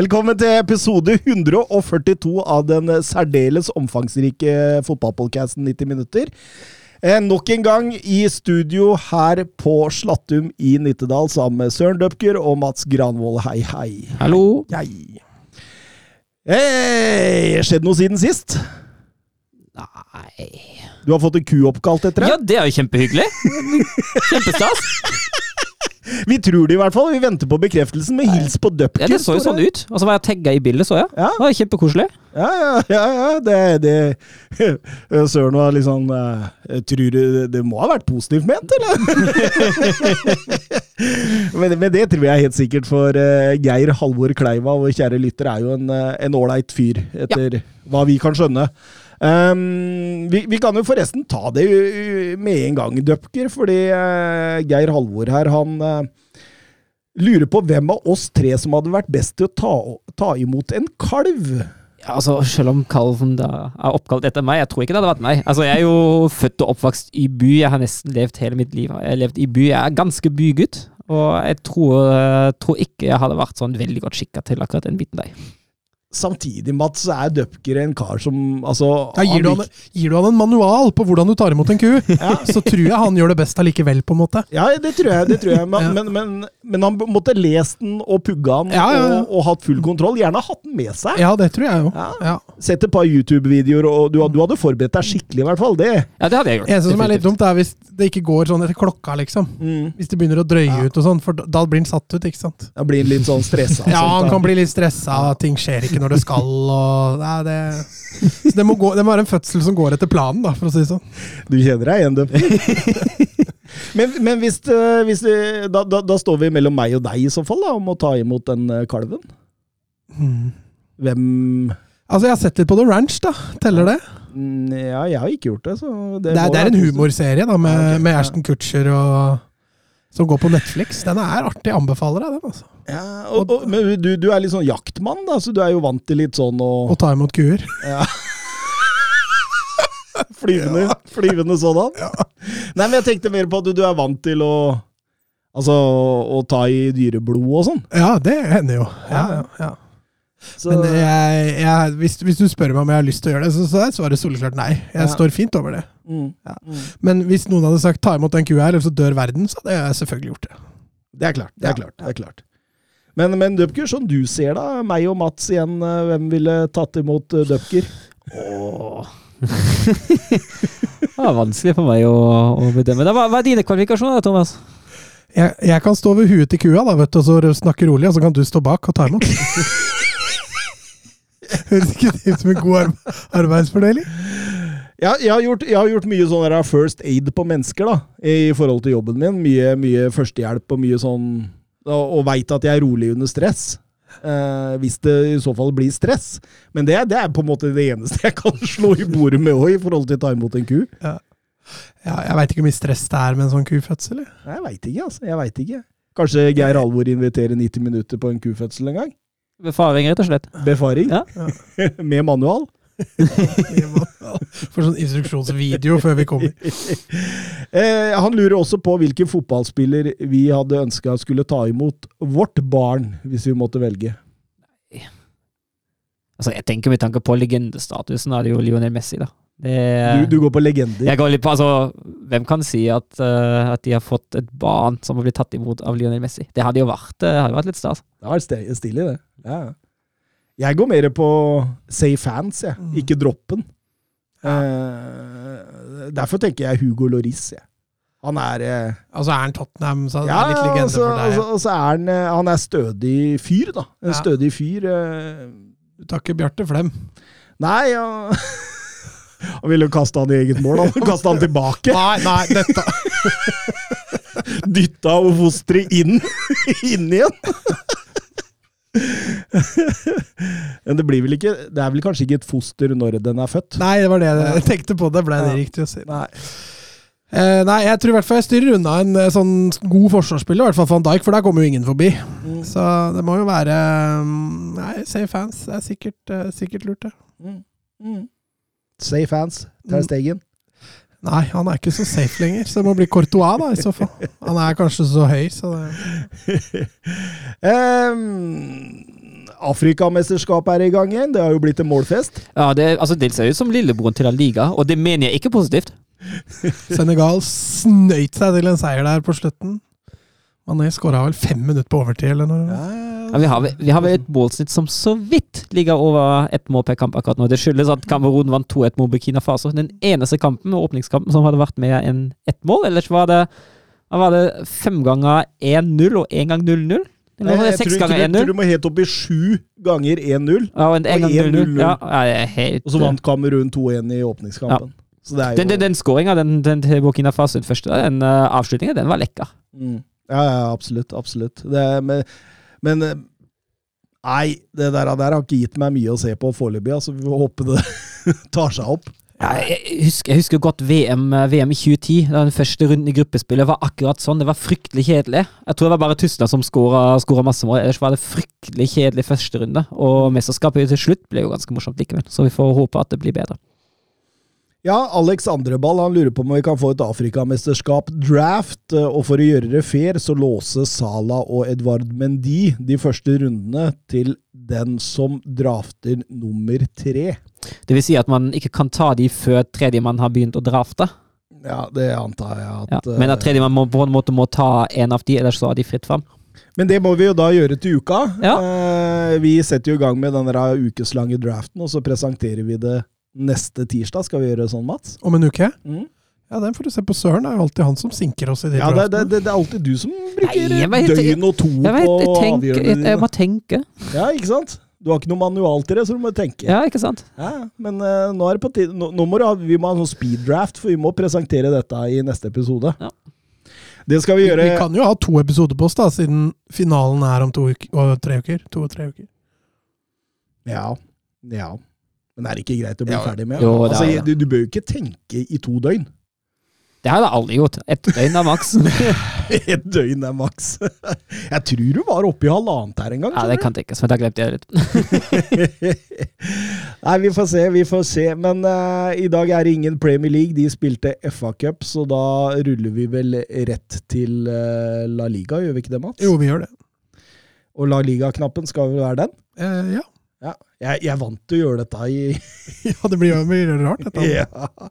Velkommen til episode 142 av den særdeles omfangsrike fotballpodcasten 90 minutter. Eh, nok en gang i studio her på Slattum i Nittedal sammen med Søren Døpker og Mats Granvold. Hei, hei. Hallo. Hei. Hey, skjedd noe siden sist? Nei Du har fått en ku oppkalt etter Ja, det er jo kjempehyggelig. Kjempestas. Vi tror det i hvert fall. Vi venter på bekreftelsen, men hils på Døpker. Ja, det så jo sånn ut. Og så var jeg tagga i bildet, så jeg. Ja. Det var kjempekoselig. Ja, ja, ja, ja. Det, det Søren var litt sånn eh, jeg Tror du det, må ha vært positivt ment, eller? men, men det tror jeg helt sikkert, for eh, Geir Halvor Kleiva, vår kjære lytter, er jo en eh, ålreit fyr, etter hva vi kan skjønne. Um, vi, vi kan jo forresten ta det med en gang, Døpker, fordi uh, Geir Halvor her, han uh, lurer på hvem av oss tre som hadde vært best til å ta, ta imot en kalv. Ja, altså, Selv om kalven da er oppkalt etter meg, jeg tror ikke det hadde vært meg. Altså, Jeg er jo født og oppvokst i by. Jeg har nesten levd hele mitt liv. Jeg har levd i by. Jeg er ganske bygutt. Og jeg tror, eh, tror ikke jeg hadde vært sånn veldig godt skikka til akkurat den biten der. Samtidig, Mats, så er Døpker en kar som altså, Ja, gir, du han gir du han en manual på hvordan du tar imot en ku, Ja. så tror jeg han gjør det best allikevel, på en måte. Ja, det tror jeg. det tror jeg. Men, Ja. men, men, men han måtte lest den og pugga den Ja, ja, ja. Og, og hatt full kontroll. Gjerne hatt den med seg. Ja, det tror jeg jo. Ja. Ja. Sett et par YouTube-videoer, og du, du hadde forberedt deg skikkelig, i hvert fall. Det. Ja, det hadde jeg gjort. Eneste som er litt dumt, er hvis det ikke går sånn etter klokka, liksom. Hvis det begynner å drøye ut og sånn, for da- da blir han satt ut, ikke sant. Da blir han litt sånn stressa. Ja, sånt, han kan bli litt stressa, ting skjer ikke når det skal, og Nei, det Så det må, gå, det må være en fødsel som går etter planen, da, for å si det sånn. Du kjenner deg igjen, du. men men hvis, eh, hvis det- da, da, da står vi mellom meg og deg i så fall, da, om å ta imot den kalven. kalven. Hvem Altså, jeg har sett litt på The Ranch, da. Teller det? Mm, Ja, jeg har ikke gjort det. Så det, Det er, det er en humorserie da, med, Ja, ok, med. Ashton Kutcher og som går på Netflix. Den er artig. Anbefaler jeg den. altså. Ja, og, og, men du, du er litt sånn jaktmann, da, så du er jo vant til litt sånn å Å ta imot kuer. ja. Flyvende, flyvende sådan. Nei, men jeg tenkte mer på at du, du er vant til å Altså å ta i dyreblod og sånn. Ja, det hender jo. Ja, ja, ja. Så, Men jeg, jeg, hvis, hvis du spør meg om jeg har lyst til å gjøre det, så, så er svaret soleklart nei. Jeg Ja. står fint over det. mm, Ja. mm. Men hvis noen hadde sagt 'ta imot den kua her, eller så dør verden', så hadde jeg selvfølgelig gjort det. Det er klart. det er Ja. klart, det er klart. Men, men Dupker, sånn du ser da, meg og Mats igjen, eh, hvem ville tatt imot eh, Dupker? Åh. det var vanskelig for meg å, å bedømme. Hva, hva er dine kvalifikasjoner, Thomas? Jeg, jeg kan stå ved huet til kua da, vet du, og så snakke rolig, og så kan du stå bak og ta imot. Høres ikke det ut som en god arbeidsfordeling? Ja, jeg, har gjort, jeg har gjort mye sånn first aid på mennesker da, i forhold til jobben min. Mye, mye førstehjelp og mye sånn Og, og veit at jeg er rolig under stress. Eh, hvis det i så fall blir stress. Men det, det er på en måte det eneste jeg kan slå i bordet med òg, i forhold til å ta imot en ku. Ja, jeg veit ikke hvor mye stress det er med en sånn kufødsel. Jeg veit ikke, altså. Jeg vet ikke. Kanskje Geir Alvor inviterer 90 minutter på en kufødsel en gang? Befaring, rett og slett. Befaring? Ja. med manual? For sånn instruksjonsvideo før vi kommer. Eh, han lurer også på hvilken fotballspiller vi hadde ønska skulle ta imot vårt barn, hvis vi måtte velge. Altså, jeg tenker Med tanke på legendestatusen er det jo Lionel Messi, da. Det, Du, du går på legender. jeg går litt på, altså, Hvem kan si at, uh, at de har fått et barn som har blitt tatt imot av Lionel Messi? Det hadde jo vært, det hadde vært litt stas. Det har vært stille, det. Ja. ja. Jeg går mer på say fans, jeg. Mm. Ikke droppen. Eh, derfor tenker jeg Hugo Loris. Jeg. Han er eh, Altså er han Tottenham, så er Ja, det litt legende altså, for deg. altså, og så er han eh, Han er stødig fyr, da. En Ja. stødig fyr. eh. Du tar ikke Bjarte Flem. Nei, ja. Han ville jo kaste han i eget mål. Han kaste han tilbake. Nei, nei, dette dytta fosteret inn, inn igjen. Men det blir vel ikke Det er vel kanskje ikke et foster når den er født? Nei, det var det jeg tenkte på. Det ble det riktig å si. Nei. Eh, nei, jeg tror i hvert fall jeg styrer unna en eh, sånn god forsvarsspiller, i hvert fall van Dijk, for der kommer jo ingen forbi. Mm. Så det må jo være mm, Nei, safe fans. Det er sikkert, eh, sikkert lurt, det. Mm. Mm. Safe hands. Ter Mm. Stegen. Nei, han er ikke så safe lenger, så det må bli Courtois, da, i så fall. Han er kanskje så høy, så det um, Afrikamesterskapet er i gang igjen. Det har jo blitt en målfest. Ja, det, altså, det ser ut som lillebroren til La Liga, og det mener jeg ikke positivt. Senegal snøyt seg til en seier der på slutten. Mané skåra vel fem minutter på overtid, eller noe. Ja, vi, har, vi har et målsnitt som så vidt ligger over ett mål per kamp akkurat nå. Det skyldes at Kamerun vant 2-1 mot Burkina Faso. Den eneste kampen, åpningskampen, som hadde vært med enn ett mål. Ellers var det, var det fem ganger 1-0 og én gang 0-0. Nei, Jeg tror, 1-0? du må helt opp i sju ganger 1-0. Ja, og en, en og gang 0-0. 1-0. Ja, ja, Og så vant Kamerun 2-1 i åpningskampen. Så det er jo Den, den, den skåringa, til Burkina Faso, den første, den uh, avslutninga, den var lekker. Mm. Ja, ja, absolutt. Absolutt. Det men, men eh, Nei, det der, der har ikke gitt meg mye å se på foreløpig. Altså, vi får håpe det tar seg opp. Ja, jeg, husker, jeg husker godt VM, eh, VM i 2010. da Den første runden i gruppespillet var akkurat sånn. Det var fryktelig kjedelig. Jeg tror det var bare Tyskland som skåra masse mål. Ellers var det fryktelig kjedelig første runde. Og mesterskapet til slutt ble jo ganske morsomt likevel. Så vi får håpe at det blir bedre. Ja, Alex Andreball han lurer på om vi kan få et Afrikamesterskap-draft. eh, Og for å gjøre det fair, så låser Sala og Edvard Mendy de første rundene til den som drafter nummer tre. Det vil si at man ikke kan ta de før tredjemann har begynt å drafte. Ja, det antar jeg at Ja. Men at tredjemann må, på en måte må ta en av de, ellers så har de fritt fram. Men det må vi jo da gjøre til uka. Ja. Eh, Vi setter jo i gang med den ukeslange draften, og så presenterer vi det neste tirsdag. Skal vi gjøre sånn, Mats? Om en uke? Mm. Ja, den får du se på Søren. Det er jo alltid han som sinker oss i de Ja, det, det, det, det er alltid du som bruker Nei, vet- døgn og to Jeg vet, på avgjørelsene jeg, jeg må tenke. Ja, ikke sant? Du har ikke noe manual til det, så du må tenke. Ja, ikke sant? Ja, men uh, nå er det på tide Nå, nå må du ha, vi må ha en sånn speed draft, for vi må presentere dette i neste episode. Ja. Det skal vi Vi, gjøre. vi kan jo ha to episoder på oss, da, siden finalen er om to uker, og tre uker. To og tre uker. Ja. ja. Men er det ikke greit å bli Ja. ferdig med? Jo, altså, er du, du bør jo ikke tenke i to døgn. Det har jeg aldri gjort. Ett døgn er maks. Et døgn er maks. Jeg tror du var oppe i halvannet her en gang. Ja, det kan tenkes, men da glemte jeg det litt. Nei, vi får se, vi får se. Men uh, i dag er det ingen Premier League. De spilte FA-cup, så da ruller vi vel rett til uh, La Liga, gjør vi ikke det, Mats? Jo, vi gjør det. Og La Liga-knappen skal vel være den? Eh, ja. Jeg, jeg vant til å gjøre dette i ja, det blir jo mye rart, dette. ja.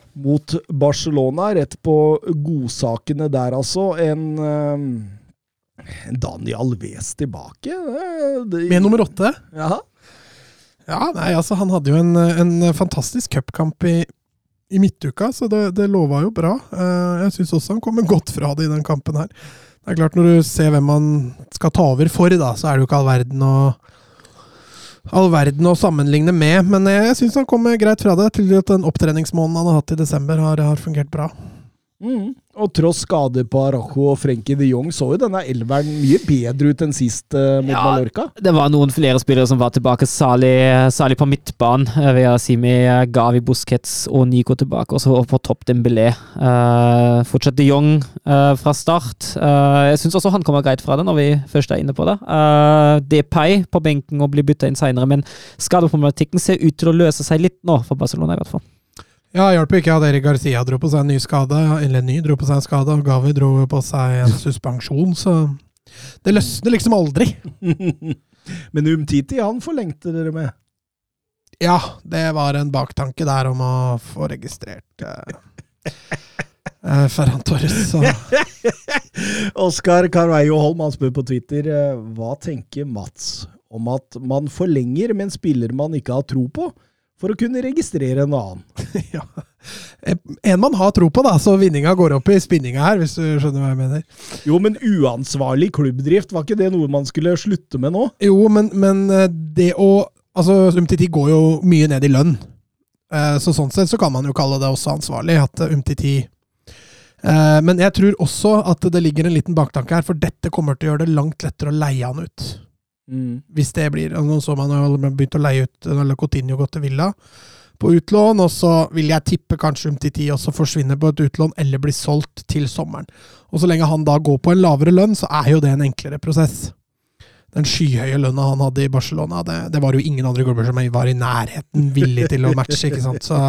mot Barcelona. Rett på godsakene der, altså. En eh, Dani Alves tilbake. eh, det- Med nummer åtte. Ja. Ja, nei, altså Han hadde jo en, en fantastisk cupkamp i, i midtuka, så det, det lova jo bra. Eh, Jeg syns også han kommer godt fra det i den kampen her. Det er klart Når du ser hvem han skal ta over for, da, så er det jo ikke all verden å All verden å sammenligne med, men jeg syns han kommer greit fra det. Til at den opptreningsmåneden han har hatt i desember, har, har fungert bra. Mm. Og tross skader på Arajo og Frenkie de Jong, så jo denne elveren mye bedre ut enn sist eh, mot Ja. Mallorca. Det var noen flere spillere som var tilbake, særlig, på midtbanen. eh, Ved å si med Gavi Busquets og Nico tilbake, og så på topp Dembélé. Uh, fortsatt de Jong uh, fra start. Uh, jeg syns også han kommer greit fra det, når vi først er inne på det. Uh, Depay på benken og blir bytta inn seinere, men skadeproblematikken ser ut til å løse seg litt nå, for Barcelona i hvert fall. Ja, hjalp ikke at Erik Garcia dro på seg en ny skade, eller en ny dro på seg en skade, og Gavi dro på seg en suspensjon, så det løsner liksom aldri. Men Umtiti, han forlengte dere med. Ja, det var en baktanke der om å få registrert eh, eh, Ferran Torres. Så. Oskar Carveio Holm han spør på Twitter eh, hva tenker Mats om at man forlenger med en spiller man ikke har tro på, for å kunne registrere en annen. ja. En man har tro på, da, så vinninga går opp i spinninga her, hvis du skjønner hva jeg mener. Jo, men uansvarlig klubbdrift, var ikke det noe man skulle slutte med nå? Jo, men, men eh, det å Altså, Umtiti går jo mye ned i lønn. Eh, Så sånn sett så kan man jo kalle det også ansvarlig, at eh, Umtiti Men jeg tror også at det ligger en liten baktanke her, for dette kommer til å gjøre det langt lettere å leie han ut. Hvis det blir Nå så man jo begynt å leie ut eller Coutinho gått til Villa på utlån, og så vil jeg tippe kanskje Umtiti også forsvinner på et utlån eller blir solgt til sommeren. Og så lenge han da går på en lavere lønn, så er jo det en enklere prosess. Den skyhøye lønna han hadde i Barcelona, det, det var jo ingen andre klubber som var i nærheten villig til å matche, ikke sant. Så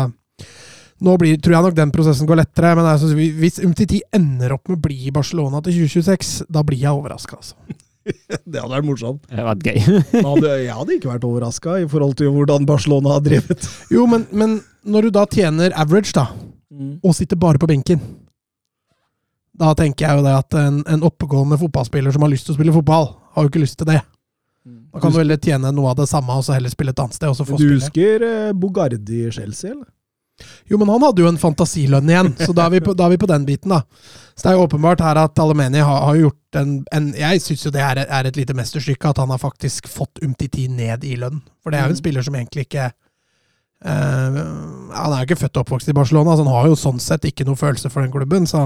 nå blir, tror jeg nok den prosessen går lettere. Men altså, hvis Umtiti ender opp med å bli i Barcelona til 2026, da blir jeg overraska, altså. Det hadde vært morsomt. Det hadde vært gøy. Hadde, jeg hadde ikke vært overraska i forhold til hvordan Barcelona har drevet. Jo, men, men når du da tjener average, da, og sitter bare på benken Da tenker jeg jo det at en, en oppegående fotballspiller som har lyst til å spille fotball, har jo ikke lyst til det. Da kan du heller tjene noe av det samme og så heller spille et annet sted. og så få Du spille. husker eh, Bogardi i Chelsea, eller? Jo, men han hadde jo en fantasilønn igjen, så da er vi på, da er vi på den biten, da. Så det er jo åpenbart her at Alemeni har, har gjort en, en Jeg syns jo det er, er et lite mesterstykke at han har faktisk fått Umtiti ned i lønn. For det er jo en spiller som egentlig ikke eh, Han er jo ikke født og oppvokst i Barcelona, så han har jo sånn sett ikke noe følelse for den klubben. Så.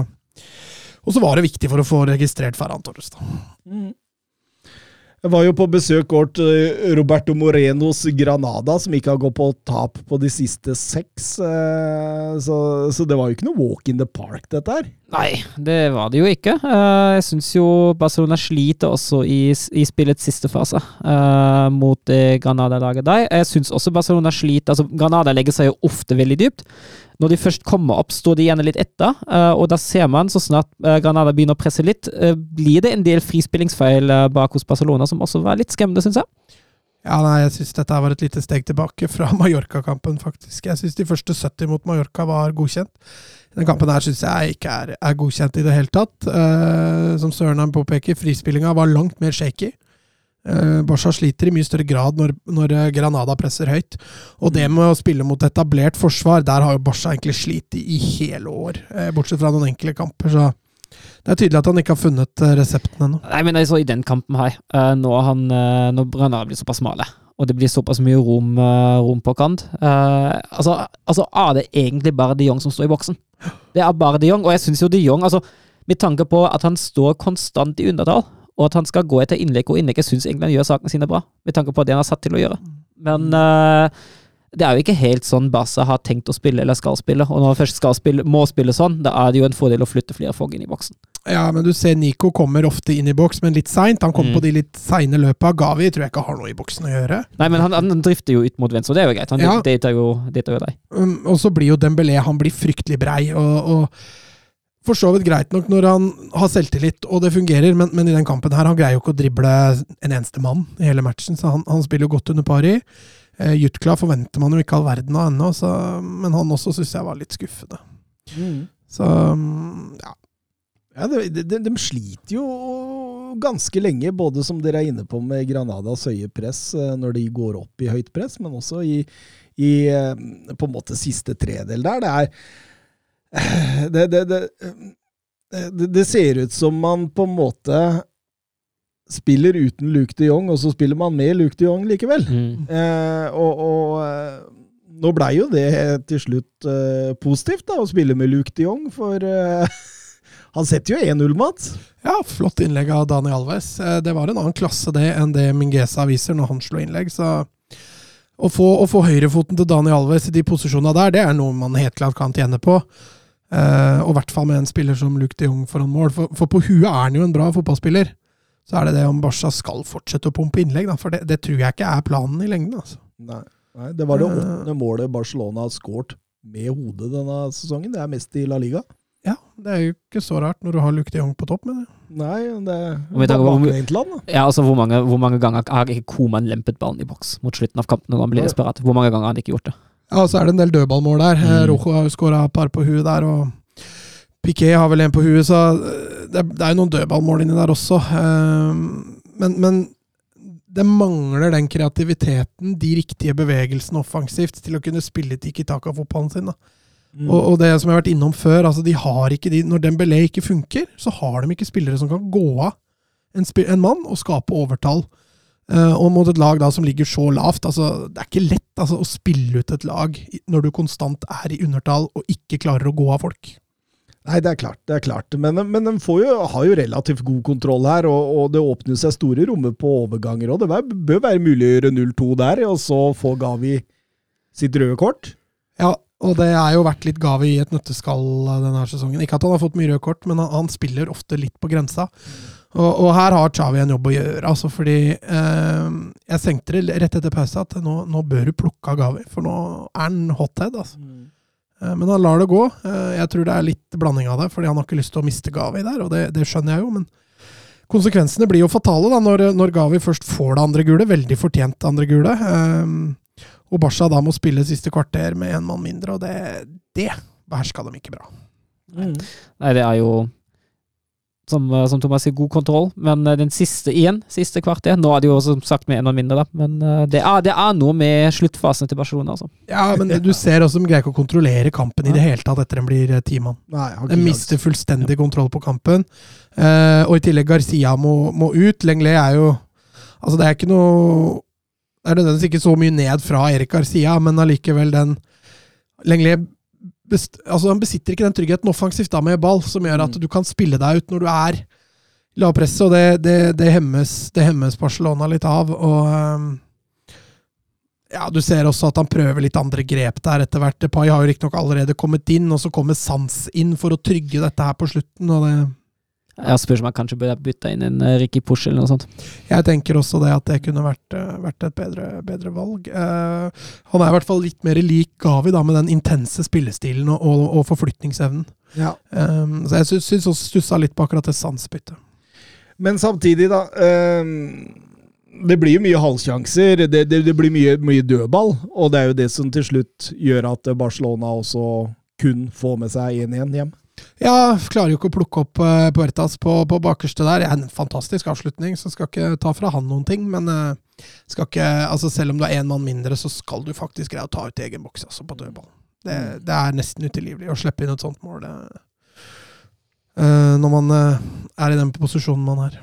Og så var det viktig for å få registrert Ferran Torres. Da. Jeg var jo på besøk hos eh, Roberto Morenos Granada, som ikke har gått på tap på de siste seks. eh, Så, så det var jo ikke noe walk in the park, dette her. Nei, det var det jo ikke. Eh, Jeg syns jo Barcelona sliter også i, i spillets siste fase mot Granada-laget der. Jeg syns også Barcelona sliter altså Granada legger seg jo ofte veldig dypt. Når de først kommer opp, står de gjerne litt etter, eh, og da ser man så snart eh, Granada begynner å presse litt, eh, blir det en del frispillingsfeil bak hos Barcelona som også var litt skremmende, syns jeg. Ja, nei, jeg syns dette var et lite steg tilbake fra Mallorca-kampen, faktisk. Jeg syns de første 70 mot Mallorca var godkjent. Den kampen her syns jeg ikke er, er godkjent i det hele tatt. Eh, som Sørenheim påpeker, frispillinga var langt mer shaky. Eh, Barca sliter i mye større grad når, når eh, Granada presser høyt. Og det med å spille mot etablert forsvar, der har jo Barca egentlig slitt i, hele år. Eh, bortsett fra noen enkle kamper, så det er tydelig at han ikke har funnet resepten ennå. Nei, men altså, i den kampen her, når, han, når Granada blir såpass smale, og det blir såpass mye rom, rom på kant altså, altså, er det egentlig bare de Jong som står i boksen? Det er bare de Jong, og jeg syns jo de Jong altså, Med tanke på at han står konstant i undertall, og at han skal gå etter innlegg og innlegg, jeg syns egentlig han gjør sakene sine bra, med tanke på det han er satt til å gjøre. Men uh, det er jo ikke helt sånn Barca har tenkt å spille eller skal spille, og når han først skal spille, må spille sånn, da er det jo en fordel å flytte flere folk inn i boksen. Ja, men du ser Nico kommer ofte inn i boks, men litt seint. Han kommer Mm. på de litt seine løpa. Gavi tror jeg ikke har noe i boksen å gjøre. Nei, men han, han drifter jo ut mot venstre, og det er jo greit. Han Ja. dater jo, jo deg. Um, og så blir jo Dembélé han blir fryktelig brei, og, og for så vidt greit nok når han har selvtillit og det fungerer, men, men i den kampen her, han greier jo ikke å drible en eneste mann i hele matchen, så han, han spiller jo godt under pari. Eh, Jutkla forventer man jo ikke all verden av ennå, så- men han også syns jeg var litt skuffende. Så um, ja. Ja, de, de, de sliter jo ganske lenge, både som dere er inne på med Granadas høye press eh, når de går opp i høyt press, men også i, i eh, på en måte siste tredel der. Det er det, det, det, det, ser ut som man på en måte spiller uten Luke de Jong, og så spiller man med Luke de Jong likevel. Eh, og og eh, nå blei jo det til slutt eh, positivt, da, å spille med Luke de Jong, for eh, han setter jo 1-0, Mats. Ja, flott innlegg av Daniel Alves. Eh, Det var en annen klasse det enn det Mingesa viser når han slår innlegg. Så å få, å få høyrefoten til Daniel Alves i de posisjonene der, det er noe man helt klart kan tjene på. Eh, og i hvert fall med en spiller som Luke de Jong foran mål. For, for på huet er han jo en bra fotballspiller. Så er det det om Barca skal fortsette å pumpe innlegg, da. For det, det tror jeg ikke er planen i lengden. altså. Nei, nei, det var det Eh. åttende målet Barcelona har skåret med hodet denne sesongen. Det er mest i La Liga. Ja, det er jo ikke så rart når du har Luke de Jong på topp med det. Nei, det er da. Ja, altså hvor mange, hvor mange ganger har ikke Koman lempet ballen i boks mot slutten av kampen når han blir desperat? Hvor mange ganger har han ikke gjort det? Ja, og så er det en del dødballmål der. Mm. Mm. Rojo har jo skåra et par på huet der. og Piquet har vel en på huet, så eh, det, det er jo noen dødballmål inni der også. Eh, men, men det mangler den kreativiteten, de riktige bevegelsene offensivt, til å kunne spille Tiki Taka-fotballen sin. da. Mm. Og, og det som jeg har vært innom før, altså de har ikke de, når Dembélé ikke funker, så har de ikke spillere som kan gå av en, en mann og skape overtall. Eh, og mot et lag da som ligger så lavt. altså Det er ikke lett altså, å spille ut et lag når du konstant er i undertall og ikke klarer å gå av folk. Nei, det er klart. det er klart. Men, men de får jo, har jo relativt god kontroll her, og, og det åpner seg store rommer på overganger. og Det bør, bør være mulig å gjøre 0-2 der, og så få Gavi sitt røde kort. Ja, og det er jo vært litt Gavi i et nøtteskall eh, denne sesongen. Ikke at han har fått mye røde kort, men han, han spiller ofte litt på grensa. Og, og her har Chavi en jobb å gjøre, altså fordi eh, Jeg tenkte det rett etter pause at nå, nå bør du plukke av Gavi, for nå er han hothead. altså. Eh, Men han lar det gå. Eh, Jeg tror det er litt blanding av det, fordi han har ikke lyst til å miste Gavi der, og det, det skjønner jeg jo, men konsekvensene blir jo fatale da, når, når Gavi først får det andre gule, veldig fortjent andre gule. Eh, Og Basha da må spille siste kvarter med en mann mindre, og det, det beherska de ikke bra. Nei, det er jo som, eh, som Thomas sier, god kontroll, men eh, den siste igjen, siste kvarter Nå er det jo som sagt med en og mindre, da, men eh, det er, det er noe med sluttfasen til Barcelona, altså. Ja, men du ser også de greier ikke å kontrollere kampen i det hele tatt etter den blir ti mann. De mister fullstendig kontroll på kampen. Eh, og i tillegg Garcia må, må ut. Lenglet er jo Altså, det er ikke noe Det er nødvendigvis ikke så mye ned fra Erik Garcia, men allikevel den Lenglet best, altså, han besitter ikke den tryggheten offensivt da med ball, som gjør at Mm. du kan spille deg ut når du er lavpresset, og det, det, det, hemmes, det hemmes Barcelona litt av. og ehm, ja, Du ser også at han prøver litt andre grep der etter hvert. Depay har jo riktignok allerede kommet inn, og så kommer Sans inn for å trygge dette her på slutten. og det Jeg spørs om jeg kanskje burde bytte inn en eh, Ricky Push eller noe sånt. Jeg tenker også det at det kunne vært, eh, vært et bedre, bedre valg. Eh, han er i hvert fall litt mer lik Gavi, da, med den intense spillestilen og, og, og forflytningsevnen. Ja. Um, så jeg syns, også stussa litt på akkurat det Sans-byttet. Men samtidig, da. ehm, det blir jo mye halvsjanser. Det, det, det blir mye, mye dødball. Og det er jo det som til slutt gjør at Barcelona også kun får med seg 1-1 hjem. Ja, klarer jo ikke å plukke opp uh, Puertas på, på bakerste der. Er en fantastisk avslutning, så skal ikke ta fra han noen ting. Men uh, skal ikke, altså selv om du er én mann mindre, så skal du faktisk greie å ta ut egen boks altså, på dødball. Det, det er nesten utilgivelig å slippe inn et sånt mål. Eh, når man er i den posisjonen man er.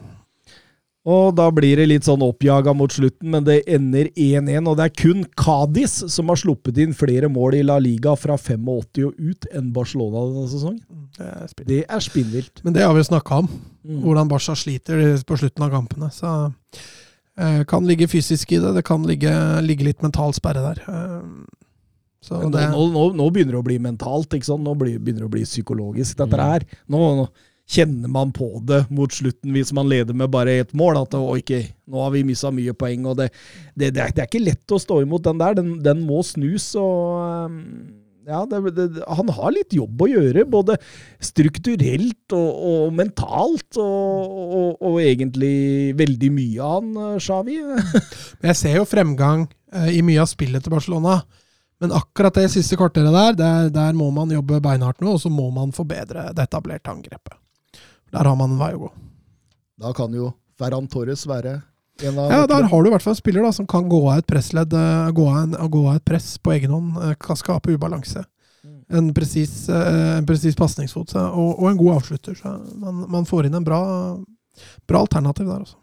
Og da blir det litt sånn oppjaga mot slutten, men det ender 1-1. Og det er kun Cádiz som har sluppet inn flere mål i La Liga fra 85 og ut enn Barcelona denne sesongen. Det er. Det er spinnvilt. Men det har vi jo snakka om, Mm. hvordan Barca sliter på slutten av kampene. Så eh, kan ligge fysisk i det, det kan ligge, ligge litt mental sperre der. Eh, så Men det, nå, nå, nå begynner det å bli mentalt, ikke sant? Nå blir, begynner det å bli psykologisk, dette Mm. her. Nå, nå kjenner man på det mot slutten, hvis man leder med bare ett mål. At å, nå har vi mista mye poeng. og det, det, det, er, det er ikke lett å stå imot den der. Den, den må snus. og um, ja, Han har litt jobb å gjøre, både strukturelt og, og mentalt. Og, og, og egentlig veldig mye av han, eh, Xavi. jeg ser jo fremgang eh, i mye av spillet til Barcelona. Men akkurat det siste kvarteret der, der, der må man jobbe beinhardt nå, og så må man forbedre det etablerte angrepet. Der har man en vei å gå. Da kan jo Ferran Torres være en av Ja, Der har du i hvert fall en spiller da, som kan gå av et pressledd, eh, gå av, en, gå av et press på egen hånd, eh, kan skape ubalanse. En presis, eh, presis pasningsfot og, og en god avslutter. Så man, man får inn en bra, bra alternativ der også.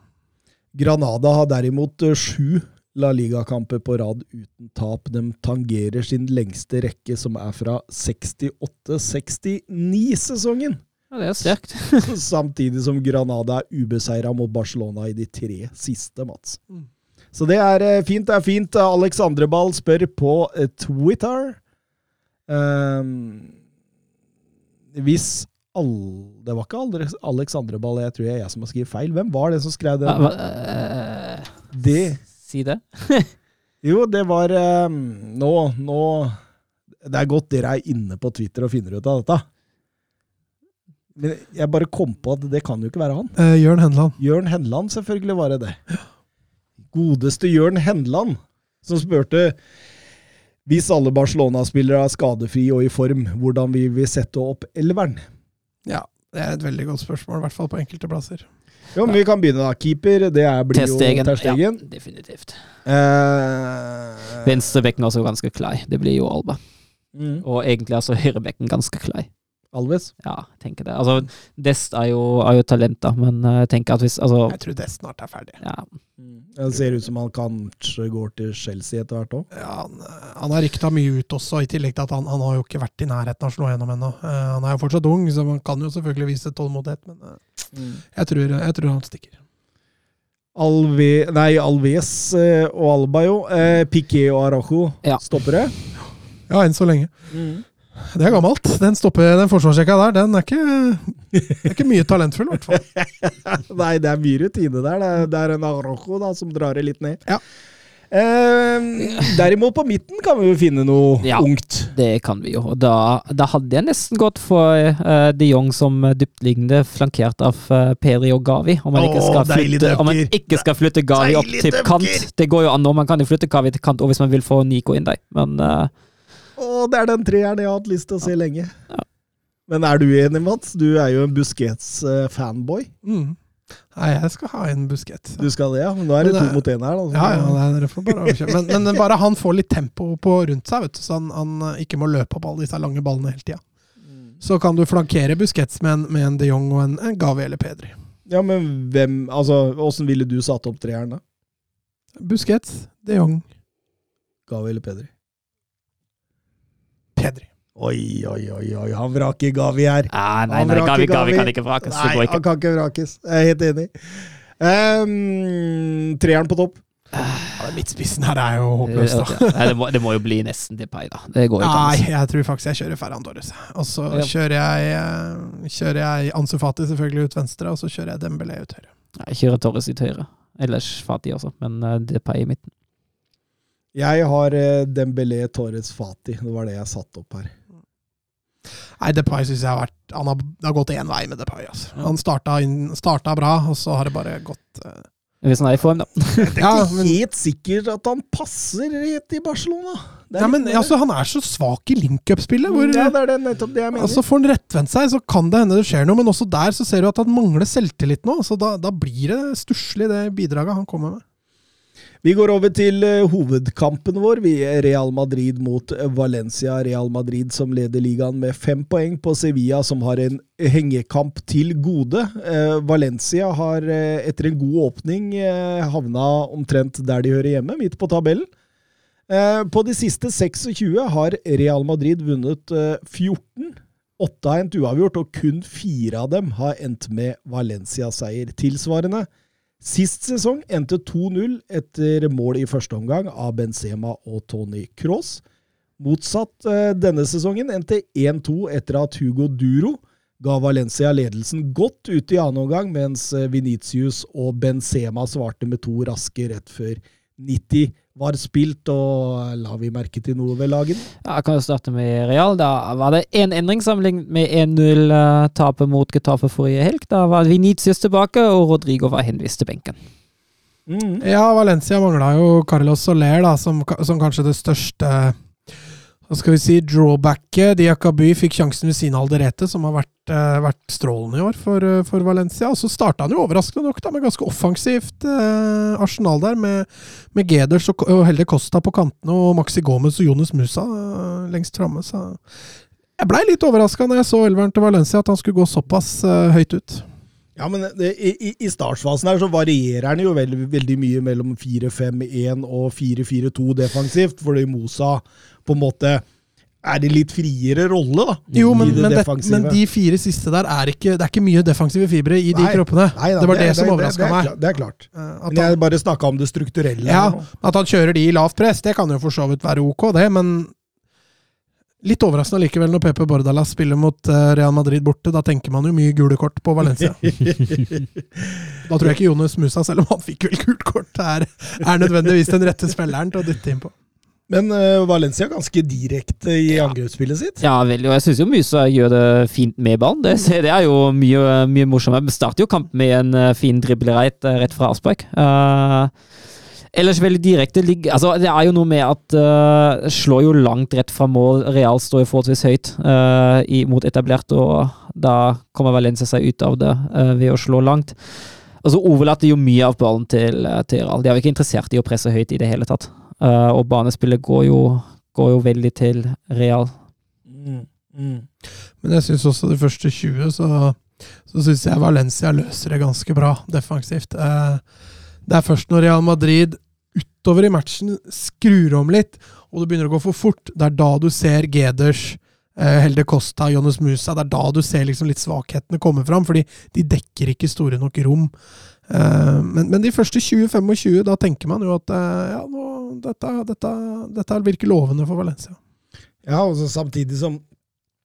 Granada har derimot sju La Liga-kamper på rad uten tap. De tangerer sin lengste rekke, som er fra 68-69-sesongen. Ja, det er sterkt. Samtidig som Granada er ubeseira mot Barcelona i de tre siste, Mats. Mm. Så det er eh, fint, det er fint. Alexandre Ball spør på eh, Twitter um, Hvis alle Det var ikke Alex- Alex Andreball, jeg tror det er jeg som har skrevet feil. Hvem var det som skrev det? Uh, eh, Det si det. Jo, det var um, Nå, nå Det er godt dere er inne på Twitter og finner ut av dette. Men jeg bare kom på at det kan jo ikke være han. Eh, Jørn Henland. Jørn Henland, selvfølgelig var det det. Godeste Jørn Henland, som spurte hvis alle Barcelona-spillere er skadefrie og i form, hvordan vi vil sette opp elveren. Ja, det er et veldig godt spørsmål, i hvert fall på enkelte plasser. Jo, men Vi kan begynne, da. Keeper, det er, blir jo Terstegen. Ja, definitivt. Eh, Venstrebekken også ganske klei. Det blir jo Alba. mm, Og egentlig er så høyrebekken ganske klei. Alves. Ja, tenker det. Altså, Dest er jo, er jo talent, da, men eh, jeg tenker at hvis Altså, Jeg tror Dest snart er ferdig. ja. Det ser ut som han kanskje går til Chelsea etter hvert òg. Ja, han, han har rykta mye ut også, i tillegg til at han, han har jo ikke vært i nærheten av å slå gjennom ennå. Uh, han er jo fortsatt ung, så man kan jo selvfølgelig vise tålmodighet, men eh, jeg, tror, jeg tror han stikker. Alve, nei, Alves eh, og Alba, jo. Eh, Piqué og Arajo Ja. stoppere. Ja, enn så lenge. Det er gammelt. Den, stopper, den forsvarsrekka der, den er ikke, er ikke mye talentfull, i hvert fall. Nei, det er mye rutine der. Det er, det er en Arrojo da, som drar det litt ned. Ja. Eh, derimot på midten kan vi jo finne noe Ja. ungt. Det kan vi jo. Da, da hadde jeg nesten gått for uh, de Jong som eh, dyptliggende, flankert av uh, Peri og Gavi. Om man, ikke skal Åh, flytte, om man ikke skal flytte Gavi opp til dunker. kant. Det går jo an, man kan jo flytte Gavi til kant og hvis man vil få Nico inn der. Men eh, Å, det er den treeren jeg har hatt lyst til å se lenge. Ja. Men er du enig, Mats? Du er jo en Busquets-fanboy. Mm. Nei, jeg skal ha en buskett. Du skal det, ja? Men nå er det det to mot én her. Da. Ja, ja, det får bare. Men, men bare han får litt tempo på rundt seg, vet du, så han, han eh, ikke må løpe opp alle disse lange ballene hele tida. Så kan du flankere Busquets med en, med en de Jong og en, en Gavi eller Pedri. Ja, men hvem Altså, åssen ville du satt opp treeren, da? Busquets, de Jong, Gavi eller Pedri? Pedri. Oi, oi, oi, oi, han vraker Gavi her. ah, nei, Han nei, Gavi, Gavi kan ikke vrakes. Nei, han kan ikke vrakes. Jeg er helt enig. Um, treeren på topp. Ja, den Midtspissen her er jo håpløs, da. Nei, det, må, det må jo bli nesten Depay, da. Det går ikke Nei, jeg tror faktisk jeg kjører Ferran Torres. Og så kjører jeg eh, Kjører jeg Ansu Fati selvfølgelig ut venstre, og så kjører jeg Dembélé ut høyre. Jeg kjører Torres ut høyre. Ellers Fati også, men uh, Depay i midten. Jeg har eh, Dembélé Torres Fati. Det var det jeg satte opp her. Nei, Depay syns jeg har vært Han har, det har gått én vei med Depay. Altså. Han starta, inn, starta bra, og så har det bare gått eh, Hvis han er i form, da. Det er Ja, ikke men- helt sikkert at han passer helt i Barcelona. Det er Ja, men litt- altså, Han er så svak i link-up-spillet. hvor ja, det er det, nettopp det jeg mener. altså Får han rettvendt seg, så kan det hende det skjer noe, men også der så ser du at han mangler selvtillit nå. så Da, da blir det stusslig, det bidraget han kommer med. Vi går over til eh, hovedkampen vår. Vi er Real Madrid mot Valencia. Real Madrid som leder ligaen med fem poeng på Sevilla, som har en hengekamp til gode. Eh, Valencia har eh, etter en god åpning havna omtrent der de hører hjemme, midt på tabellen. På de siste 26 har Real Madrid vunnet eh, 14. Åtte har endt uavgjort, og kun fire av dem har endt med Valencia-seier. Tilsvarende Sist sesong endte 2-0 etter mål i første omgang av Benzema og Tony Cross. Motsatt eh, denne sesongen endte 1-2 etter at Hugo Duro ga Valencia ledelsen godt ut i annen omgang, mens Venitius Vinicius og Benzema svarte med to raske rett før 90 var spilt. Og la vi merke til noe ved lagen? Ja, jeg kan jo starte med Real. Da var det én endring sammenlignet med 1-0-tapet mot Getafe forrige helg. Da var Vinicius tilbake, og Rodrigo var henvist til benken. Mm. Ja, Valencia mangla jo Carlos Soler, da, som, som kanskje det største hva skal vi si, drawbacket. Diakaby fikk sjansen ved av Alderete, som har vært, eh, vært strålende i år for, eh, for Valencia. Og så starta han jo overraskende nok da, med ganske offensivt eh, arsenal der, med, med Geders og, og Helde Costa på kantene og Maxi Gomez og Jonas Musa eh, lengst framme. Så jeg blei litt overraska når jeg så elveren til Valencia, at han skulle gå såpass eh, høyt ut. Ja, men det, i, i- i startfasen her så varierer han jo veldig, veldig mye mellom 4-5-1 og 4-4-2 defensivt, fordi Mosa på en måte er det litt friere rolle, da. Jo, men, det men, det, men de fire siste der er ikke Det er ikke mye defensive fibre i de Nei. kroppene. Nei da, det var det, som overraska er meg. Det er klart. Eh, At Men jeg han, bare snakka om det strukturelle. ja, at han kjører de i lavt press, det kan jo for så vidt være ok, det, men litt overraskende likevel når Pepe Bordalas spiller mot eh, Real Madrid borte. Da tenker man jo mye gule kort på Valencia. Da tror jeg ikke Jonas Musa, selv om han fikk vel gult kort, er, er nødvendigvis den rette spilleren til å dytte inn på. Men uh, Valencia er ganske direkte i angrepsspillet sitt. Ja, veldig. Og jeg syns jo Musa gjør det fint med ballen. Det, det er jo mye, mye morsommere. Vi starter jo kampen med en eh, fin driblereit eh, rett fra avspark. Uh, Ellers veldig direkte. Altså, det er jo noe med at uh, slår jo langt rett fra mål. Real står jo forholdsvis høyt uh, i, mot etablert, og da kommer Valencia seg ut av det uh, ved å slå langt. Altså, overlater jo mye av ballen til, til Real. De er jo ikke interessert i å presse høyt i det hele tatt. Eh, og banespillet går jo, går jo veldig til Real. Mm, mm. Men jeg syns også de første 20, så, så syns jeg Valencia løser det ganske bra defensivt. Uh, det er først når Real Madrid utover i matchen skrur om litt, og det begynner å gå for fort, det er da du ser Geders, eh, Helde Costa, Jonas Musa Det er da du ser liksom litt svakhetene komme fram, fordi de dekker ikke store nok rom. Eh, men, men de første 20-25, da tenker man jo at eh, ja, nå, dette, dette, dette virker lovende for Valencia. Ja, og så samtidig som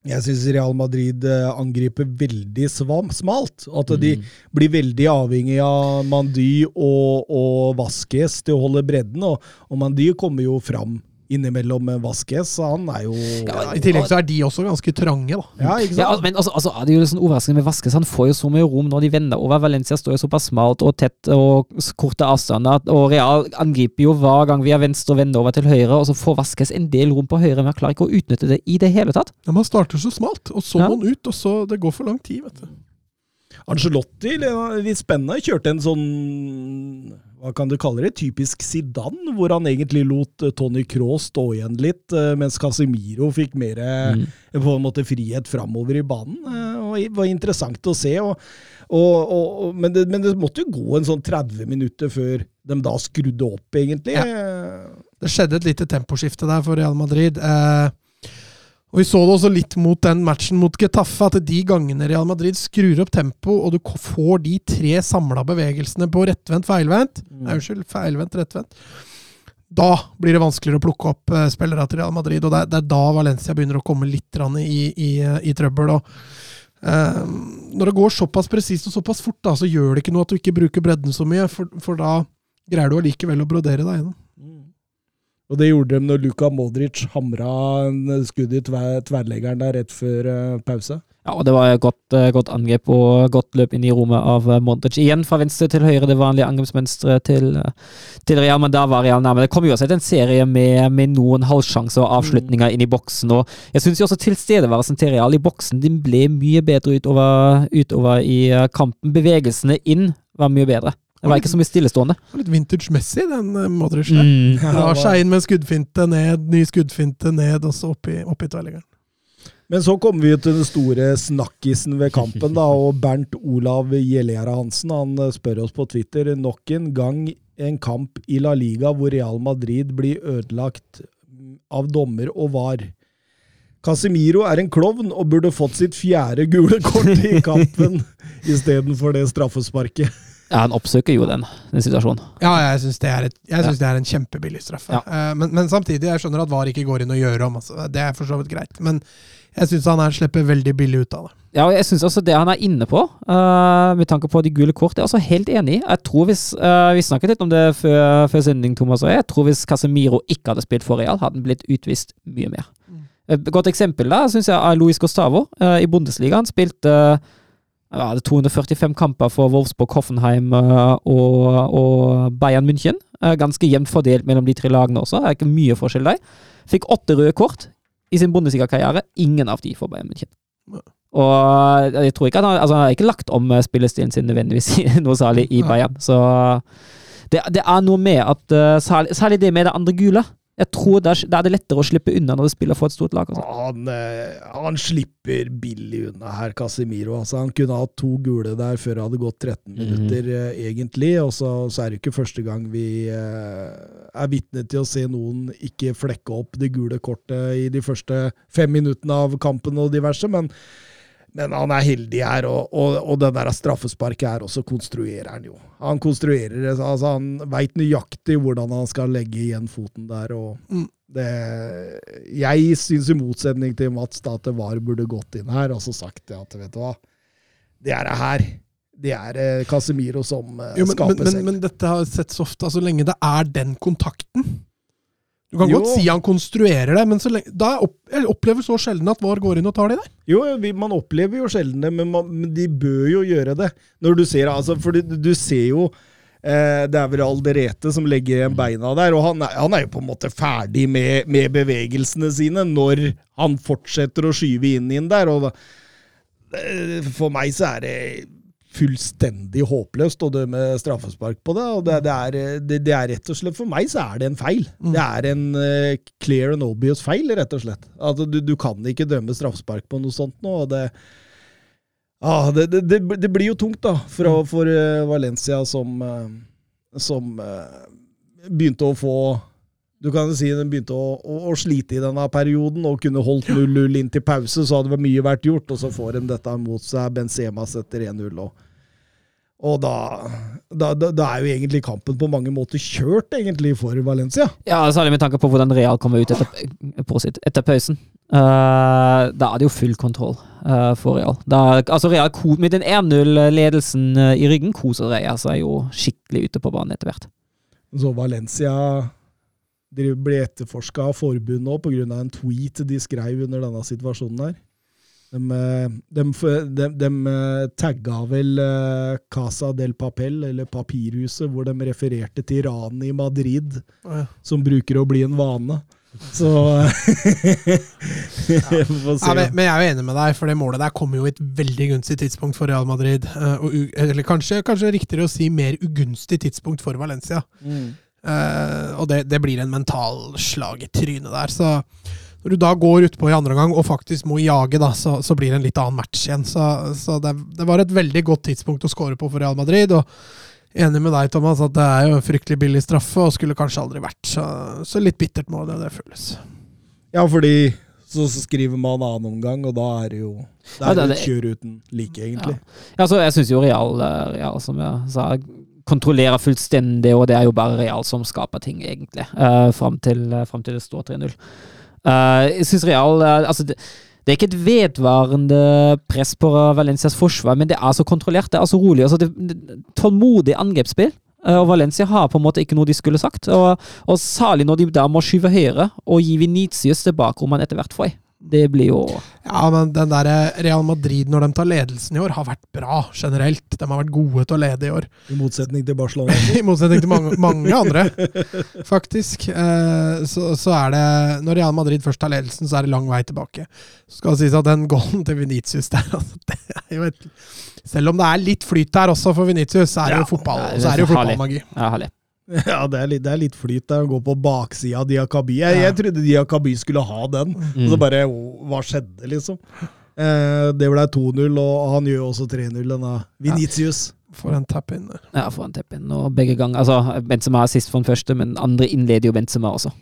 jeg syns Real Madrid eh, angriper veldig svam, smalt. At de blir veldig avhengig av Mandy og, og Vasques til å holde bredden. Og, og Mandy kommer jo fram innimellom Vasques, så han er jo Ja, I tillegg så er de også ganske trange, da. Ja, ikke sant? Ja, men altså, altså, er det jo litt sånn overraskende med Vaskes. Han får jo så mye rom når de vender over. Valencia står jo såpass smalt og tett og korte avstander. Og Real angriper jo hver gang vi har venstre og vender over til høyre, og så får Vaskes en del rom på høyre, men han klarer ikke å utnytte det i det hele tatt. Ja, Man starter så smalt, og så Ja. må han ut, og så Det går for lang tid, vet du. Angelotti, litt spennende, kjørte en sånn hva kan du kalle det, typisk Zidane, hvor han egentlig lot eh, Tony Cross stå igjen litt, eh, mens Casemiro fikk mer mm. på en måte frihet framover i banen. eh, og Det var interessant å se. Og, og, og, men, det, men det måtte jo gå en sånn 30 minutter før de da skrudde opp, egentlig. Det skjedde et lite temposkifte der for Real Madrid. Eh, og Vi så det også litt mot den matchen mot Getafe, at de gangene Real Madrid skrur opp tempo, og du får de tre samla bevegelsene på rettvendt, feilvendt Nei, unnskyld, feilvendt, rettvendt Da blir det vanskeligere å plukke opp uh, spillere til Real Madrid, og det er, det er da Valencia begynner å komme litt i, i, i trøbbel. og uh, Når det går såpass presist og såpass fort, da, så gjør det ikke noe at du ikke bruker bredden så mye, for, for da greier du allikevel å brodere deg gjennom. Og det gjorde de når Luka Modric hamra en skudd i tver, tverrleggeren der rett før eh, pause. Ja, og Det var et godt, eh, godt angrep og godt løp inn i rommet av eh, Modric. Igjen fra venstre til høyre, det vanlige angrepsmønsteret til, til Real, men da var Real nærme. Det kom uansett en serie med, med noen halvsjanser og avslutninger inn i boksen. og Jeg syns også tilstedeværelsen til Real i boksen de ble mye bedre utover, utover i kampen. Bevegelsene inn var mye bedre. Det var ikke så mye stillestående. Litt vintage-messig, den eh, Modric der. Mm. Drar seg inn med skuddfinte ned, ny skuddfinte ned, og så opp i, opp i. Men så kommer vi til den store snakkisen ved kampen, da, og Bernt Olav Gjellegjerde Hansen han eh, spør oss på Twitter nok en gang en kamp i La Liga hvor Real Madrid blir ødelagt av dommer og var. Casemiro er en klovn og burde fått sitt fjerde gule kort i kampen istedenfor det straffesparket. Ja, Han oppsøker jo den, den situasjonen. Ja, jeg syns det, ja. det er en kjempebillig straffe. Ja. Eh, men, men samtidig, jeg skjønner at VAR ikke går inn og gjør om. Altså. Det er for så vidt greit. Men jeg syns han her slipper veldig billig ut av det. Ja, og jeg synes også det han er inne på, uh, med tanke på de gule kort, jeg er også helt enig. Jeg tror hvis, uh, Vi snakket litt om det før, før sending, Thomas og jeg. Jeg tror hvis Casemiro ikke hadde spilt for Real, hadde han blitt utvist mye mer. Et godt eksempel da, synes jeg er Luis Gustavo uh, i Bundesliga. Han spilte ja, det er 245 kamper for Wolfsburg, Hoffenheim eh, og, og Bayern München. Eh, ganske jevnt fordelt mellom de tre lagene også. Det er ikke mye forskjell der. Fikk åtte røde kort i sin Bundesliga-karriere. Ingen av de for Bayern München. Og jeg tror ikke han har, altså han har ikke lagt om eh, spillestilen sin nødvendigvis noe særlig i Bayern. Så det, det er noe med at eh, særlig det med det andre gule. Jeg tror det er, da er det lettere å slippe unna når du spiller for et stort lag. Altså. Han, eh, han slipper billig unna her, Casemiro. Altså, han kunne hatt to gule der før det hadde gått 13 minutter, eh, egentlig. Og så, så er det ikke første gang vi eh, er vitne til å se noen ikke flekke opp det gule kortet i de første fem minuttene av kampen og diverse, men, men han er heldig her, og, og, og det der straffesparket her også konstruerer han jo. Han konstruerer det, altså han veit nøyaktig hvordan han skal legge igjen foten der. og Mm. det, jeg syns i motsetning til Mats da at det var burde gått inn her og så sagt at vet du hva, det er det her. Det er eh, Casemiro som eh, Jo, men, skaper men, men, selv. men dette har sett så ofte, så lenge det er den kontakten. Du kan Jo. godt si han konstruerer det, men så lenge, da opp, jeg opplever så sjelden at VAR går inn og tar det der. Jo, man opplever jo sjelden det, men, man, men de bør jo gjøre det. Når du ser, altså, for du, du ser jo Eh, det er vel Alderete som legger igjen beina der, og han er, han er jo på en måte ferdig med, med bevegelsene sine når han fortsetter å skyve inn inn der. og da, eh, For meg så er det fullstendig håpløst å dømme straffespark på det. og det, det, er, det, det, er, rett og slett For meg så er det en feil. Mm. Det er en uh, clear and obvious feil, rett og slett. Altså, du, du kan ikke dømme straffespark på noe sånt nå. og det ah, det, det, det, blir jo tungt, da, for, mm. for uh, Valencia som, uh, som begynte å få du kan si Den begynte å, å, å, slite i denne perioden og kunne holdt 0-0 inn til pause, så hadde mye vært gjort. Og så får de dette mot seg. Benzema setter 1-0. og og da, da, da, er jo egentlig kampen på mange måter kjørt, egentlig, for Valencia. Ja, særlig med tanke på hvordan Real kommer ut etter, etter pausen. Uh, da er det jo full kontroll uh, for Real. Da, altså Real med den 1-0-ledelsen uh, i ryggen koser Real seg jo skikkelig ute på banen etter hvert. Så Valencia ble etterforska av forbundet òg pga. en tweet de skrev under denne situasjonen her. De, de, de, de tagga vel eh, Casa del Papel, eller Papirhuset, hvor de refererte til ranet i Madrid, ja. som bruker å bli en vane. Så ja. ja, men, men, jeg er jo enig med deg, for det målet der kommer jo i et veldig gunstig tidspunkt for Real Madrid. Eh, og, eller kanskje, kanskje riktigere å si mer ugunstig tidspunkt for Valencia. Mm. Uh, og det, det, blir en mental slag i trynet der. Så når du da går utpå i andre gang og faktisk må jage, da, så, så blir det en litt annen match igjen. Så, så det, det, var et veldig godt tidspunkt å score på for Real Madrid. og Enig med deg, Thomas, at det er jo en fryktelig billig straffe, og skulle kanskje aldri vært. Så, så litt bittert må det, det føles. Ja, fordi så, så skriver man annen omgang, og da er det jo Det er ja, det, kjør uten like, egentlig. Ja, ja så jeg syns jo Real, eh, Real, som jeg sa, kontrollerer fullstendig, og det er jo bare Real som skaper ting, egentlig, uh, fram, til, uh, til det står 3-0. Uh, jeg synes Real uh, altså det, er ikke et vedvarende press på Valencias forsvar, men det er så kontrollert, det er så rolig. Altså det, det, tålmodig angrepsspill. Uh, og Valencia har på en måte ikke noe de skulle sagt. Og, og særlig når de da må skyve høyere og gi Venitius tilbake om man etter hvert får. Det blir jo Ja, men den der Real Madrid, når de tar ledelsen i år, har vært bra generelt. De har vært gode til å lede i år. I motsetning til Barcelona? I motsetning til mange, mange andre, faktisk. Eh, så, så, er det Når Real Madrid først tar ledelsen, så er det lang vei tilbake. Så skal det sies at den goalen til Venitius der altså, det er jo et, Selv om det er litt flyt der også for Venitius, så er det jo fotball, så er det jo fotballmagi. Ja, herlig. Ja, det er litt, det er litt flyt der å gå på baksida av Diakaby. Jeg, jeg, trodde Diakaby skulle ha den, mm. og så bare Hva skjedde, liksom? Eh, det ble 2-0, og han gjør også 3-0, denne Venitius. Ja. For en tap-in der. Ja, for en tap-in. Og begge ganger Altså, Benzema er sist for den første, men andre innleder jo Benzema også.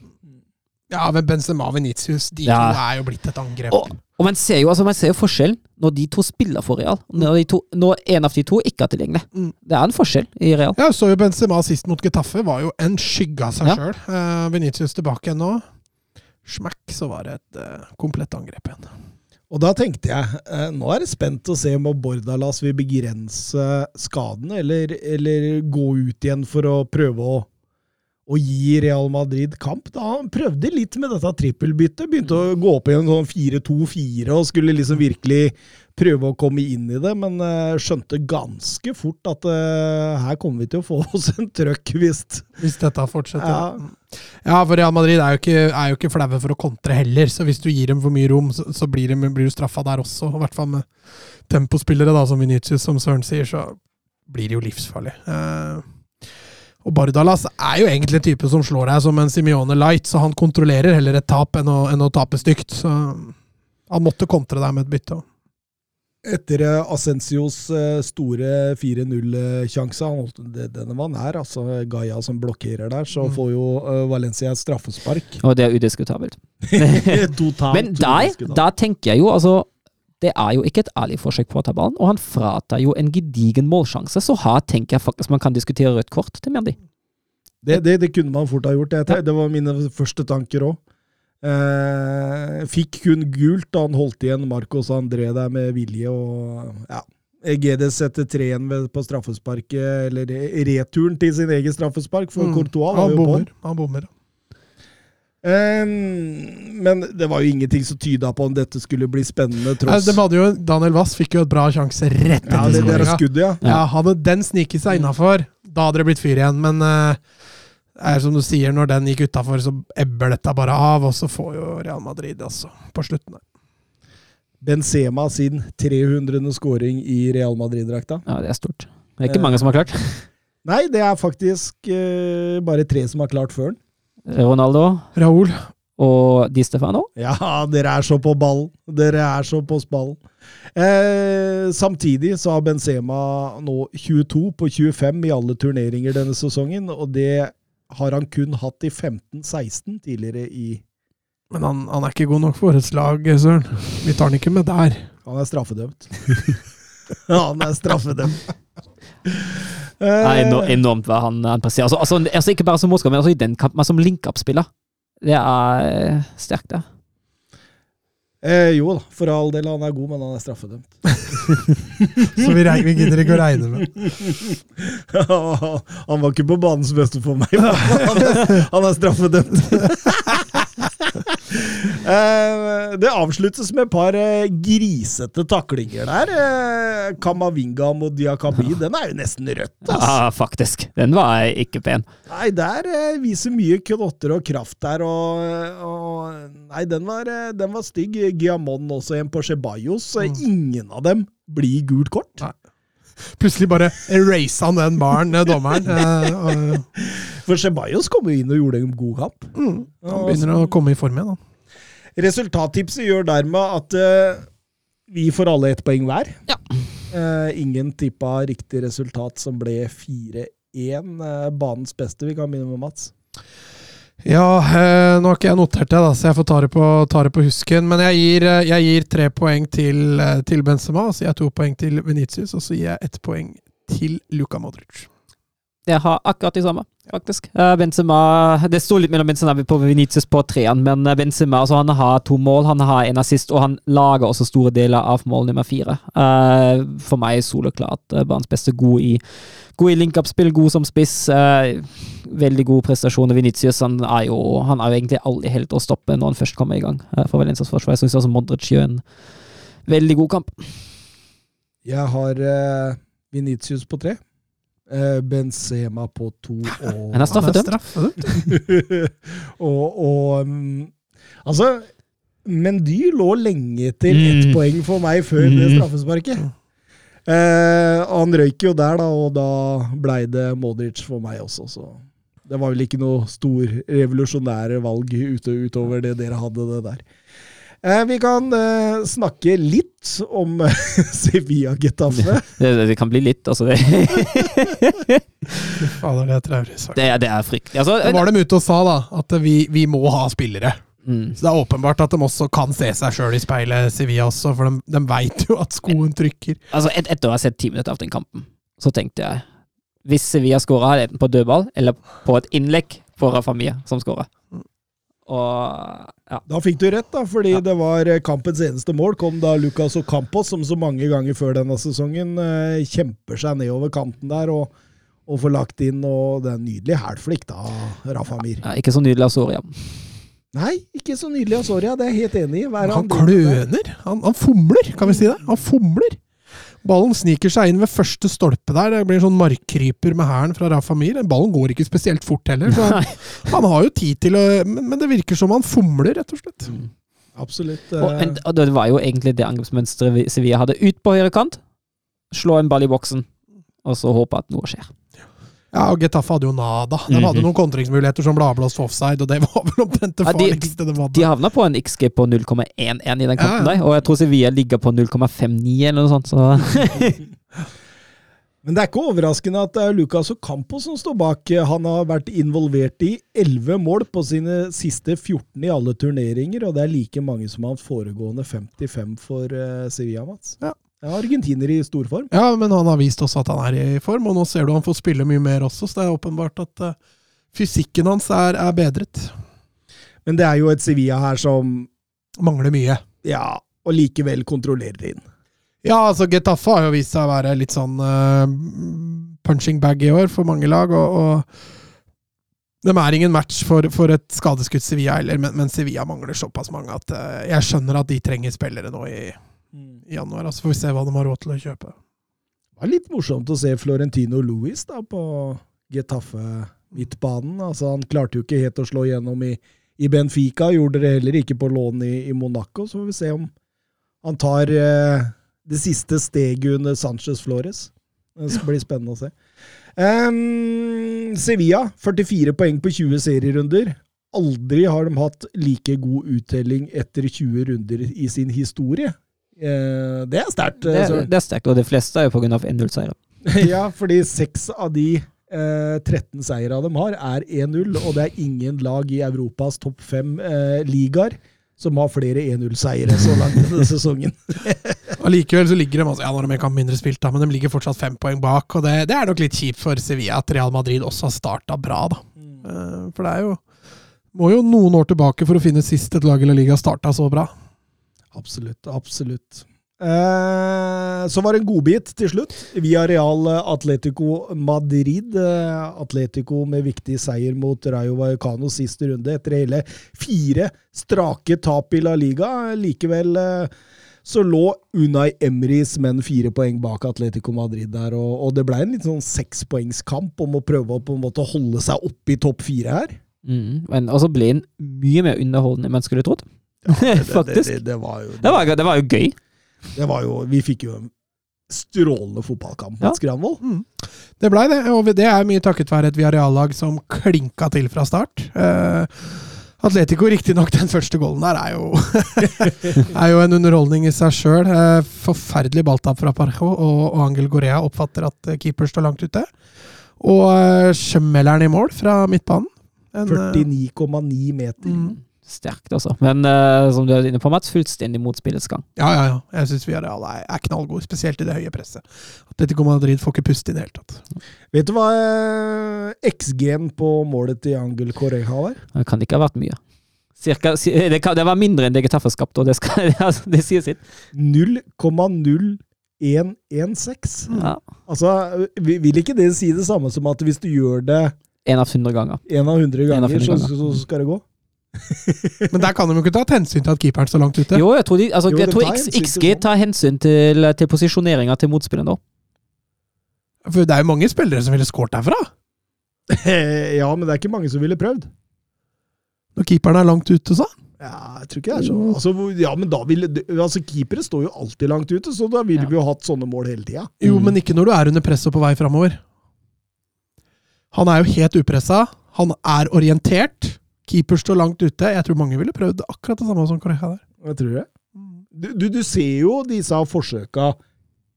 Ja, men Benzema og Venitius de ja. to er jo blitt et angrep. Og, og man, ser jo, altså, man ser jo forskjellen når de to spiller for Real. Når, to, når en av de to ikke er tilgjengelig. Mm. Det er en forskjell i Real. Ja, så jo Benzema sist mot Getafe var jo en skygge av seg ja. sjøl. Uh, Venitius tilbake igjen nå. Smakk, så var det et uh, komplett angrep igjen. Og da tenkte jeg, eh, nå er det spent å se om Bordalas vil begrense skadene, eller, eller gå ut igjen for å prøve å å gi Real Madrid kamp. Da han prøvde litt med dette trippelbyttet. Begynte å gå opp i en sånn 4-2-4 og skulle liksom virkelig prøve å komme inn i det, men uh, skjønte ganske fort at uh, her kommer vi til å få oss en trøkk hvis Hvis dette fortsetter. Ja. ja, for Real Madrid er jo ikke, er jo ikke flaue for å kontre heller, så hvis du gir dem for mye rom, så, så blir, de, blir, du straffa der også. I hvert fall med tempospillere, da, som Vinicius, som Søren sier, så blir det jo livsfarlig. Uh, og Bardalas er jo egentlig en type som slår deg som en Simione Light, så han kontrollerer heller et tap enn å, enn å tape stygt. Så han måtte kontre deg med et bytte. Etter eh, Asensios eh, store 4-0-sjanse, denne var nær, altså Gaia som blokkerer der, så mm. får jo eh, Valencia straffespark. Og det er udiskutabelt. Men der, da tenker jeg jo, altså det er jo ikke et ærlig forsøk på å ta ballen, og han fratar jo en gedigen målsjanse. Så her tenker jeg faktisk man kan diskutere rødt kort til Mendy. Det, det, det, kunne man fort ha gjort. Det, det var mine første tanker òg. Eh, fikk kun gult da han holdt igjen Marcos André der med vilje. og ja, Egedes setter tre igjen på straffesparket, eller returen til sin egen straffespark, for mm. Courtois var jo på. Han bommer. Um, men det var jo ingenting som tyda på om dette skulle bli spennende. tross. Nei, jo, Daniel Wass fikk jo et bra sjanse rett etter ja, det, det skuddet. ja. ja. Hadde den sniket seg innafor, da hadde det blitt fyr igjen. Men uh, er som du sier, når den gikk utafor, så ebber dette bare av, og så får jo Real Madrid altså, på slutten. Benzema sin 300. scoring i Real Madrid-drakta. Ja, det er stort. Det er ikke mange som har klart. Nei, det er faktisk uh, bare tre som har klart før den. Ronaldo Raúl. og Di Stefano. Ja, dere er så på ballen. Dere er så på spallen. Eh, samtidig så har Benzema nå 22 på 25 i alle turneringer denne sesongen, og det har han kun hatt i 15-16 tidligere i Men han, han er ikke god nok for årets lag, Søren. Vi tar han ikke med der. Han er straffedømt. han er straffedømt. Det er Eh, enormt hva han, han presterer. Altså, altså, altså, ikke bare som målskårer, men også i den kampen, men som link-up-spiller. Det er eh, sterkt, det. eh, jo da, for all del, han er god, men han er straffedømt. Så vi, vi gidder ikke å regne med han var ikke på banens beste for meg. Han er, han er straffedømt. Eh, det avsluttes med et par eh, grisete taklinger der. Eh, Kamavinga mot Diakabi, den er jo nesten rødt. Altså. Ja, faktisk. Den var ikke pen. Nei, der viser mye knotter og kraft der, og, og Nei, den var, den var stygg. Giamon også, en på Ceballos. så Ingen av dem blir gult kort. Nei. Plutselig bare erasa han den baren, dommeren. For Ceballos kom jo inn og gjorde en god kamp. mm, han begynner å komme i form igjen. Han. Resultattipset gjør dermed at uh, vi får alle ett poeng hver. Ja. Uh, ingen tippa riktig resultat, som ble 4-1. Uh, banens beste. Vi kan begynne med Mats. Ja, eh, nå har ikke jeg notert det, da, så jeg får ta det på, ta det på husken. Men jeg gir, eh, jeg gir tre poeng til, eh, til Benzema, så gir jeg to poeng til Venitius, og så gir jeg ett poeng til Luka Modric. Jeg har akkurat de samme, faktisk. Eh, Benzema Det sto litt mellom Benzema på Venitius på treeren, men eh, Benzema altså, han har to mål, han har en assist, og han lager også store deler av mål nummer fire. Eh, for meg er soleklart banens beste. God i, god i link-up-spill, god som spiss. veldig god prestasjon. Venitius han er, jo, han er jo egentlig aldri helt å stoppe når han først kommer i gang for Valencias forsvar. Jeg syns også Modric gjør en veldig god kamp. Jeg har uh, Venitius på tre. Eh, Benzema på to og Han er straffedømt. straffedømt. og, og um, Altså, Mendy lå lenge til ett Mm. poeng for meg før det Mm. straffesparket. Uh, han røyk jo der, da, og da blei det Modric for meg også, så det var vel ikke noe stor revolusjonære valg utover det dere hadde det der. Eh, vi kan eh, snakke litt om Sevilla Getafe. Det, det kan bli litt, altså. Det, Fader, det er traurig sagt. det, det er fryktelig. Altså, Da var de ute og sa da, at vi, vi må ha spillere. mm. Så det er åpenbart at de også kan se seg sjøl i speilet, Sevilla også, for de, de veit jo at skoen trykker. Altså, et, etter å ha sett ti minutter av den kampen, så tenkte jeg Hvis Sevilla skåra, hadde det enten på dødball eller på et innlegg for Rafamia, som skåra. Og ja. Da fikk du rett, da, fordi Ja. det var eh, kampens eneste mål. Kom da Lucas Ocampos, som så mange ganger før denne sesongen eh, kjemper seg nedover kanten der og, og får lagt inn. Og det er en nydelig hælflikk da, Rafa Mir. ja, Ikke så nydelig av Soria. Nei, ikke så nydelig av Soria, det er jeg helt enig i. Han der? kløner! Han, han fomler, kan vi si det? Han fomler! Ballen sniker seg inn ved første stolpe der. Det blir en sånn markkryper med hæren fra Rafa Mir. Ballen går ikke spesielt fort heller, så han, han har jo tid til å men, men det virker som han fomler, rett og slett. Absolutt. Og, eh, en, og det var jo egentlig det angrepsmønsteret Sevilla hadde. Ut på høyre kant, slå en ball i boksen, og så håpe at noe skjer. Ja, og Getafe hadde jo nada. De hadde Mhm. noen kontringsmuligheter som ble avblåst offside, og det var vel omtrent det Ja, de- farligste de hadde. De havna på en XG på 0,11 i den kampen Ja, ja. der, og jeg tror Sevilla ligger på 0,59 eller noe sånt. Så Men det er ikke overraskende at det er Lucas Ocampo som står bak. Han har vært involvert i 11 mål på sine siste 14 i alle turneringer, og det er like mange som hans foregående 55 for eh, Sevilla, Mats. Ja. Ja, Argentiner i stor form. Ja, men han har vist oss at han er i form, og nå ser du han får spille mye mer også, så det er åpenbart at uh, fysikken hans er, er bedret. Men det er jo et Sevilla her som, Mangler mye. ja, og likevel kontrollerer inn. Ja, altså Getafe har jo vist seg å være litt sånn uh, punching bag i år for mange lag, og, og de er ingen match for, for et skadeskutt Sevilla heller, men, men Sevilla mangler såpass mange at uh, jeg skjønner at de trenger spillere nå i, i januar. Så får vi se hva de har råd til å kjøpe. Det var litt morsomt å se Florentino Louis da, på Getafe-midtbanen. Altså, han klarte jo ikke helt å slå igjennom i, i Benfica, gjorde det heller ikke på lån i, i Monaco. Så får vi se om han tar eh, det siste steget under Sanchez Flores. Det skal bli spennende å se. Um, Sevilla, 44 poeng på 20 serierunder. Aldri har de hatt like god uttelling etter 20 runder i sin historie. Eh, det er sterkt. Det, eh, det er sterkt, og det fleste er jo pga. 1-0-seieren. ja, fordi seks av de eh, 13 seirene de har, er 1-0, og det er ingen lag i Europas topp fem eh, ligaer som har flere 1-0-seire så langt denne sesongen. Allikevel så ligger de altså, ja, når de kamp mindre spilt, da, men de ligger fortsatt fem poeng bak. og Det, det er nok litt kjipt for Sevilla at Real Madrid også har starta bra. da. Mm. For det er jo må jo noen år tilbake for å finne sist et lag i La Liga starta så bra. Absolutt, absolutt. Eh, så var det en godbit til slutt. Via Real Atletico Madrid. Eh, Atletico med viktig seier mot Rayo Vallecano siste runde, etter hele fire strake tap i La Liga. Likevel eh, så lå Unai Emrys menn fire poeng bak Atletico Madrid der, og, og det ble en litt sånn sekspoengskamp om å prøve å på en måte holde seg oppe i topp fire her. Mm. Men og så ble den mye mer underholdende enn man skulle trodd. Faktisk. Det, det, det, var jo, var, det var jo gøy. det var jo Vi fikk jo en strålende fotballkamp Ja. mot Mm. Det blei det, og det er mye takket være et Villarreal-lag som klinka til fra start. Eh, Atletico, riktignok, den første goalen der er jo, er jo en underholdning i seg sjøl. Eh, forferdelig balltap fra Parjo, og, og Angel Gorea oppfatter at eh, keeper står langt ute. Og eh, smelleren i mål fra midtbanen. Eh, 49,9 meter. mm, Sterkt, altså. Men uh, som du er inne på, Mats, fullstendig mot spillets gang. ja, ja, ja. Jeg syns vi er, er knallgod, spesielt i det høye presset. Atletico Madrid får ikke puste i det hele tatt. Vet du hva eh, XG-en på målet til Angel Correja var? Det kan ikke ha vært mye. Cirka, det, kan, det var mindre enn det Getafe skapte, og det, skal, altså, det sier sitt. 0,0116. Ja. Altså, vil ikke det si det samme som at hvis du gjør det En av hundre ganger. en av hundre En av ganger, hundre så, ganger. så, så skal det gå? Men der kan de jo ikke ta hensyn til at keeperen står langt ute. Jo, jeg tror, de, altså, Jo, jeg tror tar XG tar hensyn til, til posisjoneringa til motspilleren da. For det er jo mange spillere som ville skåret derfra. ja, men det er ikke mange som ville prøvd. Når keeperen er langt ute, så. Ja, jeg tror ikke det er så altså, Ja, men da ville altså, Keepere står jo alltid langt ute, så da ville Ja. vi jo hatt sånne mål hele tida. Jo, Mm. men ikke når du er under press og på vei framover. Han er jo helt upressa. Han er orientert. Keeper står langt ute. Jeg tror mange ville prøvd akkurat det samme som Correja der. Jeg tror det. Du, du, du ser jo disse forsøka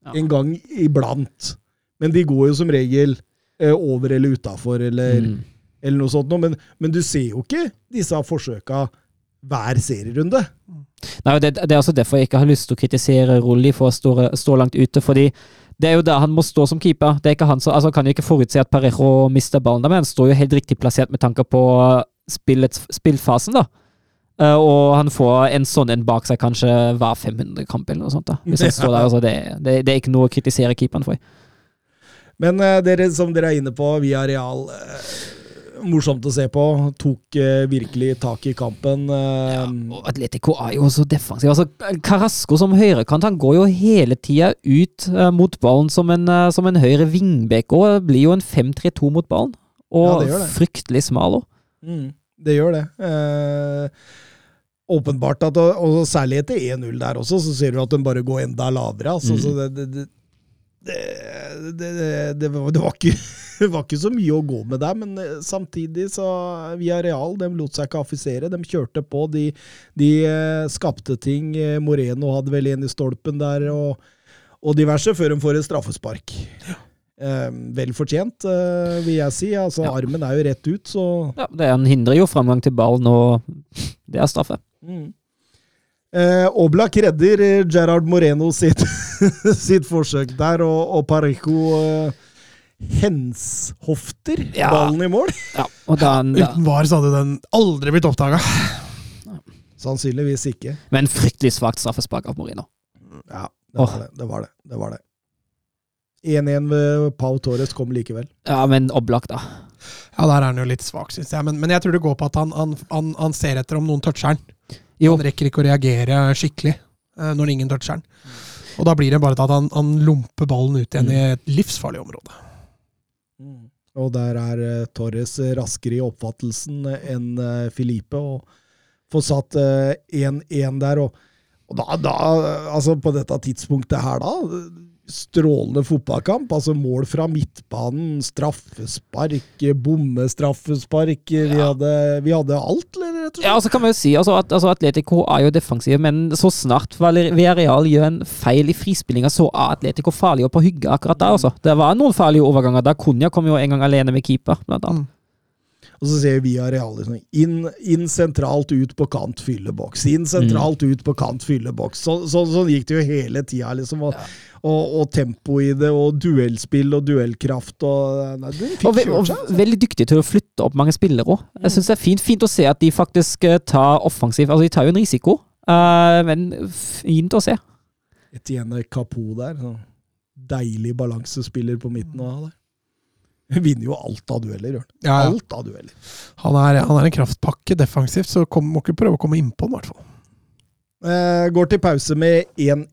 Ja. en gang iblant, men de går jo som regel eh, over eller utafor, eller, Mm. eller noe sånt. noe. Men, men du ser jo ikke disse forsøka hver serierunde. Nei, det, det er også derfor jeg ikke har lyst til å kritisere Rulli for å stå, stå langt ute, fordi det er jo der han må stå som keeper. Det er ikke han som, altså kan jo ikke forutse at Parejo mister ballen, men han står jo helt riktig plassert med tanke på spillets, spillfasen, da. Uh, og han får en sånn en bak seg kanskje hver 500 kamp, eller noe sånt. da. Hvis han står der, altså det, det, det er ikke noe å kritisere keeperen for. Men uh, dere, som dere er inne på, via Real uh, Morsomt å se på. Tok virkelig tak i kampen. Ja, Og Atletico er jo så defensiv. Altså, Carasco som høyrekant han går jo hele tida ut mot ballen som en, som en høyre vingbekk og blir jo en 5-3-2 mot ballen. Ja, Og det det. fryktelig smal òg. Mm, det gjør det. Eh, åpenbart at, og særlig etter 1-0 der også, så ser du at den bare går enda lavere. Altså, Mm. så det, det, det, det, var, var ikke, det var ikke så mye å gå med der, men eh, samtidig så Via Real de lot seg ikke affisere. De kjørte på. De, de eh, skapte ting. Eh, Moreno hadde vel en i stolpen der, og, og diverse, før de får et straffespark. Eh, vel fortjent, eh, vil jeg si. Altså, Ja. Armen er jo rett ut, så Ja, det han hindrer jo framgang til ballen, og det er straffe. Mm. Eh, Oblak redder eh, Gerard Moreno sitt, sitt forsøk der, og, og Parejo eh, henshofter Ja. ballen i mål. Ja, da, Uten VAR så hadde den aldri blitt oppdaga. Sannsynligvis ikke. men fryktelig svakt straffespark av Morino. Ja, det var Åh. det. Det var det. det, var det. 1-1 ved Pau Torres kom likevel. Ja, men opplagt, da. Ja, der er han jo litt svak, syns jeg. Men, men jeg tror det går på at han, han, han, han ser etter om noen toucher han. Jo. Han rekker ikke å reagere skikkelig eh, når ingen toucher han. Og da blir det bare at han, han lomper ballen ut igjen i et livsfarlig område. Og der er uh, Torres raskere i oppfattelsen enn uh, Filipe, og får satt eh, 1-1 der. Og, og da, da, altså på dette tidspunktet her, da Strålende fotballkamp. altså Mål fra midtbanen, straffespark, bommestraffespark. Vi, hadde, vi hadde alt, eller? rett og slett? Ja, så kan man jo si altså, at altså, Atletico er jo defensive, men så snart Villarreal gjør en feil i frispillinga, så er Atletico farlig og på hygge akkurat der. Altså. Det var noen farlige overganger. Da Cunha kom jo en gang alene med keeper, blant annet. Og så ser vi Areal liksom, inn, inn sentralt, ut på kant, fylle boks. Inn sentralt, ut på kant, fylle boks. Så, så, sånn gikk det jo hele tida. Liksom, og, og, og tempo i det, og duellspill og duellkraft. Og, nei, Og, ve og. Altså. veldig dyktig til å flytte opp mange spillere òg. Jeg syns det er fint, fint å se at de faktisk eh, tar offensiv Altså, de tar jo en risiko, uh, men fint å se. Etienne Kapo der. Sånn. Deilig balansespiller på midten av det. Vinner jo alt av dueller, Jørn. Ja, ja. Alt av dueller. Han er, han er en kraftpakke defensivt, så kom, må ikke prøve å komme innpå den, i hvert fall. Eh, går til pause med 1-1.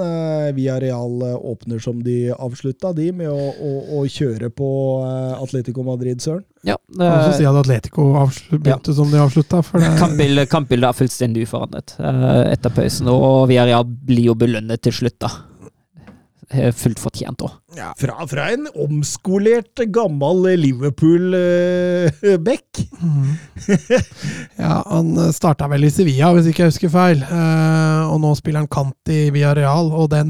Eh, Villarreal eh, åpner som de avslutta, de, med å, å, å kjøre på eh, Atletico Madrid, Søren. Ja, Kan også si at Atletico begynte begynte som de avslutta. Kampbildet kampbildet er fullstendig uforandret eh, etter pausen, og Villarreal blir jo belønnet til slutt, da. Eh, Fullt fortjent òg. Fra, fra en omskolert, gammel Liverpool-back. ja, han starta vel i Sevilla, hvis ikke jeg husker feil. Eh, og nå spiller han kant i Villarreal, og den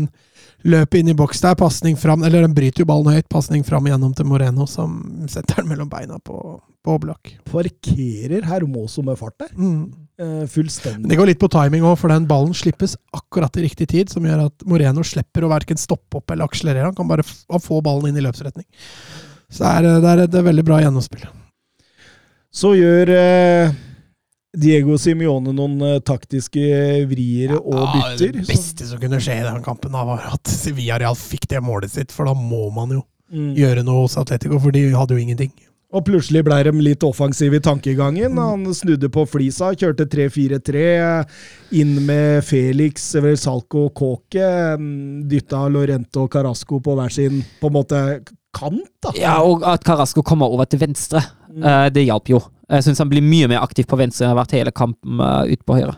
løper inn i boks der. Pasning fram, eller den bryter jo ballen høyt. Pasning fram igjennom til Moreno, som setter den mellom beina på, på Oblak. Parkerer Hermoso med fart der. Mm. Eh, fullstendig. det går litt på timing òg, for den ballen slippes akkurat i riktig tid, som gjør at Moreno slipper å verken stoppe opp eller akselerere. Han kan bare få ballen inn i løpsretning. Så det er, det er et veldig bra gjennomspill. Så gjør eh, Diego Simione noen eh, taktiske vrier og bytter. det beste som kunne skje i den kampen, da, var at Sevilla Real fikk det målet sitt, for da må man jo Mm. gjøre noe hos Atletico, for de hadde jo ingenting. Og plutselig ble de litt offensive i tankegangen. Han snudde på flisa, kjørte 3-4-3. Inn med Felix, Salco og Kåke. mm, Dytta Lorento og Carasco på hver sin på en måte kant. da. Ja, og at Carasco kommer over til venstre, Mm. eh, det hjalp jo. Jeg syns han blir mye mer aktiv på venstre enn han har vært hele kampen ut på høyre.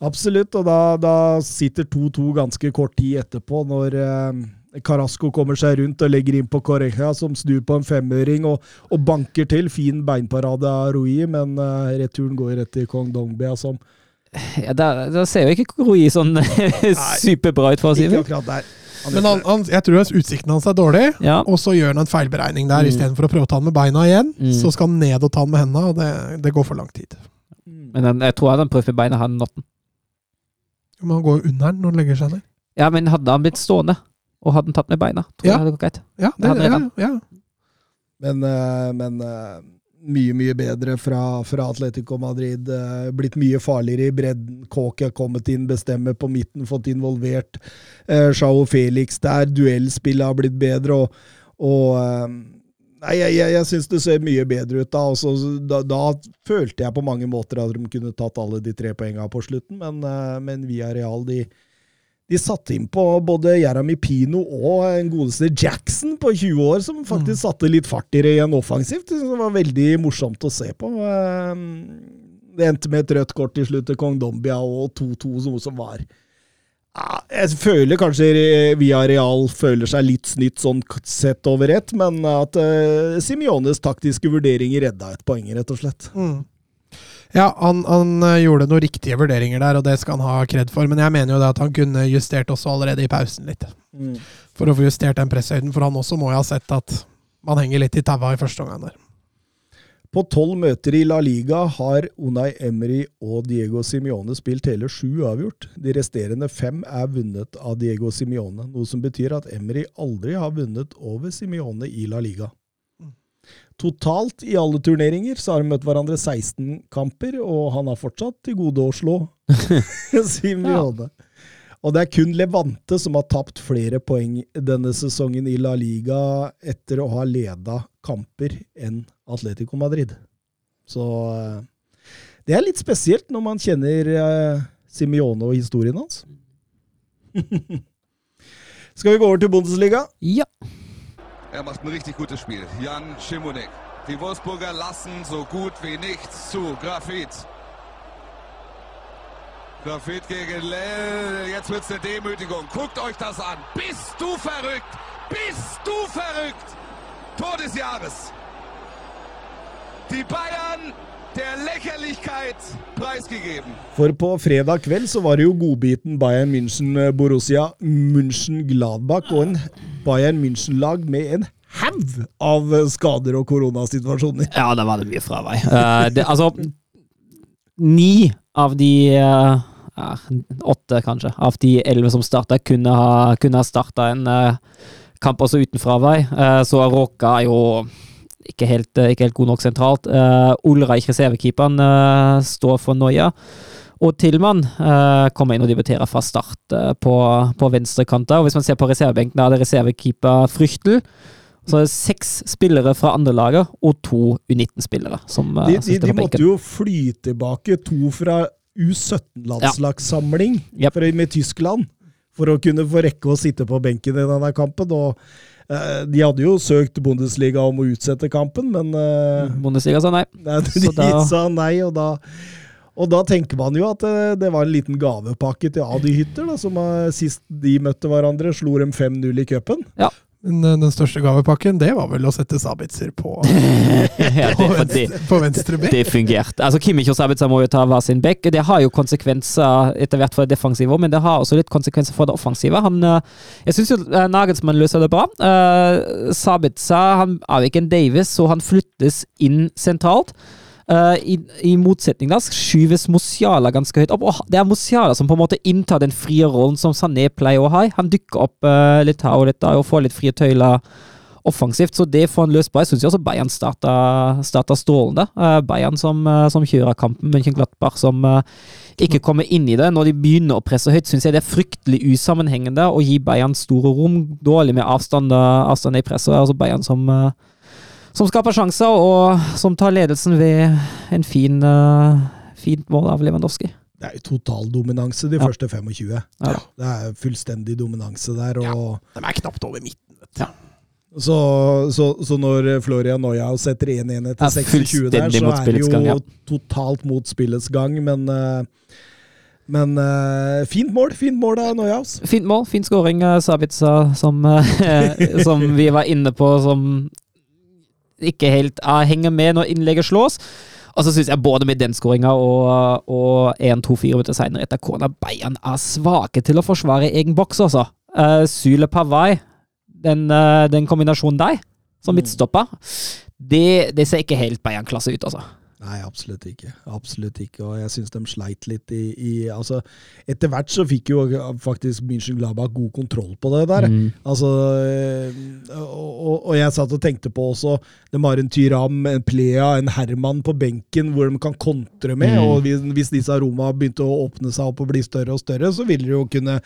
Absolutt, og da, da sitter 2-2 ganske kort tid etterpå, når eh, Carasco kommer seg rundt og legger inn på Correja, som snur på en femøring og, og banker til. Fin beinparade av Rui, men uh, returen går rett til Kong Dongbia, som Ja, der, der ser jo ikke Rui sånn superbra ut, for å si det. akkurat Men han, han, jeg tror utsikten hans er dårlig, Ja. og så gjør han en feilberegning der. Mm. Istedenfor å prøve å ta han med beina igjen, Mm. så skal han ned og ta han med hendene, og det, det går for lang tid. Men han, jeg tror han prøvde med beina han natten. Men han går jo under den når han legger seg ned. Ja, men hadde han blitt stående og hadde han tatt med beina, tror Ja. jeg det hadde gått greit. Ja, det, det ja, ja. Men, eh, men eh, mye, mye bedre fra, fra Atletico Madrid. eh, blitt mye farligere i bredden. Kåke har kommet inn, bestemmer på midten, fått involvert. Sjao Felix der. Duellspillet har blitt bedre. og, og Nei, jeg, jeg, jeg syns det ser mye bedre ut da. Også, da. Da følte jeg på mange måter at de kunne tatt alle de tre poengene på slutten, men, men via Real de, de satte inn på både Jeremy Pino og en godeste Jackson på 20 år, som faktisk satte litt fart i det igjen offensivt. Det var veldig morsomt å se på. Eh, Det endte med et rødt kort til slutt til Kong Dombia og 2-2, noe som var ja, Jeg føler kanskje Via Real føler seg litt snytt sånn sett over ett, men at uh, Simiones taktiske vurderinger redda et poeng, rett og slett. Mm. Ja, han, han eh, gjorde noen riktige vurderinger der, og det skal han ha kred for. Men jeg mener jo det at han kunne justert også allerede i pausen litt. For å få justert den presshøyden, for han også må jo ha sett at man henger litt i taua i første omgang der. På tolv møter i La Liga har Unai Emery og Diego Simione spilt hele sju avgjort. De resterende fem er vunnet av Diego Simione, noe som betyr at Emery aldri har vunnet over Simione i La Liga. Totalt i alle turneringer så har de møtt hverandre 16 kamper, og han har fortsatt til gode å slå ja. Og det er kun Levante som har tapt flere poeng denne sesongen i La Liga etter å ha leda kamper enn Atletico Madrid. Så eh, det er litt spesielt når man kjenner eh, Simione og historien hans. Skal vi gå over til Bundesliga? Ja. Er macht ein richtig gutes Spiel. Jan Schimonek. Die Wolfsburger lassen so gut wie nichts zu. Grafit. Grafit gegen Lell. Jetzt wird's eine Demütigung. Guckt euch das an. Bist du verrückt? Bist du verrückt? Tor des Jahres. Die Bayern. For på fredag kveld så var det jo godbiten Bayern München eh, Borussia München Gladbach og en Bayern München-lag med en haug av eh, skader og koronasituasjoner. Ja, da var det mye fravei. Uh, det, altså Ni av de uh, Åtte, kanskje, av de elleve som starta, kunne ha, kunne ha starta en uh, kamp også uten fravei. Uh, så Råka er jo ikke helt, eh, ikke helt god nok sentralt. Uh, Ulreich, reservekeeperen, uh, står for Noia. Og Tillmann uh, kommer inn og debuterer fra start uh, på, på venstrekanta. Hvis man ser på reservebenken, er det reservekeeper Fryktel. Så er det seks spillere fra andre laget og to U19-spillere som, uh, De, de, de måtte jo fly tilbake to fra U17-landslagssamling Yep. med Tyskland for å kunne få rekke å sitte på benken i denne kampen. og De hadde jo søkt Bundesliga om å utsette kampen, men eh, Bundesliga sa nei. Nei, de Så da- sa nei, og da, og da tenker man jo at det, det var en liten gavepakke til Adi Hytter, da, som eh, sist de møtte hverandre, slo dem 5-0 i cupen. Men eh, den største gavepakken, det var vel å sette Sabitzer på, ja, det, på, venstre, på venstre bekk. det fungerte. Altså, Kimmich og Sabitzer må jo ta hver sin bekk. Det har jo konsekvenser etter hvert for det defensive, men det har også litt konsekvenser for det offensive. Han, eh, jeg syns jo uh, Nagelsmann løser det bra. Uh, Sabitzer han er jo ikke en Davis, så han flyttes inn sentralt. Eh, i, I motsetning da skyves Musiala ganske høyt opp, og det er Musiala som på en måte inntar den frie rollen som Sané pleier å ha. Han dykker opp uh, litt her og litt der og får litt frie tøyler offensivt, så det får han løst på. Jeg syns også Bayern starta, strålende. Uh, Bayern som, som kjører kampen, Mönchenglattbach som eh, ikke kommer inn i det. Når de begynner å presse høyt, syns jeg det er fryktelig usammenhengende å gi Bayern store rom. Dårlig med avstand, avstand i presset. Altså Bayern som, eh, som skaper sjanser, og som tar ledelsen ved en fin, uh, fint mål av Lewandowski. Det er jo totaldominanse de Ja. første 25. Ja. Det er fullstendig dominanse der. og... De er knapt over midten. vet du. Så, så, så når Florian Neuhaus setter 1-1 etter 26 der, så er det jo gang, ja. totalt mot spillets gang, men uh, men uh, fint mål fint mål av Neuhaus. Fint mål, fin skåring. av Sabitsa som, uh, som vi var inne på, som ikke helt jeg henger med når innlegget slås. Og så syns jeg både med den skåringa og, og 1-2-4 minutter seinere etter corner Bayern er svake til å forsvare egen boks, altså. Uh, Sule Pavai, den, uh, den kombinasjonen der, som midtstopper, det, det ser ikke helt Bayern-klasse ut, altså. Nei, absolutt ikke. Absolutt ikke. Og jeg syns de sleit litt i, i altså, Etter hvert så fikk jo faktisk München Gladbach god kontroll på det der. Mm. Altså, øh, og, og- og jeg satt og tenkte på også De har en Tyram, en Plea, en Herman på benken hvor de kan kontre med. Mm. Og hvis, hvis disse aroma begynte å åpne seg opp og bli større og større, så ville de jo kunne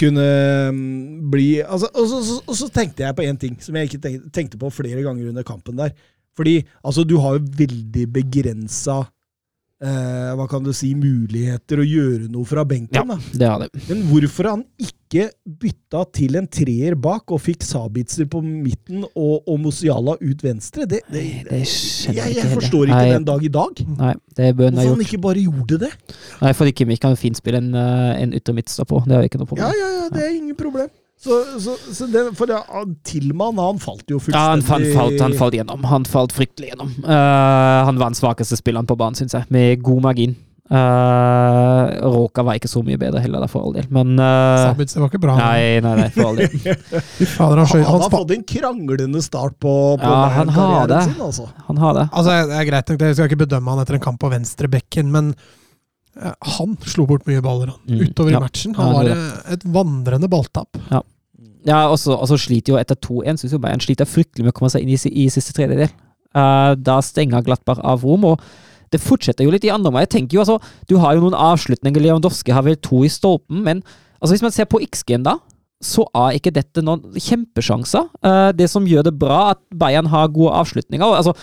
kunne mm, bli altså, og, så, så, og så tenkte jeg på én ting som jeg ikke tenkte på flere ganger under kampen der. Fordi altså, du har jo veldig begrensa eh, hva kan du si, muligheter å gjøre noe fra benken. Ja. da. Det har det. Men hvorfor han ikke bytta til en treer bak og fikk Sabitzer på midten og, og Musiala ut venstre, det, det, Det jeg, jeg jeg forstår ikke Nei. den dag i dag. Nei, det bør han ha gjort. han ikke bare gjorde det? Nei, for ikke Mikk kan fint spille en, eh, en midtstopper. Det har vi ikke noe problem. Ja, ja, ja, det er ingen problem. Så, så, så det, for det, han- Tilman han falt jo Ja, han, fullstendig han, falt, han falt gjennom. Han falt fryktelig gjennom. Uh, han var den svakeste spilleren på banen, syns jeg, med god margin. Uh, Råka var ikke så mye bedre heller, da, for all del, men eh, Sabitzer var ikke bra. Nei, nei, nei, for all del. Fader, han, Han, han han har fått en kranglende start på, på Ja, han har det. sin, altså. Han har det. Altså, jeg, jeg, greit nok, jeg skal ikke bedømme han etter en kamp på venstre bekken, men uh, han slo bort mye baller han, Mm, utover ja. i matchen. Han ja, var et vandrende balltapp. Ja, så og så sliter jo etter 2-1, syns jo Bayern sliter fryktelig med å komme seg inn i, i siste tredjedel. Uh, da stenger Glattberg av rom, og det fortsetter jo litt i andre omgang. Jeg tenker jo altså, Du har jo noen avslutninger. Lewandowski har vel to i stolpen, men altså hvis man ser på XG-en, da, så er ikke dette noen kjempesjanser. Uh, det som gjør det bra, at Bayern har gode avslutninger. og altså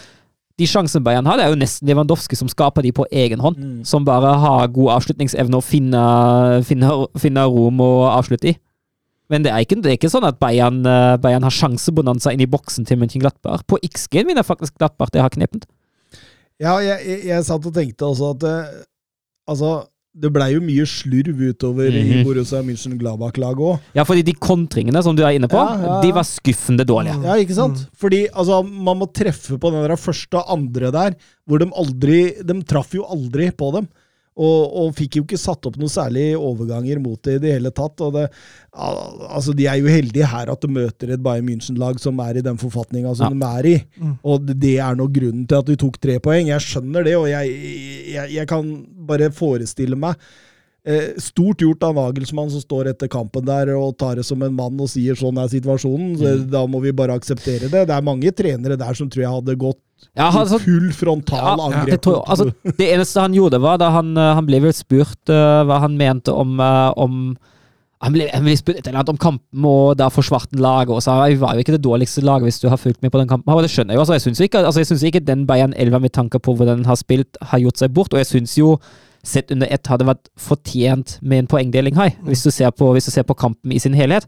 de sjansene Bayern har, det er jo nesten Lewandowski som skaper de på egen hånd. Mm. Som bare har god avslutningsevne og finner finne, finner rom å avslutte i. Men det er ikke, det er ikke sånn at Bayern, eh, Bayern har sjansebonanza inn i boksen til Mönchenglattberg. På XG-en vinner faktisk Glattbar, det har knepent. Ja, jeg, jeg, jeg satt og tenkte også at eh, Altså, det blei jo mye slurv utover i Mhm. Borussia München-Gladbach-laget òg. Ja, fordi de kontringene som du er inne på, Ja, ja, de var skuffende dårlige. Ja, ikke sant? Fordi altså, man må treffe på den der første og andre der, hvor de aldri De traff jo aldri på dem. Og, og fikk jo ikke satt opp noen særlig overganger mot det i det hele tatt. og det, altså De er jo heldige her at de møter et Bayern München-lag som er i den forfatninga som de er i. Og det- er nå grunnen til at de tok tre poeng. Jeg skjønner det, og jeg, jeg, jeg kan bare forestille meg Eh, stort gjort av Nagelsmann som står etter kampen der og tar det som en mann og sier sånn er situasjonen. Så Da må vi bare akseptere det. Det er mange trenere der som tror jeg hadde gått Ja, han, så, full frontal Ja, angrep. det, tror, altså, det eneste han gjorde, var da han, eh, han ble vel spurt uh, hva han mente om, uh, om han ble, han ble spurt et eller annet om kampen, og da forsvarte laget. Og sa vi var jo ikke det dårligste laget hvis du har fulgt med på den kampen. Og det skjønner jeg jo. Altså, jeg syns ikke, altså, ikke den Bayern 11 med tanke på hvordan den har spilt, har gjort seg bort. Og jeg syns jo sett under ett hadde vært fortjent med en poengdeling her, hvis du ser på, hvis du ser på kampen i sin helhet.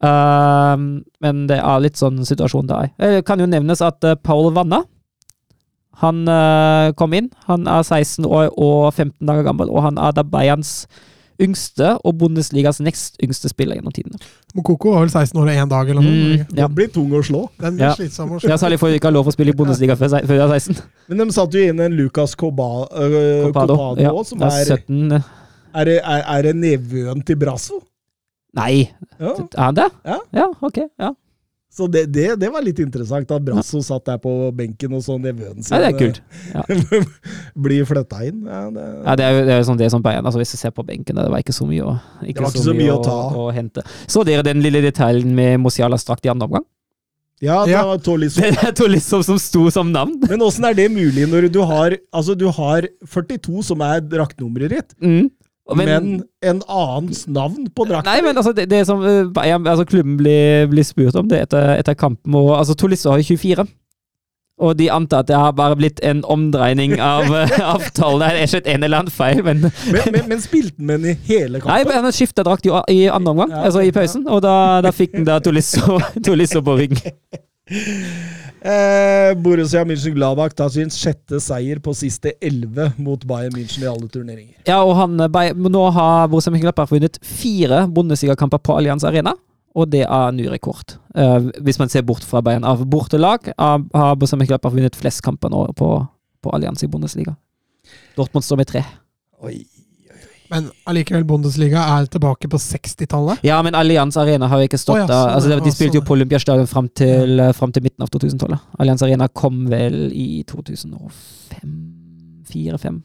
Ehm, men det er litt sånn situasjon der. Det kan jo nevnes at eh, Paul Vanna han uh, kom inn. Han er 16 år og 15 dager gammel, og han er da Bayerns yngste og Bundesligas nest yngste spiller gjennom tidene. Mokoko var vel 16 år og én dag, eller noe Mm, ja. Den blir tung å slå. Den blir Ja. slitsom å Ja, særlig fordi du ikke har lov å spille i Bundesliga før, de er 16. Men de satte jo inn en Lucas Cobado, uh, Copado. Copado Ja, som er er, 17 eh, er, er, er nevøen til Brasso? Nei, Ja. er han det? Ja. ja ok. Ja. Så det, det, det var litt interessant at Brasso satt der på benken og så nevøen sin ja, det er kult. Ja. bli flytta inn. Ja, det, Ja, det er jo det er jo sånn, det som beina, Altså, hvis du ser på benken, det var ikke så mye å, ikke så mye å ta. å, hente. Så dere den lille detaljen med Mosiala strakt i andre omgang? ja, det Ja. var Tolisso. Det er to liksom som sto som navn. Men åssen er det mulig når du har Altså, du har 42 som er draktnummeret ditt, Mm. Men, en annens navn på drakten? Nei, men altså, det, det som ja, altså, klubben blir, blir spurt om det etter, etter kampen, og altså, Tolisso har jo 24. Og de antar at det har bare blitt en omdreining av, avtalen. Det er ikke en eller annen feil, men Men, men, men spilte han med den i hele kampen? Nei, men han skifta drakt i, i andre omgang, Ja, altså i pausen, og da, da fikk han da Tolisso, Tolisso på ryggen. Eh, Borussia München-Gladbach tar sin sjette seier på siste elleve mot Bayern München i alle turneringer. Ja, og han, eh, nå har Borussia Mönchengladbach vunnet fire Bundesliga-kamper på Allianz Arena, og det er ny rekord. Eh, hvis man ser bort fra Bayern av bortelag, har Borussia Mönchengladbach vunnet flest kamper nå på, på Allianz i Bundesliga. Dortmund står med tre. Oi. Men allikevel, Bundesliga er tilbake på 60-tallet. Ja, men Allianz Arena har jo ikke stått oh, ja, sånn, Altså, de spilte jo sånn. på Olympiastadion fram til, fram til midten av 2012. Allianz Arena kom vel i 2005-2004-2005.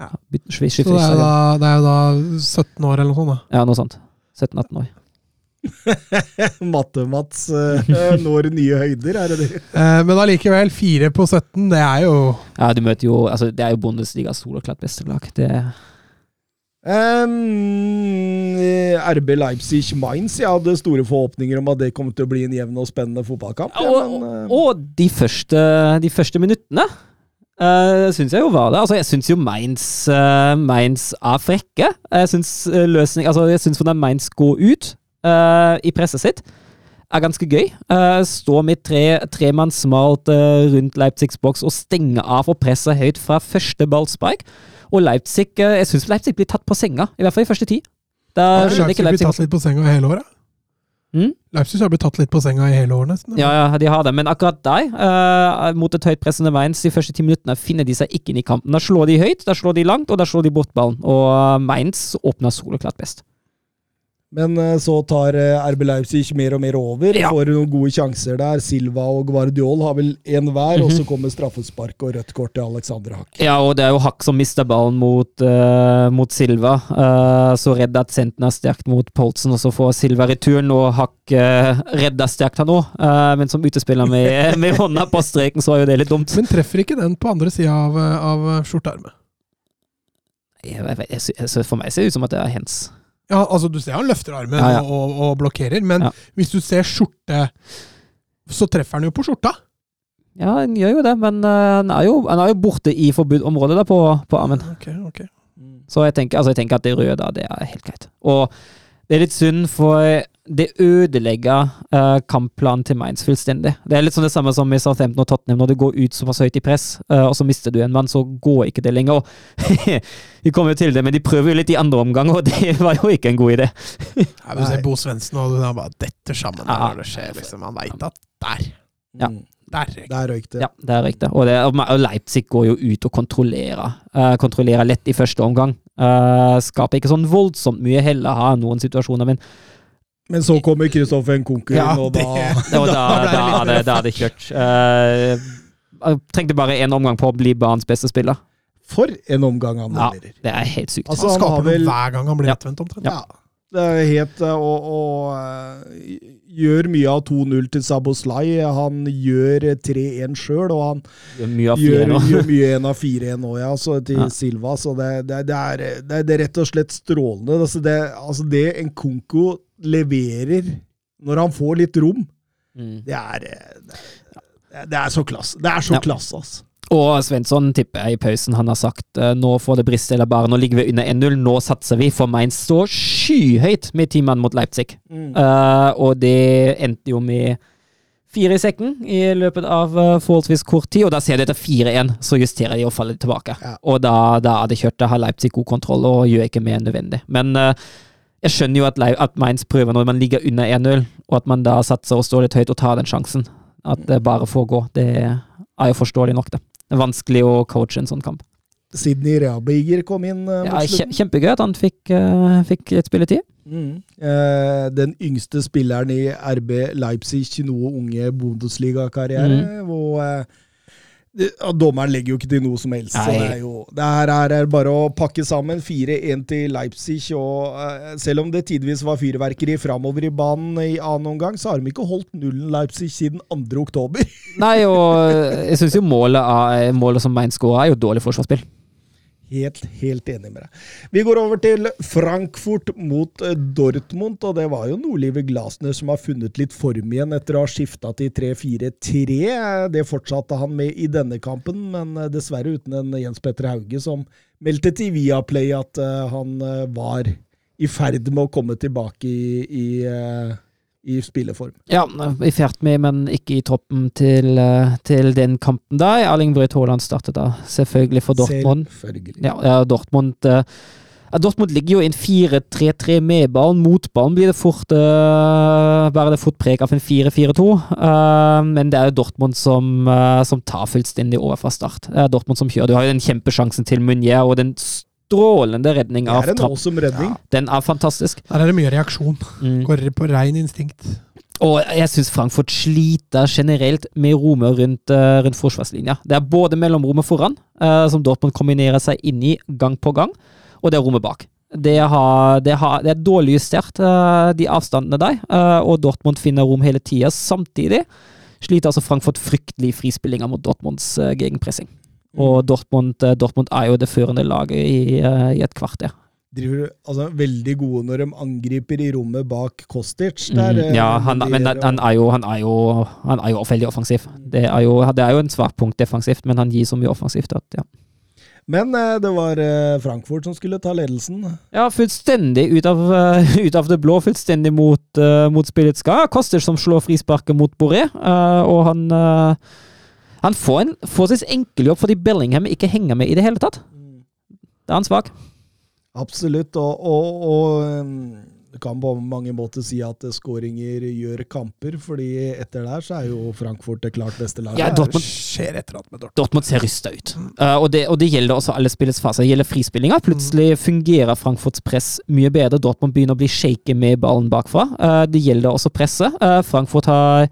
Ja. Så det er, da, det er jo da 17 år eller noe sånt. da. Ja, noe sånt. 17-18 år. Matte-Mats uh, når nye høyder, er det det? Uh, men allikevel, fire på 17, det er jo Ja, du møter jo altså, Det er jo Bundesligas soloklart beste lag. Det, Um, RB Leipzig Mainz. Jeg hadde store forhåpninger om at det kom til å bli en jevn og spennende fotballkamp. ja, og, men, uh... og de første, de første minuttene uh, syns jeg jo var det. Altså, jeg syns jo Mainz, uh, Mainz er frekke. Jeg syns uh, løsning Altså, jeg syns hvordan Mainz går ut uh, i presset sitt, er ganske gøy. Uh, Stå med tre, mann smalt eh, rundt Leipzigs boks og stenge av for presset høyt fra første ballspark. Og Leipzig eh, Jeg syns Leipzig blir tatt på senga, i hvert fall i første tid. Da ja, Leipzig ikke blir tatt litt på senga i hele året. Mm? Leipzig har blitt tatt litt på senga i hele år, nesten. Ja, ja, de har det. Men akkurat der, uh, mot et høyt pressende Mainz, de første ti minuttene finner de seg ikke inn i kampen. Da slår de høyt, da slår de langt, og da slår de bort ballen. Og eh, Mainz åpner soleklart best. Men eh, så tar eh, RB Leipzig mer og mer over. Ja. Får noen gode sjanser der. Silva og Guardiol har vel én hver, Mhm. og så kommer straffespark og rødt kort til Alexander Hack. Ja, og det er jo Hakk som mister ballen mot, uh, mot Silva. Uh, så redder at Senten er sterkt mot Poltsen, og så får Silva returen, og Hakk uh, redder sterkt han òg. men som utespiller med, med hånda på streken, så er jo det litt dumt. Men treffer ikke den på andre sida av, av skjorteermet. For meg ser det ut som at det er hens. Ja, altså Du ser han løfter armen Ja, ja. Og, og, blokkerer, men hvis du ser skjorte, så treffer han jo på skjorta. Ja, han gjør jo det, men eh, han, er jo, han er jo borte i forbudt-området da, på, på armen. Ok, ok. Så jeg tenker, altså jeg tenker at det røde da, det er helt greit. Og det er litt synd, for det ødelegger uh, kampplanen til Mainz fullstendig. Det er litt sånn det samme som i Southampton og Tottenham. Når det går ut såpass høyt i press, uh, og så mister du en mann, så går ikke det lenger. Vi kommer jo til det, men de prøver jo litt i andre omgang, og det var jo ikke en god idé. Ja, du ser Bo Svendsen, og du bare detter sammen Ja. når det skjer. liksom. Han veit at der, Ja. Der røyk det. Ja, der røyk. Og, det, og Leipzig går jo ut og kontrollerer. Uh, kontrollerer lett i første omgang. Uh, skaper ikke sånn voldsomt mye heller, har noen situasjoner, men Men så kommer Kristoffer Nkunku Ja, og da det- Og da, Da det da, litt er det, da er det kjørt. Uh, jeg trengte bare én omgang på å bli banens beste spiller. For en omgang han Ja, det er helt sykt. Altså, Han han skaper vel- hver gang han blir Ja. rettvendt, omtrent. Ja. Det er helt eh, Og, og eh, gjør mye av 2-0 til Saboslai. Han gjør 3-1 sjøl, og han gjør, gjør mye 1 av fire nå, ja, så til Ja. Silva. Så det, det, det, er, det, er, rett og slett strålende. Altså det, altså det Nkunku leverer når han får litt rom, Mm. det er eh, Det er, så klasse. Det er så klasse, altså. Og Svensson tipper jeg i pausen han har sagt eh, nå får det briste eller bare, nå ligger vi under 1-0, nå satser vi, for Mainz står skyhøyt med ti mann mot Leipzig. Eh, og det endte jo med fire i sekken i løpet av eh, forholdsvis kort tid, og da ser du etter 4-1, så justerer de og faller tilbake. Ja. Og da, da er det kjørt, da har Leipzig god kontroll og gjør ikke mer nødvendig. Men uh, jeg skjønner jo at, at Mainz prøver når man ligger under 1-0, og at man da satser og står litt høyt og tar den sjansen. At det bare får gå. Det er jo forståelig nok, det. Det er vanskelig å coache en sånn kamp. Sidney Rabiger kom inn uh, Ja, kjempegøy at han fikk, uh, fikk litt spilletid. Mm. Eh, den yngste spilleren i RB Leipzig noe unge Bundesliga-karriere. Mm. hvor dommeren legger jo ikke til noe som helst. Så det, er jo, det her er, bare å pakke sammen 4-1 til Leipzig. Og uh, selv om det tidvis var fyrverkeri framover i banen i annen omgang, så har de ikke holdt nullen Leipzig siden 2. oktober. Nei, og jeg syns jo målet, målet som Mainz skårer, er jo dårlig forsvarsspill. Helt, helt enig med deg. Vi går over til Frankfurt mot eh, Dortmund, og det var jo Nordlivet Glasner som har funnet litt form igjen etter å ha skifta til 3-4-3. Det fortsatte han med i denne kampen, men eh, dessverre uten en Jens Petter Hauge, som meldte til Viaplay at eh, han var i ferd med å komme tilbake i, i, i spilleform. Ja, i ferd med, men ikke i troppen til, eh, til den kampen der. Erling Braut Haaland startet da selvfølgelig for Dortmund. Selvfølgelig. Ja, ja Dortmund eh, ja, Dortmund ligger jo i en 4-3-3 med ballen. Mot ballen blir det fort uh, bare det fort preg av en 4-4-2. Uh, men det er jo Dortmund som, uh, som tar fullstendig over fra start. Det er Dortmund som kjører. Du har jo den kjempesjansen til Munier og den strålende redning Det av er en trapp. awesome redning. Den er fantastisk. Der er det mye reaksjon. Mm. Går på rein instinkt. Og jeg syns Frankfurt sliter generelt med rommet rundt, eh, rundt forsvarslinja. Det er både mellomrommet foran, uh, som Dortmund kombinerer seg inn i gang på gang, og det er rommet bak. Det, har, det, har, det er dårlig justert, uh, de avstandene der, uh, og Dortmund finner rom hele tida. Samtidig sliter altså Frankfurt fryktelig frispillinger frispillinga mot Dortmunds uh, gegenpressing. Og Dortmund, eh, Dortmund er jo det førende laget i, eh, i et kvarter. driver altså, veldig gode når de angriper i rommet bak Kostic. Der, mm, Ja, han, men han er, jo, han, er jo, han er jo veldig offensiv. Det er jo, det er jo en svart punkt defensivt, men han gir så mye offensivt at ja. Men det var Frankfurt som skulle ta ledelsen. Ja, fullstendig ut av, ut av det blå, fullstendig mot, mot spillets. Koster som slår frisparket mot Boré, og han Han får en forholdsvis enkel jobb fordi Bellingham ikke henger med i det hele tatt. Da er han svak. Absolutt. Og, og, og um, du kan på mange måter si at skåringer gjør kamper, fordi etter der så er jo Frankfurt det klart beste laget. Ja, Dortmund- Det skjer et eller annet med Dortmund. Dortmund ser rysta ut. uh, og, det, og det gjelder også alle spillets faser. Det gjelder frispillinga. Plutselig fungerer Frankfurts press mye bedre. Dortmund begynner å bli shaky med ballen bakfra. Uh, det gjelder også presset. Uh, Frankfurt har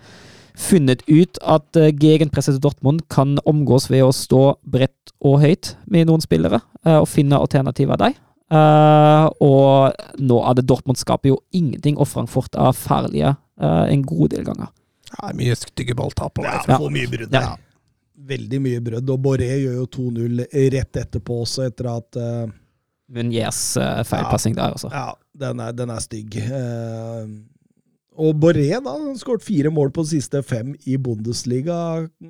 funnet ut at uh, gegenpresset til Dortmund kan omgås ved å stå bredt og høyt med noen spillere, eh, og finne alternativer av Eh, og nå er det Dortmund skaper jo ingenting, og Frankfurt er farlige eh, en god del ganger. Ja, mye stygge balltap og. Ja, Ja. mye brudd. Ja. Veldig mye brudd. Og Boré gjør jo 2-0 rett etterpå også, etter at eh, Muniers uh, feilpassing der også. Ja, den er, den er stygg. Eh, og Borré da, han har skåret fire mål på de siste fem i Bundesliga.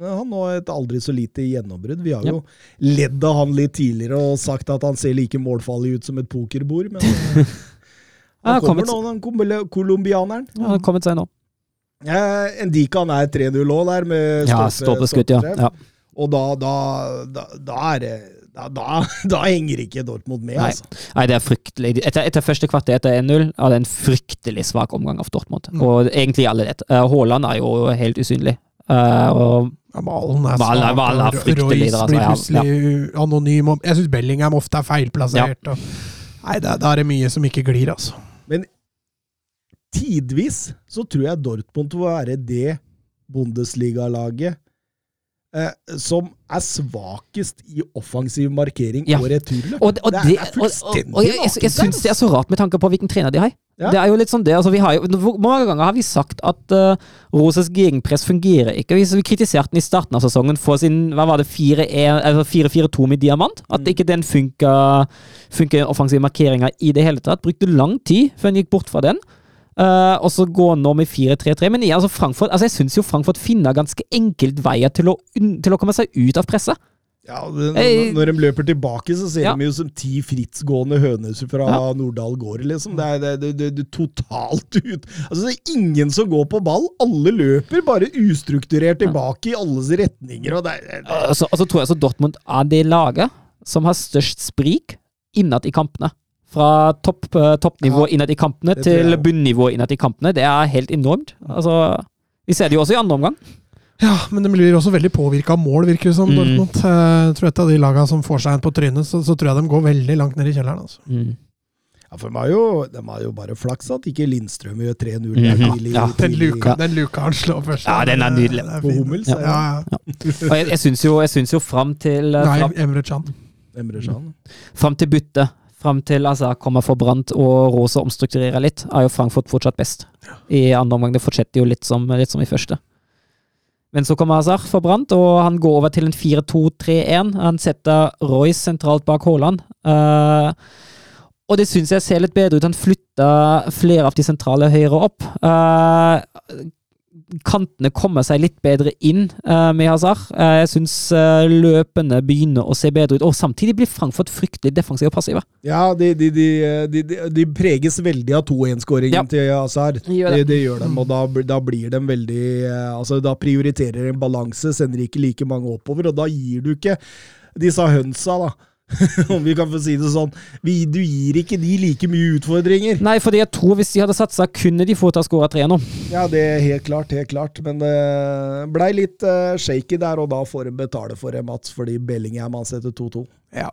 Han har et aldri så lite gjennombrudd. Vi har Ja. jo ledd av han litt tidligere og sagt at han ser like målfarlig ut som et pokerbord, men han, Ja, Han kommer nå, den colombianeren. Ja, han har kommet seg nå. Eh, Endikan han er 3-0 òg der, med Ja, stolpe- ja. ja. Og da, da, da, da er det da, da, da henger ikke Dortmund med, Nei. altså. Nei, det er fryktelig. Etter, etter første kvarter etter 1-0 er det en fryktelig svak omgang av Dortmund. Mm. Og egentlig alle vet. Uh, Haaland er jo helt usynlig. Eh, og Ja, Malen er svak, Malen er fryktelig Royce blir plutselig ja, anonym. og Jeg syns Bellingham ofte er feilplassert. Og, nei, da, da er det mye som ikke glir, altså. Men tidvis så tror jeg Dortmund vil være det Bundesliga-laget eh, som er svakest i offensiv markering Ja. og returløp. Og, det- og det, det, er, og, fullstendig og, og jeg, jeg, jeg syns det er så rart med tanke på hvilken trener de har. Ja. Det er jo litt sånn det, altså vi har jo, Hvor mange ganger har vi sagt at uh, Roses gegenpress fungerer ikke? Vi, vi kritiserte den i starten av sesongen for sin hva var det, 4-1 eller 4-4-2 med diamant. At ikke den funka, funka offensive markeringa i det hele tatt. Brukte lang tid før en gikk bort fra den. Uh, og så går han nå med 4-3-3. Men altså Frankfurt, altså jeg syns jo Frankfurt finner ganske enkelt veier til å, til å komme seg ut av presset. Ja, det, når, når de løper tilbake, så ser Ja. de jo som ti frittgående høner fra Ja. Nordahl gård, liksom. Det er, det, det, det, totalt ut Altså, det er ingen som går på ball. Alle løper bare ustrukturert tilbake i alles retninger, og Og så, og så tror jeg så Dortmund er det laget som har størst sprik innad i kampene. Fra topp, eh, toppnivå Ja, innad i kampene til bunnivå innad i kampene. Det er helt enormt. Altså, vi ser det jo også i andre omgang. Ja, men de blir også veldig påvirka av mål, virker det som. Mm. Dortmund. Eh, Jeg tror et av de lagene som får seg en på trynet, så, så tror jeg de går veldig langt ned i kjelleren. altså. Ja, for de har, jo, de har jo bare flaks at ikke Lindstrøm gjør 3-0 Mm. Ja. Den luka, den luka han slår først. Ja, den er nydelig. Det på fin. Hummels. Ja, er ja. ja. Og jeg, jeg syns jo, jeg jo fram til eh, Nei, Emre Can. Emre Can. fram til byttet, fram til altså, kommer for Brandt og Rosa omstrukturerer litt, er jo Frankfurt fortsatt best. I andre omgang det fortsetter jo litt som, litt som i første. Men så kommer Azar for Brandt, og han går over til en 4-2-3-1. Han setter Royce sentralt bak Haaland. Uh, og det syns jeg ser litt bedre ut. Han flytter flere av de sentrale høyre opp. Eh, kantene kommer seg litt bedre inn uh, med Hazard. Uh, jeg syns løpene begynner å se bedre ut. Og samtidig blir Frankfurt fryktelig defensive og passive. Ja, de, de, de, de, preges veldig av 2-1-skåringen Ja. til Hazard. Gjør Det, det. gjør de, og da, da blir de veldig eh, Altså, da prioriterer en balanse, sender ikke like mange oppover, og da gir du ikke disse hønsa, da. Om vi kan få si det sånn. Vi, du gir ikke de like mye utfordringer. Nei, fordi jeg tror hvis de hadde satsa, kunne de fått ha skåra tre nå. Ja, det er helt klart, helt klart. Men det blei litt uh, shaky der, og da får de betale for det, Mats, fordi Bellingham han setter 2-2. Ja.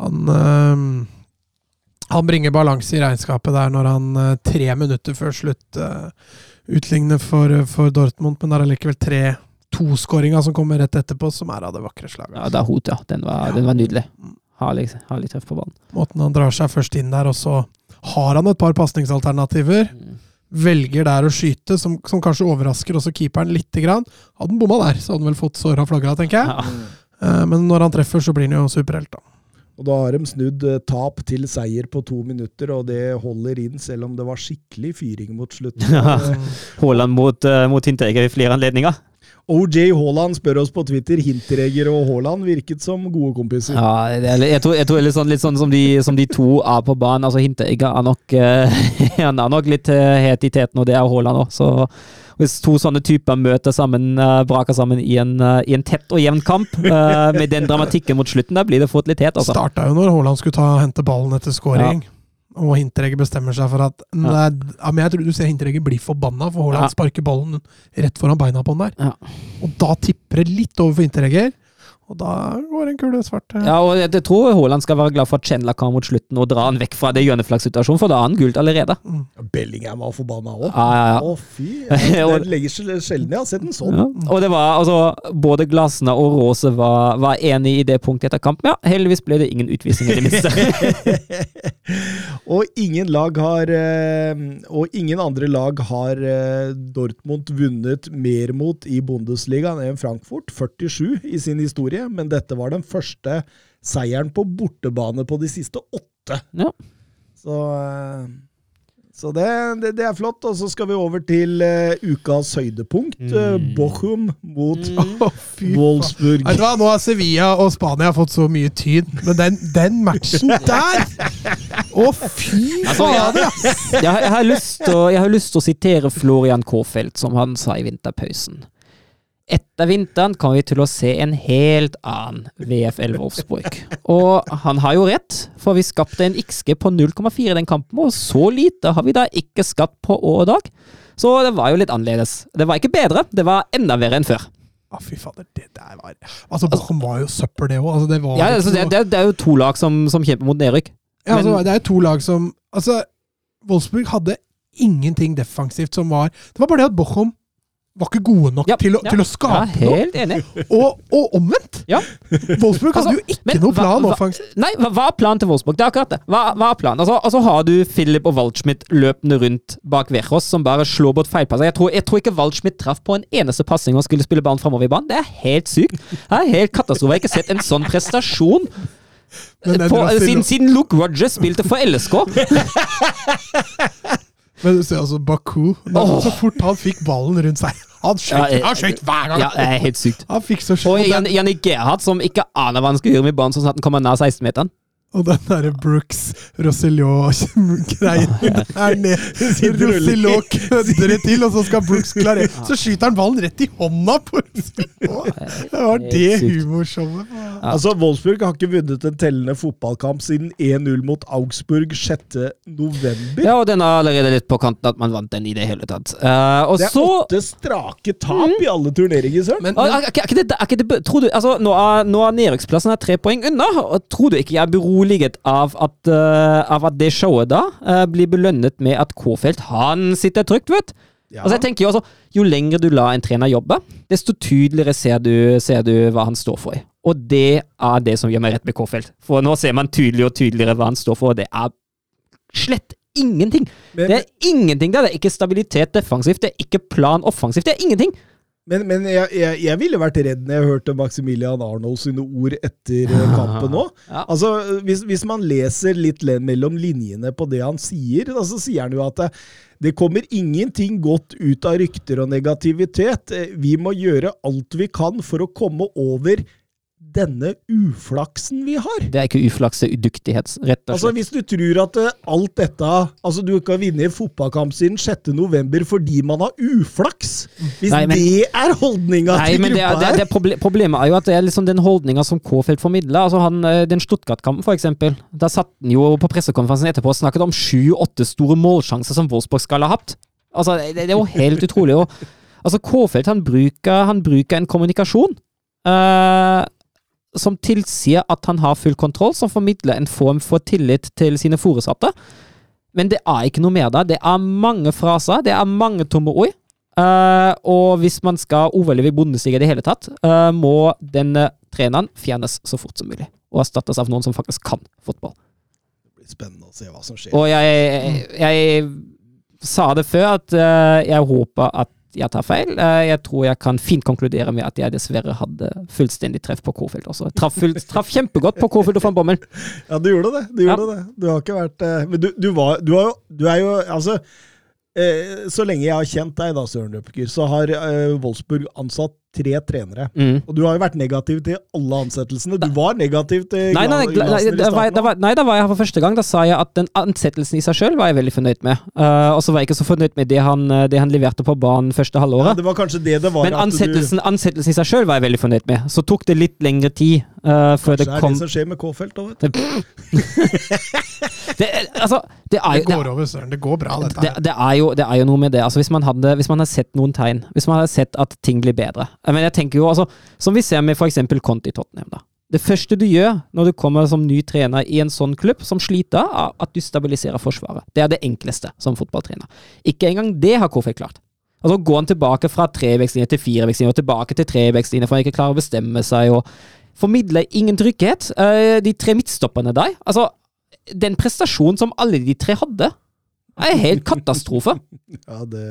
Han, uh han bringer balanse i regnskapet der når han tre minutter før slutt uh, utligner for, for Dortmund, men det er allikevel tre toskåringer som kommer rett etterpå, som er av det vakre slaget. Ja, det er hot, ja. Den var, den var nydelig. Herlig, herlig tøff på ballen. Måten han drar seg først inn der, og så har han et par pasningsalternativer. Velger der å skyte, som, som kanskje overrasker også keeperen lite grann. Hadde han bomma der, så hadde han vel fått såra flagga, tenker jeg. Ja. Eh, Men når han treffer, så blir han jo superhelt, da. Og da har de snudd eh, tap til seier på to minutter, og det holder inn, selv om det var skikkelig fyring mot slutten. Ja. Eh, Haaland mot, uh, mot Hinteregger i flere anledninger. OJ Haaland spør oss på Twitter. Hinteregger og Haaland virket som gode kompiser. Ja, jeg tror, jeg tror litt, sånn, litt sånn som de, som de to er på banen. Altså Hinteregger er nok, eh, han er nok litt eh, het i teten, og det er Haaland òg. Så hvis to sånne typer møter sammen, uh, braker sammen i en, eh, i en tett og jevn kamp, eh, med den dramatikken mot slutten, der blir det fort litt het, altså. Starta jo når Haaland skulle ta, hente ballen etter scoring. Og Hinteregger bestemmer seg for at nei, ja, men Jeg tror du ser Hinteregger bli forbanna, for Haaland Ja. sparker ballen rett foran beina på han der. Ja. Og da tipper det litt over for Hinteregger, og da går en kule svart. Ja, og jeg, jeg tror Haaland skal være glad for at Chandler kom mot slutten og dra han vekk fra det hjørneflaggsituasjonen, for da har han gult allerede. Bellingham var forbanna òg. Ja, ja, ja. Å, fy! Jeg legger sjelden jeg har sett en sånn. Ja. Og det var altså Både Glasene og Rose var, var enig i det punktet etter kampen. Ja, heldigvis ble det ingen utvisning i det minste. og ingen lag har eh, Og ingen andre lag har eh, Dortmund vunnet mer mot i Bundesligaen enn Frankfurt. 47 i sin historie, men dette var den første seieren på bortebane på de siste åtte. Ja. Så, eh, så det, det, det er flott. Og så skal vi over til uh, ukas høydepunkt. eh, Bochum mot Å, fy. Wolfsburg. Vet du hva, Nå har Sevilla og Spania fått så mye tyd, men den, den matchen der Å, fy Altså, fader! jeg, jeg, har- jeg, lyst til å, jeg har lyst til å sitere Florian Kofeld, som han sa i vinterpausen. Etter vinteren kommer vi til å se en helt annen VFL Wolfsburg. Og han har jo rett, for vi skapte en XG på 0,4 i den kampen, og så lite har vi da ikke skapt på år og dag. Så det var jo litt annerledes. Det var ikke bedre, det var enda verre enn før. Å, fy fader, det der var Altså, Bochum var jo søppel, det òg. Altså, det, Ja, altså, det, det, det er jo to lag som, som kjemper mot nedrykk. Ja, altså, Men- det er jo to lag som Altså, Wolfsburg hadde ingenting defensivt som var Det var bare det at Bochum var ikke gode nok Ja, til, å, ja. til å Ja, helt noe. enig. Og, og omvendt! Ja. Wolfsburg hadde Altså, jo ikke noen noe plan offensivt. Nei, hva, hva er planen til Wolfsburg? Det er akkurat det. Hva, hva er planen? Altså, og så har du Philip og Waldschmidt løpende rundt bak Wechos, som bare slår bort feilpasser. Jeg tror, jeg tror ikke Waldschmidt traff på en eneste passing og skulle spille ballen framover i banen. Det er helt sykt. Det er helt katastrofe. Jeg har ikke sett en sånn prestasjon på, siden, siden Luke Rogers spilte for LSK. Men du ser altså Baku Oh. Så fort han fikk ballen rundt seg Han skøyt hver gang! Ja, det er helt sykt. Han fikk så Og Jannik Gerhard, som ikke aner hva han skal gjøre med ballen, sånn at han kommer nær 16-meteren. Og den derre Brooks Rosselló-greien der ned. Rosselló kødder det til, og så skal Brooks klare Så skyter han ballen rett i hånda på Rosselló! Det var det humorshowet. Altså, Wolfsburg har ikke vunnet en tellende fotballkamp siden 1-0 mot Augsburg 6. november. Ja, og den er allerede litt på kanten at man vant den i det hele tatt. Uh, og Det er så åtte strake tap i alle turneringer, søren. Men, er, er, er altså, nå er, er nedrykksplassen er tre poeng unna. og Tror du ikke jeg er beroliget av at, uh, av at det showet da uh, blir belønnet med at K-felt han sitter trygt, vet du? Ja. Altså, jeg tenker jo, altså, jo lenger du lar en trener jobbe, desto tydeligere ser du, ser du hva han står for. Og det er det som gjør meg rett med K-felt. For nå ser man tydeligere og tydeligere hva han står for, og det er slett ingenting. Men- det er ingenting der. Det er ikke stabilitet defensivt, det er ikke plan offensivt. Det er ingenting. Men, men jeg, jeg, jeg ville vært redd når jeg hørte Maximilian Arnold sine ord etter eh, kampen nå. Ja. Altså, hvis, hvis man leser litt mellom linjene på det han sier, så sier han jo at det, det kommer ingenting godt ut av rykter og negativitet. Eh, Vi må gjøre alt vi kan for å komme over denne uflaksen vi har. Det er ikke uflaks, det er udyktighet, rett og slett. Altså. Hvis du tror at eh, alt dette Altså du ikke har vunnet fotballkamp siden 6. november fordi man har uflaks Hvis Nei, men- det er holdninga til men det, er- gruppa det, er det proble Problemet er jo at det er liksom den holdninga som K-felt formidler. Altså han, eh, den Stuttgart-kampen, for eksempel. Da satt han jo på pressekonferansen etterpå og snakket om sju-åtte store målsjanser som Wolfsburg skal ha hatt. Altså, det, det er jo helt utrolig. Og, altså, K-felt han han bruker en kommunikasjon eh, som tilsier at han har full kontroll, som formidler en form for tillit til sine foresatte. Men det er ikke noe mer der. Det er mange fraser, det er mange tomme ord. Uh, og hvis man skal overleve i Bundesliga i det hele tatt, uh, må denne treneren fjernes så fort som mulig. Og erstattes av noen som faktisk kan fotball. Det blir spennende å se hva som skjer. Og jeg, jeg sa det før, at uh, jeg håper at jeg tar feil. Eh, jeg tror jeg kan fint konkludere med at jeg dessverre hadde fullstendig treff på K-felt også. Traff, full, traff kjempegodt på K-felt og van Bommel. Ja, du gjorde det. Du gjorde det. Du har ikke vært eh, Men du, du var Du, har jo, du er jo Altså eh, Så lenge jeg har kjent deg, da, Søren Røpker, så har Wolfsburg ansatt tre trenere. Mm. Og du har jo vært negativ til alle ansettelsene. Du var negativ til Nei, nei, nei, nei, da var, jeg- da var, nei, da var jeg her for første gang. Da sa jeg at den ansettelsen i seg sjøl var jeg veldig fornøyd med. Uh, og så var jeg ikke så fornøyd med det han, eh, det han leverte på banen første Ja, halvåret. det var kanskje det det var. Men at du- ansettelsen, ansettelsen i seg sjøl var jeg veldig fornøyd med. Så tok det litt lengre tid uh, før Kanskje det det er det som skjer med K-felt òg, vet du. det, Altså, det er Det går over, Søren. Det går bra, dette det, her. det, er jo, det er jo noe med det. Altså, hvis, man hadde, hvis man hadde sett noen tegn, hvis man hadde sett at ting blir bedre Men jeg tenker jo, altså, Som vi ser med f.eks. Conti Tottenham. da. Det første du gjør når du kommer som ny trener i en sånn klubb som sliter, er at du stabiliserer forsvaret. Det er det enkleste som fotballtrener. Ikke engang det har Kofi klart. Altså Går han tilbake fra trevekstlinje til firevekstlinje og tilbake til trevekstlinje for han ikke klarer å bestemme seg og formidler ingen trygghet. Eh, De tre midtstopperne der Altså, den prestasjonen som alle de tre hadde, er helt katastrofe. Ja, det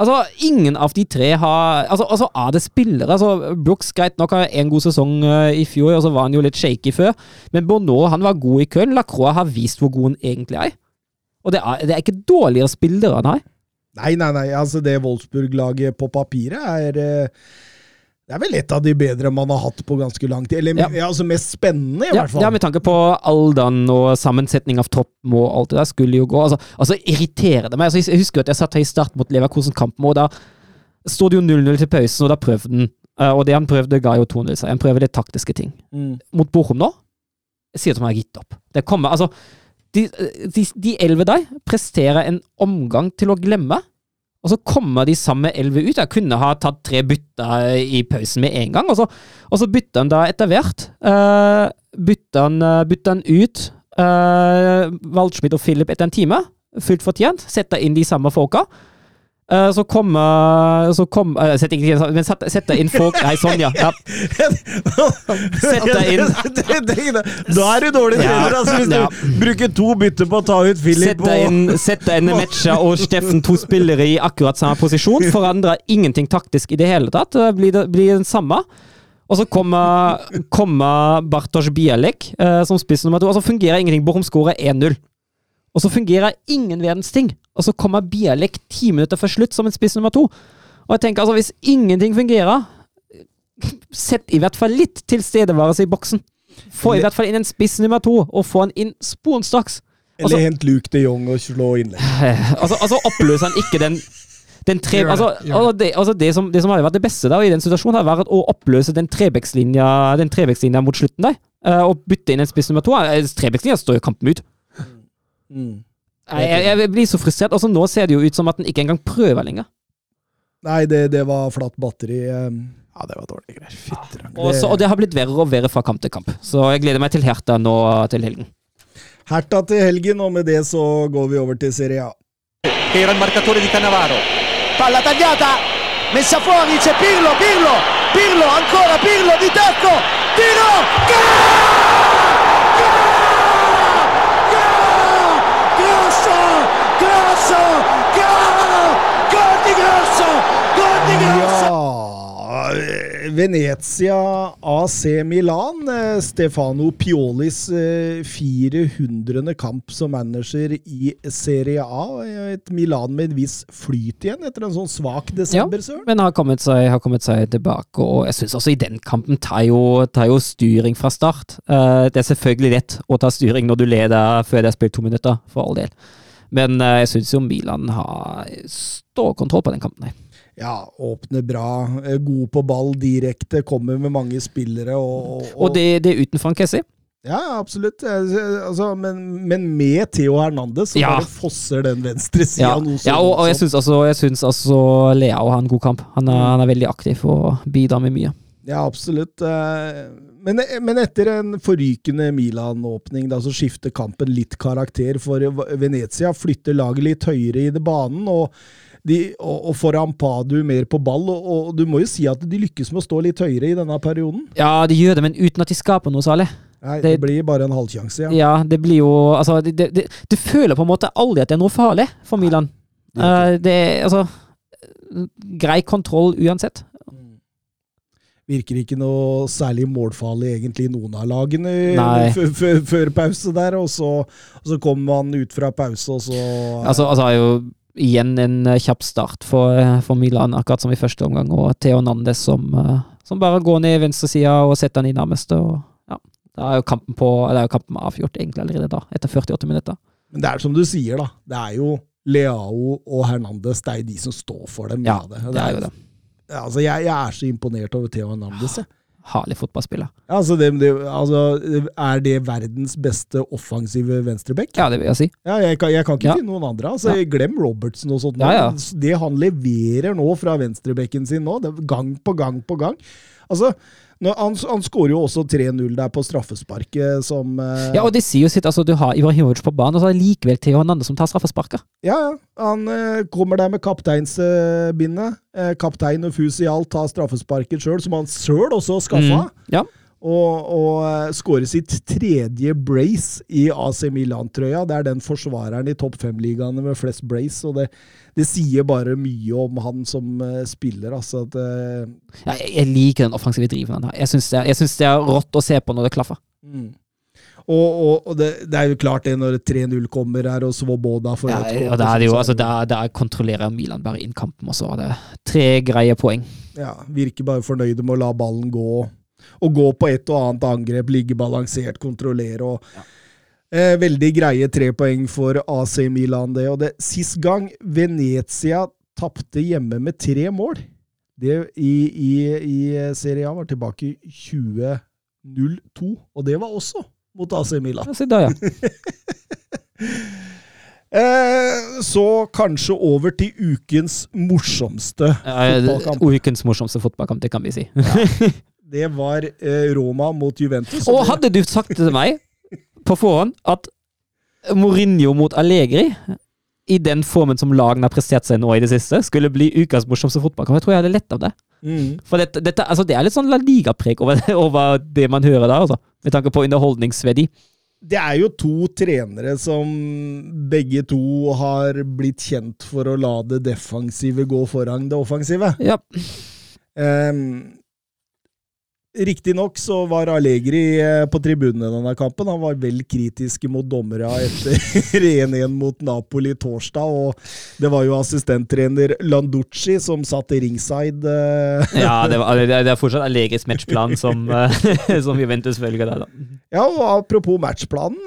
Altså, ingen av de tre har Altså, altså er det spillere altså, Brooks greit nok har en god sesong uh, i fjor, og så var han jo litt shaky før. Men Bonneau han var god i Köln. Lacroix har vist hvor god han egentlig er. Og det er, det er ikke dårligere spillere, nei. Nei, nei, nei. Altså, det Wolfsburg-laget på papiret er eh, Det er vel et av de bedre man har hatt på ganske lang tid. Eller Ja. ja. altså mest spennende, i Ja, hvert fall. ja, med tanke på alderen og sammensetning av troppen og alt det der, skulle jo gå. Altså, altså irriterer det meg. Altså, jeg husker at jeg satt her i start mot Leverkosen-kampen, og da sto det jo 0-0 til pausen, og da prøvde den. eh, Og det han prøvde, ga jo 2-0 seg. Han prøver det taktiske ting. Mm. Mot Bochum nå, jeg sier som jeg har gitt opp. Det kommer, altså De, de, de elleve der presterer en omgang til å glemme. Og så kommer de samme elleve ut. Jeg kunne ha tatt tre bytter i pausen med en gang. Og så, og så bytter han da etter hvert. Uh, bytter, han, eh, bytter han ut uh, Waldschmidt og Philip etter en time. Fullt fortjent. Setter inn de samme folka. Eh, så kommer så kom, uh, Setter ikke inn men setter inn folk Nei, sånn, ja. ja. Setter inn Da er du dårlig trener, altså, hvis Ja. du bruker to bytter på å ta ut Philip Sette inn, sette inn Metsja og Steffen, to spillere i akkurat samme posisjon. Forandrer ingenting taktisk i det hele tatt. Blir, det blir den samme. Og så kommer, kommer Bartosz Bialek eh, som spiss nummer to, og så fungerer ingenting. Bochum skårer 1-0. Og så fungerer ingen verdens ting. Og så kommer Bialek ti minutter før slutt som en spiss nummer to. Og jeg tenker altså, hvis ingenting fungerer, sett i hvert fall litt tilstedeværelse i boksen. Få i hvert fall inn en spiss nummer to, og få han inn sporenstraks. Eller hent Luke de Jong og slå innlegg. Altså, altså oppløser han ikke den den tre, Gjør det, altså, gjør det. altså, det, altså det, som, det som hadde vært det beste da, i den situasjonen, hadde vært å oppløse den trebekslinja den trebekslinja mot slutten der. eh, og bytte inn en spiss nummer to. Eh, Trebekslinja står jo kampen ut. Mm. Jeg, jeg, jeg blir så frustrert. Altså, nå ser det jo ut som at den ikke engang prøver lenger. Nei, det, det var flatt batteri. eh. Ja, det var dårlige greier. Fytterakker. Og, så, og det har blitt verre og verre fra kamp til kamp. Så jeg gleder meg til Herta nå til helgen. Herta til helgen, og med det så går vi over til Serie A. era il marcatore di Cannavaro. Palla tagliata, messa fuori, c'è Pirlo, Pirlo, Pirlo, ancora Pirlo di tacco, tiro, gol! Grosso, grosso, gol! Gol di Grosso, gol di Grosso! Ja Venezia AC Milan. eh, Stefano Piolis eh, 400. kamp som manager i Serie A. Eh, Et Milan med en viss flyt igjen etter en sånn svak desember, Søren. Men har kommet seg, har kommet seg tilbake, og jeg syns også i den kampen tar jo, tar jo styring fra start. Eh, det er selvfølgelig lett å ta styring når du leder før det er spilt to minutter, for all del. Men eh, jeg syns jo Milan har stålkontroll på den kampen. her. Ja, åpner bra, god på ball direkte, kommer med mange spillere og, og, Og det, det er uten Frank Kessi. Ja, absolutt. Eh, Altså, men, men med Theo Hernandez, så Ja. bare fosser den venstre sida Ja, noe sånt. ja og, og jeg syns altså, altså, Leao har en god kamp. Han er, han er veldig aktiv og bidrar med mye. Ja, absolutt. Eh, Men, men etter en forrykende Milan-åpning, da, så skifter kampen litt karakter. For Venezia flytter laget litt høyere i det banen, og, de, og, og får Ampadu mer på ball. Og, og du må jo si at de lykkes med å stå litt høyere i denne perioden. Ja, de gjør det, men uten at de skaper noe særlig. Nei, det, Det- blir bare en halvsjanse, ja. Ja, det blir jo Altså, det, det, det, du føler på en måte aldri at det er noe farlig for Milan. det er Eh, det er altså Grei kontroll uansett. Virker ikke noe særlig målfarlig egentlig i noen av lagene Nei. før pause der, og så, og så kommer man ut fra pause, og så Altså, altså jo igjen en eh, kjapp start for, eh, for Milan, akkurat som i første omgang, og Theo Nandes som, eh, som bare går ned venstresida og setter den i nærmeste. Og, ja. Da er jo kampen på er jo kampen avgjort egentlig allerede da, etter 48 minutter. Men det er som du sier, da. Det er jo Leao og Hernandez, det er jo de som står for dem. Ja, det, det er jo det. Altså, jeg, jeg er så imponert over Theo Hernandez. Jeg. Herlig fotballspiller. Altså, det, det, altså, er det verdens beste offensive venstreback? Ja, det vil jeg si. Ja, jeg, kan, jeg kan ikke Ja. finne noen andre. Altså, Ja. Glem Robertsen og sånt. Ja. Det han leverer nå fra venstrebekken sin nå, gang på gang på gang. Altså, han, han skårer jo også 3-0 der på straffesparket, som eh, Ja, og det sier jo sitt. altså Du har Ivar Ibrahimovic på banen, og så er det likevel Theo Hernande som tar straffesparket. Ja, ja. Han eh, kommer der med kapteinsbindet. Eh, kaptein og fus i alt tar straffesparket sjøl, som han sjøl også skaffa. Mm, ja. Og, og skåre skårer sitt tredje brace i AC Milan-trøya. Det er den forsvareren i topp fem-ligaene med flest brace, og det, det sier bare mye om han som eh, spiller. Altså at eh, Ja, jeg, liker den offensive driven han har. Jeg syns det, det er rått å se på når det klaffer. mm. Og, og, og det, det er jo klart det når 3-0 kommer her, og Svoboda får Ja, og da er det jo, altså, der, der kontrollerer Milan bare inn kampen, og så er det tre greie poeng. ja, virker bare fornøyde med å la ballen gå. Og gå på et og annet angrep, ligge balansert, kontrollere. og eh, Veldig greie tre poeng for AC Milan, det. Og det sist gang Venezia tapte hjemme med tre mål det i, i, i Serie A, var tilbake i 2002. Og det var også mot AC Milan. Ja, Se der, ja. Eh, så kanskje over til ukens morsomste ja, fotballkamp. Ukens morsomste fotballkamp, det kan vi si. Det var eh, Roma mot Juventus. Og hadde du sagt det til meg på forhånd at Mourinho mot Allegri, i den formen som lagene har prestert seg nå i det siste, skulle bli ukas morsomste fotballkamp, jeg tror jeg hadde lett av det. Mm. For dette, dette, altså det er litt sånn La Liga-preg over, over det man hører der, altså. Med tanke på underholdningsverdi. Det er jo to trenere som begge to har blitt kjent for å la det defensive gå foran det offensive. Ja. Um, Riktignok så var Allegri eh, på tribunen i denne kampen. Han var vel kritisk mot dommerne etter 1-1 mot Napoli torsdag, og det var jo assistenttrener Landucci som satt i ringside. eh. ja det, var, det, er- fortsatt Allegris matchplan som, eh, som Juventus følger der, da. Ja, og apropos matchplanen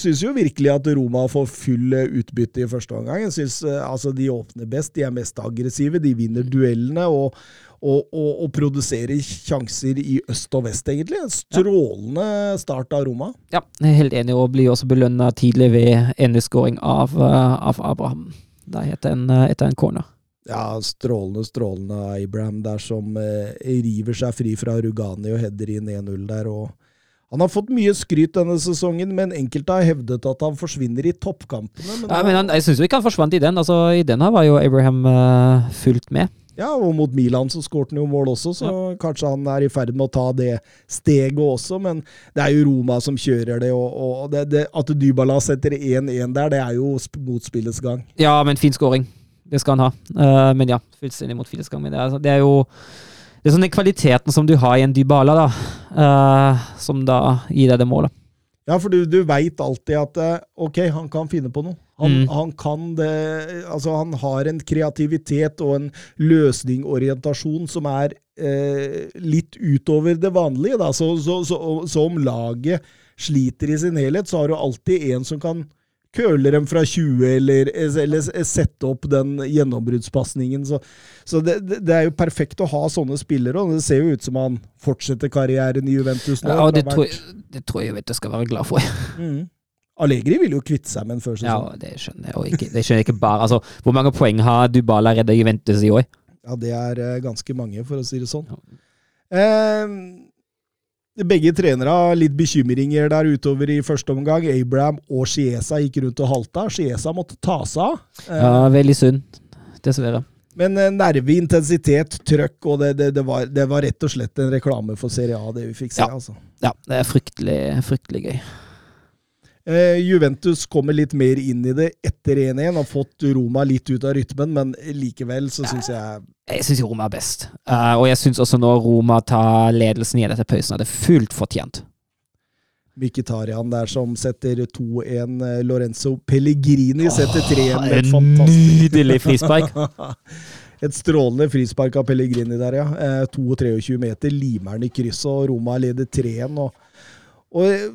Syns jo virkelig at Roma får full utbytte i første omgang. Jeg synes altså De åpner best, de er mest aggressive, de vinner duellene og, og, og, og produsere sjanser i øst og vest, egentlig. En strålende start av Roma. Ja, helt enig, og blir også belønna tidlig ved endeskåring av, eh, av Abraham. Da etter en, eh, etter en corner. Ja, strålende, strålende Abraham der som eh, river seg fri fra Rugani og header inn 1-0 der. og han har fått mye skryt denne sesongen, men enkelte har hevdet at han forsvinner i toppkampene. Men, Ja, men han, jeg syns ikke han forsvant i den. Altså, I den her var jo Abraham uh, fullt med. Ja, og mot Milan så skårte han jo mål også, så kanskje han er i ferd med å ta det steget også. Men det er jo Roma som kjører det, og, og det, det, at Dybala setter 1-1 der, det er jo motspillets mot spillets gang. Ja, men fin scoring. Det skal han ha. Uh, men ja, fullstendig mot Filesgang. Men det er, det er jo det er sånn den kvaliteten som du har i en Dybala, da, uh, som da gir deg det målet. Ja, for du, du veit alltid at uh, ok, han kan finne på noe. Han, Mm. han kan det Altså, han har en kreativitet og en løsningorientasjon som er eh, litt utover det vanlige, da. Så, så, så, så om laget sliter i sin helhet, så har du alltid en som kan køle dem fra 20, eller, eller sette opp den gjennombruddspasningen. Så, så det, det er jo perfekt å ha sånne spillere, og det ser jo ut som han fortsetter karrieren i Juventus nå. Ja, og det tror, jeg, jeg skal være glad for. Mm. Allegri vil jo kvitte seg med den før Ja, det skjønner jeg. Ikke, det skjønner jeg ikke bare. Altså, hvor mange poeng har Dubala redda Juventus i år? Ja, det er eh, ganske mange, for å si det sånn. Eh, begge trenere har litt bekymringer der utover i første omgang. Abraham og Chiesa gikk rundt og halta. Chiesa måtte ta seg av. Eh, Ja, veldig sunt, Dessverre. Men eh, nerve, intensitet, trøkk, og det, det, det, var, det var rett og slett en reklame for Serie A, det vi fikk se. Ja. altså. Ja, det er fryktelig, fryktelig gøy. Eh, Juventus kommer litt mer inn i det etter 1-1, har fått Roma litt ut av rytmen, men likevel så syns jeg Jeg syns Roma er best. Uh, og jeg syns også når Roma tar ledelsen i dette pausen, er det fullt fortjent. Mkhitaryan der som setter 2-1. eh, Lorenzo Pellegrini setter 3-1 med et En fantastisk nydelig frispark. Et strålende frispark av Pellegrini der, ja. Eh, 22 meter, limer i krysset, og Roma leder 3-1. Og, og eh,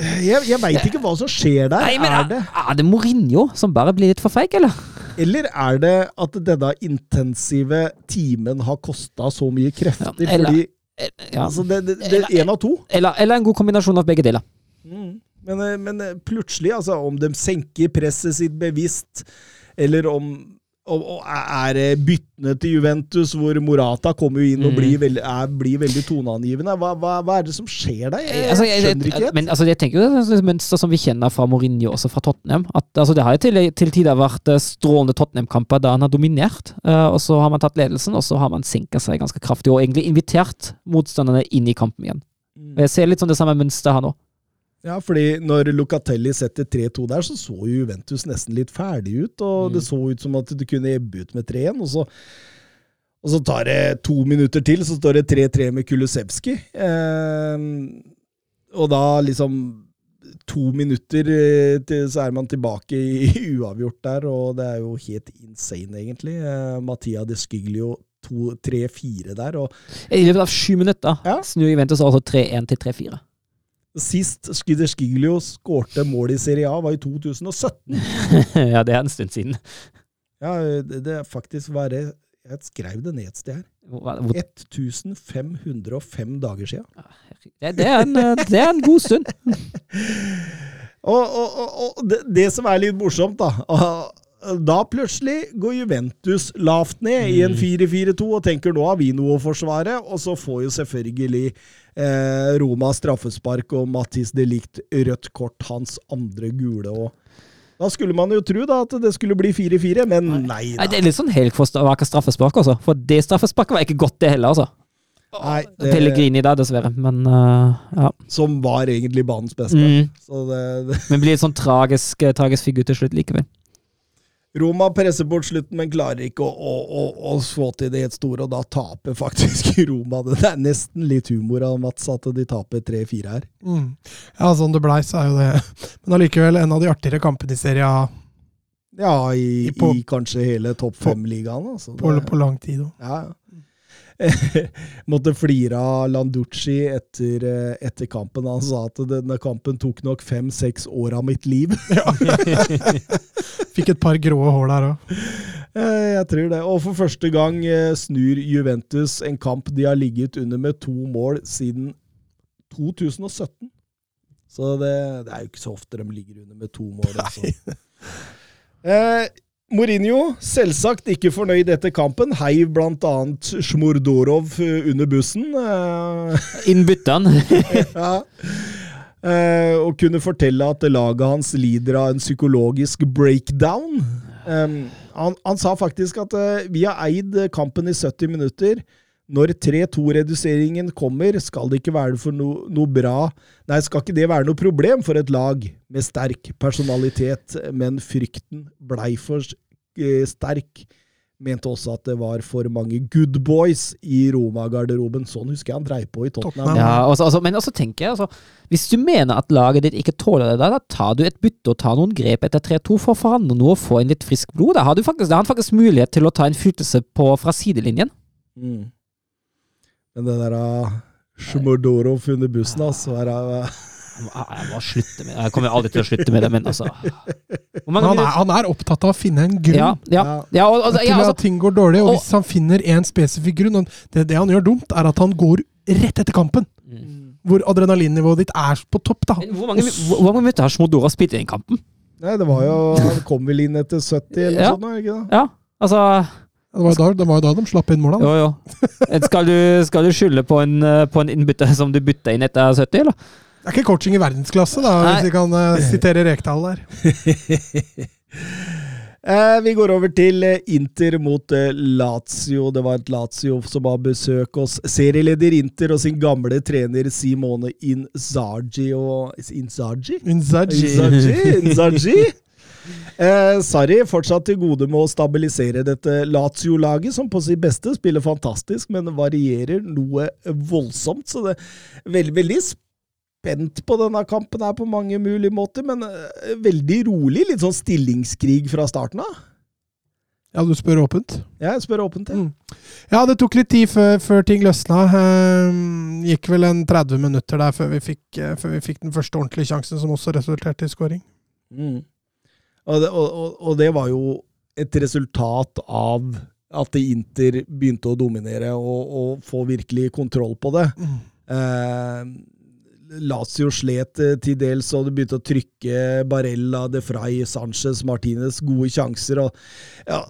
jeg, jeg veit ikke hva som skjer der. Nei, men er det, Er det Mourinho som bare blir litt for feig, eller? eller er det at denne intensive timen har kosta så mye krefter? Ja, eller- fordi Ja. altså, det, det, det er én av to. Eller, eller en god kombinasjon av begge deler. Men, eh, men eh, plutselig, altså, om de senker presset sitt bevisst, eller om og, og er byttene til Juventus, hvor Morata kommer inn og Mm. blir, veldig, er, blir veldig toneangivende? Hva, hva, hva er det som skjer der? Jeg, Altså, jeg, skjønner ikke helt. men altså, jeg tenker jo det er et mønster som vi kjenner fra Mourinho, også fra Tottenham. At, altså, det har jo til, til tider vært eh, strålende Tottenham-kamper da han har dominert. eh, og så har man tatt ledelsen, og så har man senka seg ganske kraftig, og egentlig invitert motstanderne inn i kampen igjen. Jeg ser litt sånn det samme mønsteret her nå. Ja, fordi når Locatelli setter 3-2 der, så så jo Juventus nesten litt ferdig ut. Og Mm. det så ut som at det kunne ebbe ut med 3-1. Og så, og så tar det to minutter til, så står det 3-3 med Kulusevski. Eh, og da liksom to minutter eh, til, så er man tilbake i uavgjort der, og det er jo helt insane, egentlig. Eh, Mattia de Skyglio 3-4 der, og I løpet av sju minutter Ja. snur Juventus altså 3-1 til 3-4. Sist Skyder Skiglio skårte mål i Serie A, var i 2017. ja, det er en stund siden. Ja, det, det er faktisk bare Jeg skrev det ned et sted her. Hvor- hvor- 1505 dager siden. Det, det, er en, eh, det er en god stund. Og, og, og, og det, det som er litt morsomt, da Da plutselig går Juventus lavt ned i en 4-4-2 og tenker nå har vi noe å forsvare, og så får jo selvfølgelig eh, Roma straffespark og Mattis de Ligt rødt kort, hans andre gule. òg. da skulle man jo tro da at det skulle bli 4-4, men nei Nei, da. det er litt sånn helt for straffespark, altså. For det straffesparket var ikke godt, det heller, altså. Nei, det, Pellegrini der, dessverre. Men uh, ja. som var egentlig banens beste. Mm. Så det, det, Men blir en sånn tragisk, eh, tragisk figur til slutt likevel. Roma presser bort slutten, men klarer ikke å, å, å, å få til det helt store, og da taper faktisk Roma. Det er nesten litt humor av Mats at de taper 3-4 her. Mm. Ja, sånn det blei, så er jo det Men allikevel en av de artigere kampene i Serie A Ja, i, I på- i kanskje hele topp fem-ligaen. Altså. på, på lang tid. òg. Ja, ja. Måtte flire av Landucci etter, eh, etter kampen. Han sa at denne kampen tok nok fem-seks år av mitt liv. Fikk et par grå hår der òg. Eh, Jeg tror det. Og for første gang eh, snur Juventus en kamp de har ligget under med to mål siden 2017. Så det, det er jo ikke så ofte de ligger under med to mål. Altså. Eh, Mourinho, selvsagt ikke fornøyd etter kampen, heiv bl.a. Smordorov eh, under bussen. Eh, Innbytteren. ja. Eh, og kunne fortelle at laget hans lider av en psykologisk breakdown. Han, han sa faktisk at vi har eid kampen i 70 minutter. Når 3-2-reduseringen kommer, skal det ikke være for no, noe bra Nei, skal ikke det være noe problem for et lag med sterk personalitet, men frykten blei for eh, sterk. Mente også at det var for mange good boys i Roma-garderoben. Sånn husker jeg han dreiv på i Tottenham. Ja, også, også, men også tenker jeg, altså, hvis du mener at laget ditt ikke tåler det, da, da tar du et bytte og tar noen grep etter 3-2 for å forandre noe og få inn litt friskt blod. Da har du faktisk, da har han faktisk mulighet til å ta innflytelse på fra sidelinjen. Mm. Men det der uh, Smordorov under bussen, altså er, uh, Jeg må, jeg må slutte med det. Jeg kommer aldri til å slutte med det, men altså Hvor Men mange han er, han er opptatt av å finne en grunn Ja, ja, ja, og, altså, til ja, at altså, ting går dårlig. Og og- hvis han finner en spesifikk grunn og det, det han gjør dumt, er at han går rett etter kampen. Hvor adrenalinnivået ditt er på topp. da. hvor mange, hvor, hvor mange minutter har Smodora spilt i den kampen? Nei, det var jo Han kom vel inn etter 70 eller Ja. noe sånt, ikke det? Ja, altså Det var da, det var jo da de slapp inn målene. Jo, jo. Skal du, skal du skylde på en, eh, på en innbytte som du bytta inn etter 70, eller? Det er ikke coaching i verdensklasse, da, Nei. hvis vi kan uh, sitere Rekdal der. Eh, vi går over til Inter mot Lazio. Det var et Lazio som har besøk hos serieleder Inter og sin gamle trener Simone Inzaghi og Inzaghi? Inzaghi. Inzaghi? Inzaghi? Eh, Sarri fortsatt til gode med å stabilisere dette Lazio-laget, som på sitt beste spiller fantastisk, men varierer noe voldsomt. Så det er veldig, veldig spent på denne kampen her på mange mulige måter, men eh, veldig rolig. Litt sånn stillingskrig fra starten av. Ja, du spør åpent. Ja, Jeg spør åpent, Ja, Mm. Ja, det tok litt tid før, før ting løsna. Ehm, gikk vel en 30 minutter der før vi, fikk, eh, før vi fikk den første ordentlige sjansen, som også resulterte i scoring. Mm. Og, det, og, og, det var jo et resultat av at Inter begynte å dominere og, og få virkelig kontroll på det. Mm. Eh, Lazio slet eh, til dels, og det begynte å trykke Barella, De Frey, Sanchez, Martinez. Gode sjanser. Og, ja,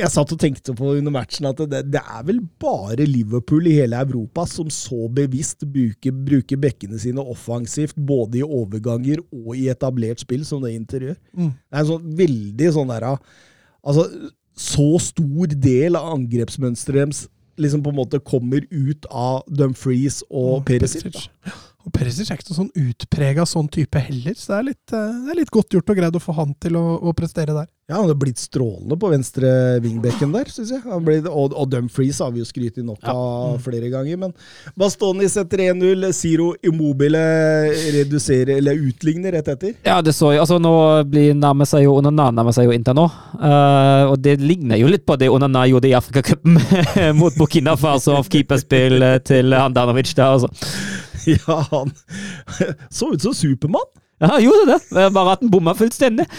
jeg satt og tenkte på under matchen at det, det er vel bare Liverpool i hele Europa som så bevisst bruker, bruker bekkene sine offensivt, både i overganger og i etablert spill, som det Inter gjør. Mm. Det er en sånn veldig sånn der Altså, så stor del av angrepsmønsteret deres liksom på en måte kommer ut av Dumfries og oh, Perisic. Perisic. Og Perisic er ikke noen sånn utprega sånn type heller, så det er litt, eh, det er litt godt gjort og greid å få han til å, å prestere der. Ja, han har blitt strålende på venstre wingbacken der, syns jeg. Han ble, og, og Dumfries har vi jo skrytt i nok av flere ganger. Men Bastoni setter 1-0. Ziro Immobile reduserer, eller utligner rett etter. Ja, det så jeg. Altså, nå blir nærmer seg jo Onana nærmer seg jo Inter nå. Uh, og det ligner jo litt på det Onana gjorde i Afrikacupen mot Burkina Faso av keeperspill eh, til Handanovic der, altså. Ja, han så ut som Supermann! Ja, han gjorde det. Bare at han bomma fullstendig.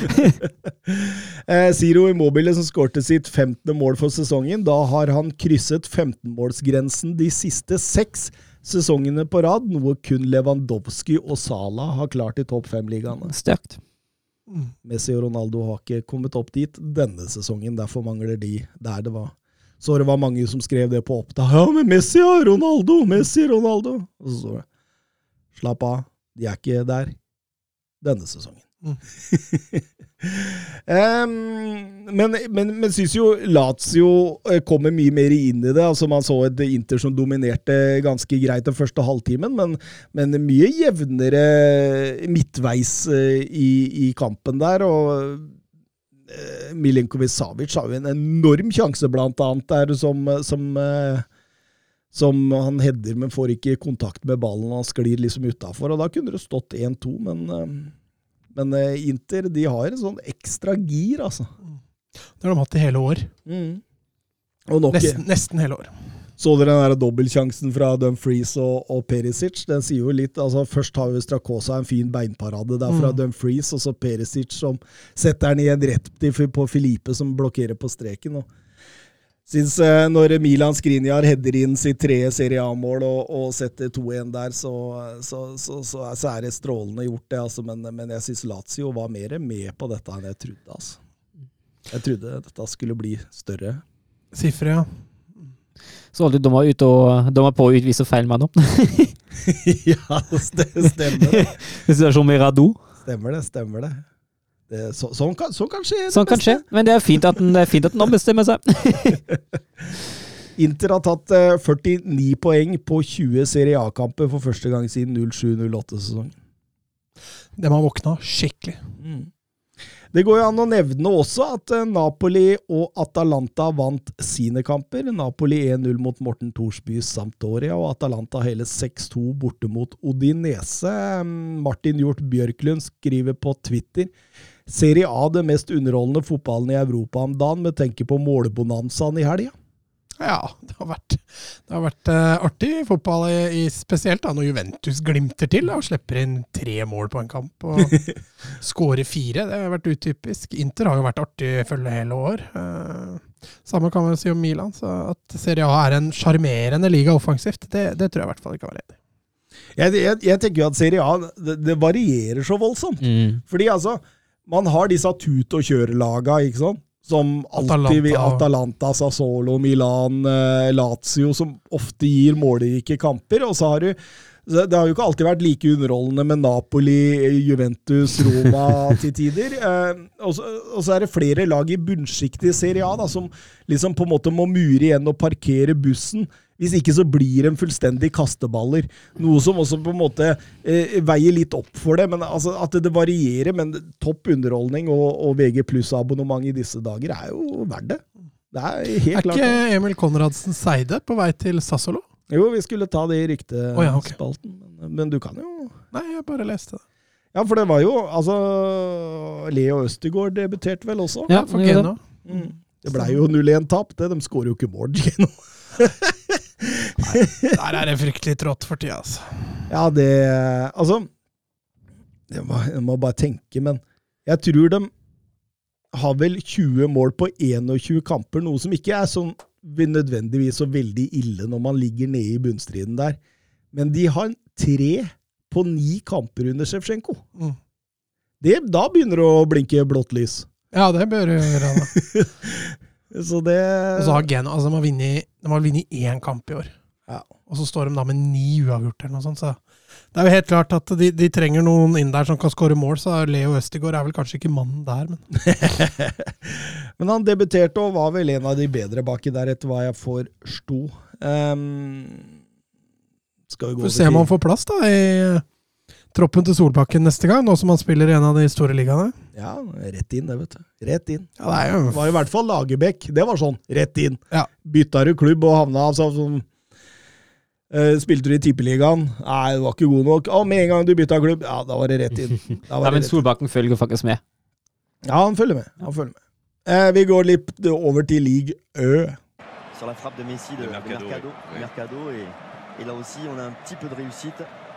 Eh, Ziro Immobile som skårte sitt 15. mål for sesongen. Da har han krysset 15-målsgrensen de siste seks sesongene på rad, noe kun Lewandowski og Salah har klart i topp fem-ligaene. Sterkt. Messi og Ronaldo har ikke kommet opp dit denne sesongen, derfor mangler de der det var. Så det var mange som skrev det på opptak. Ja, men Messi og Ronaldo! Messi og Ronaldo! Og så Slapp av, de er ikke der denne sesongen. Em, men men, men syns jo Lazio eh, kommer mye mer inn i det. altså Man så et Inter som dominerte ganske greit den første halvtimen, men, men mye jevnere midtveis eh, i, i kampen der. og eh, Milinkovic Savic har jo en enorm sjanse, blant annet, der som, som, eh, som han header, men får ikke kontakt med ballen. Han sklir liksom utafor. Da kunne det stått 1-2, men, eh, men eh, Inter de har en sånn ekstra gir, altså. Det har de hatt i hele år. Og nok, Nesten, nesten hele år. Så dere den der dobbeltsjansen fra Dumfries og, og Perisic? Den sier jo litt, altså Først har jo Strakosa en fin beinparade der fra Dumfries, og så Perisic som setter den i en rett på Filipe som blokkerer på streken. og Syns eh, når Milan Skriniar header inn sitt tredje Serie A-mål og, og setter 2-1 der, så, så, så, så, så er det strålende gjort, det. Altså, men, men jeg syns Lazio var mer med på dette enn jeg trodde. Altså. Jeg trodde dette skulle bli større. Sifre, ja. Så holdt de var ute og de var på å utvise feil mann opp. ja, det stemmer det. Situasjon med Rado. Stemmer det, stemmer det. Det så, sånn, kan, sånn kan skje. Sånn kan skje, men det er fint at den, det fint at den ombestemmer seg. Inter har tatt eh, 49 poeng på 20 Serie A-kamper for første gang siden 07-08-sesongen. De har våkna skikkelig. Det går jo an å nevne også at eh, Napoli og Atalanta vant sine kamper. Napoli 1-0 mot Morten Thorsby Sampdoria, og Atalanta hele 6-2 borte mot Odinese. Martin Hjort Bjørklund skriver på Twitter Serie A det mest underholdende fotballen i Europa om dagen, med tenke på målebonanzaen i helga. Ja, det har vært, det har vært uh, artig fotball, i, i, spesielt da når Juventus glimter til da, og slipper inn tre mål på en kamp. Og skårer fire. Det har vært utypisk. Inter har jo vært artig følge hele år. Uh, samme kan man si om Milan. Så at Serie A er en sjarmerende liga offensivt, det, det tror jeg i hvert fall ikke var enig i. Jeg, jeg, jeg tenker jo at Serie A det, det varierer så voldsomt. Fordi altså, man har disse tut og kjør-laga, ikke sant? Som alltid vil Atalanta. Atalanta, Sassolo, Milan, eh, Lazio, som ofte gir målrike kamper. Og så har du Det har jo ikke alltid vært like underholdende med Napoli, Juventus, Roma til tider. Eh, og så er det flere lag i bunnsjiktet i Serie A da, som liksom på en måte må mure igjen og parkere bussen. Hvis ikke så blir de fullstendig kasteballer. Noe som også på en måte eh, veier litt opp for det. men altså At det varierer, men topp underholdning og, og VG pluss-abonnement i disse dager er jo verdt det. Det er helt Er klart. ikke. Emil Konradsen Seide på vei til Sassolo? Jo, vi skulle ta det i ryktespalten, oh, ja, okay. men, men du kan jo Nei, jeg bare leste det. Ja, for det var jo Altså, Leo Østegård debuterte vel også? Ja, For det Geno. Mm. Det blei jo 0-1-tap, det. De skårer jo ikke mål, Geno. Der er det fryktelig trått for tida, altså. Ja, det Altså Jeg må, jeg må bare tenke, men jeg tror de har vel 20 mål på 21 kamper, noe som ikke er sånn nødvendigvis så veldig ille når man ligger nede i bunnstriden der. Men de har tre på ni kamper under Sjevtsjenko. Mm. Det, da begynner det å blinke blått lys. Ja, det bør det gjøre. Så det Og så har Geno altså, de har vunnet én kamp i år. Ja. Og så står de da med ni uavgjort eller noe sånt. Så det er jo helt klart at de, de trenger noen inn der som kan skåre mål, så Leo Østigård er vel kanskje ikke mannen der, men Men han debuterte og var vel en av de bedre baki der, etter hva jeg forsto. Um, Skal vi gå Får se om han får plass da i troppen til Solbakken neste gang, nå som han spiller i en av de store ligaene. Ja, rett inn, det, vet du. Rett inn. Ja, det er Det jo var i hvert fall Lagerbäck. Det var sånn, rett inn. Ja. Bytta du klubb og havna altså, sånn eh, Spilte du i Tippeligaen? Nei, du var ikke god nok. Og med en gang du bytta klubb, ja, da var det rett inn. Da var Ja, men Solbakken inn. Følger faktisk med. Ja, han følger med. Han følger med. Eh, vi går litt over til league Ø. sur la frappe de Messi de, De de Mercado, Mercado, oui. Mercado, et, et là aussi on a un petit peu de réussite.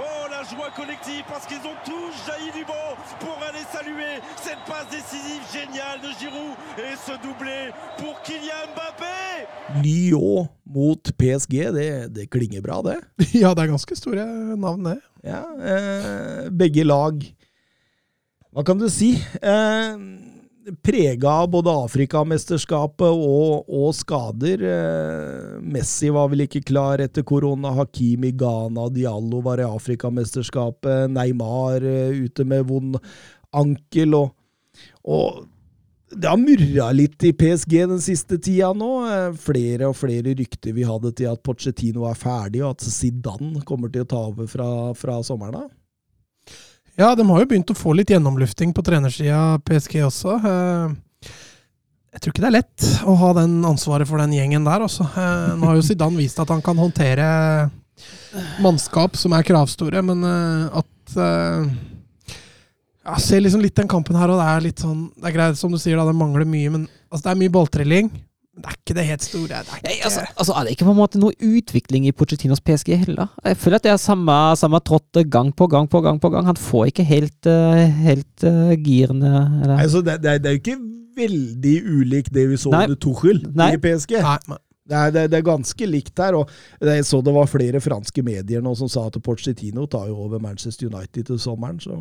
Oh, la joie collective parce qu'ils ont tous jailli du banc pour aller saluer cette passe décisive géniale de Giroud et ce doublé pour Kylian Mbappé Lyon mot PSG, det, det klinger bra, det. Ja, det er ganske store navn, det. Ja, eh, begge lag Hva kan du si? Eh, Prega av både Afrikamesterskapet og, og skader. Eh, Messi var vel ikke klar etter korona. Hakimi, Ghana, Diallo var i Afrikamesterskapet. Neymar eh, ute med vond ankel. Og, og det har murra litt i PSG den siste tida nå. Eh, Flere og flere rykter vi hadde til at Pochettino er ferdig, og at Zidane kommer til å ta over fra, fra sommeren av. Ja, de har jo begynt å få litt gjennomlufting på trenersida, PSG også. Eh, Jeg tror ikke det er lett å ha den ansvaret for den gjengen der, også. Eh, Nå har jo Zidane vist at han kan håndtere mannskap som er kravstore, men eh, at Jeg ser liksom litt den kampen her, og det er litt sånn Det er greit, som du sier, da, det mangler mye, men altså, det er mye balltrilling. Det er ikke det helt store. Det er Nei, altså, altså, er det ikke på en måte noe utvikling i Pochettinos PSG heller? Jeg føler at det er samme, samme trottet gang på gang på gang på gang. Han får ikke helt, eh, helt uh, girene eller? Altså, det, det, er, det er jo ikke veldig ulikt det vi så Nei. under Tuchel Nei. i PSG. Nei. Det er, det, det er ganske likt her. og Jeg så det var flere franske medier nå som sa at Pochettino tar jo over Manchester United til sommeren, så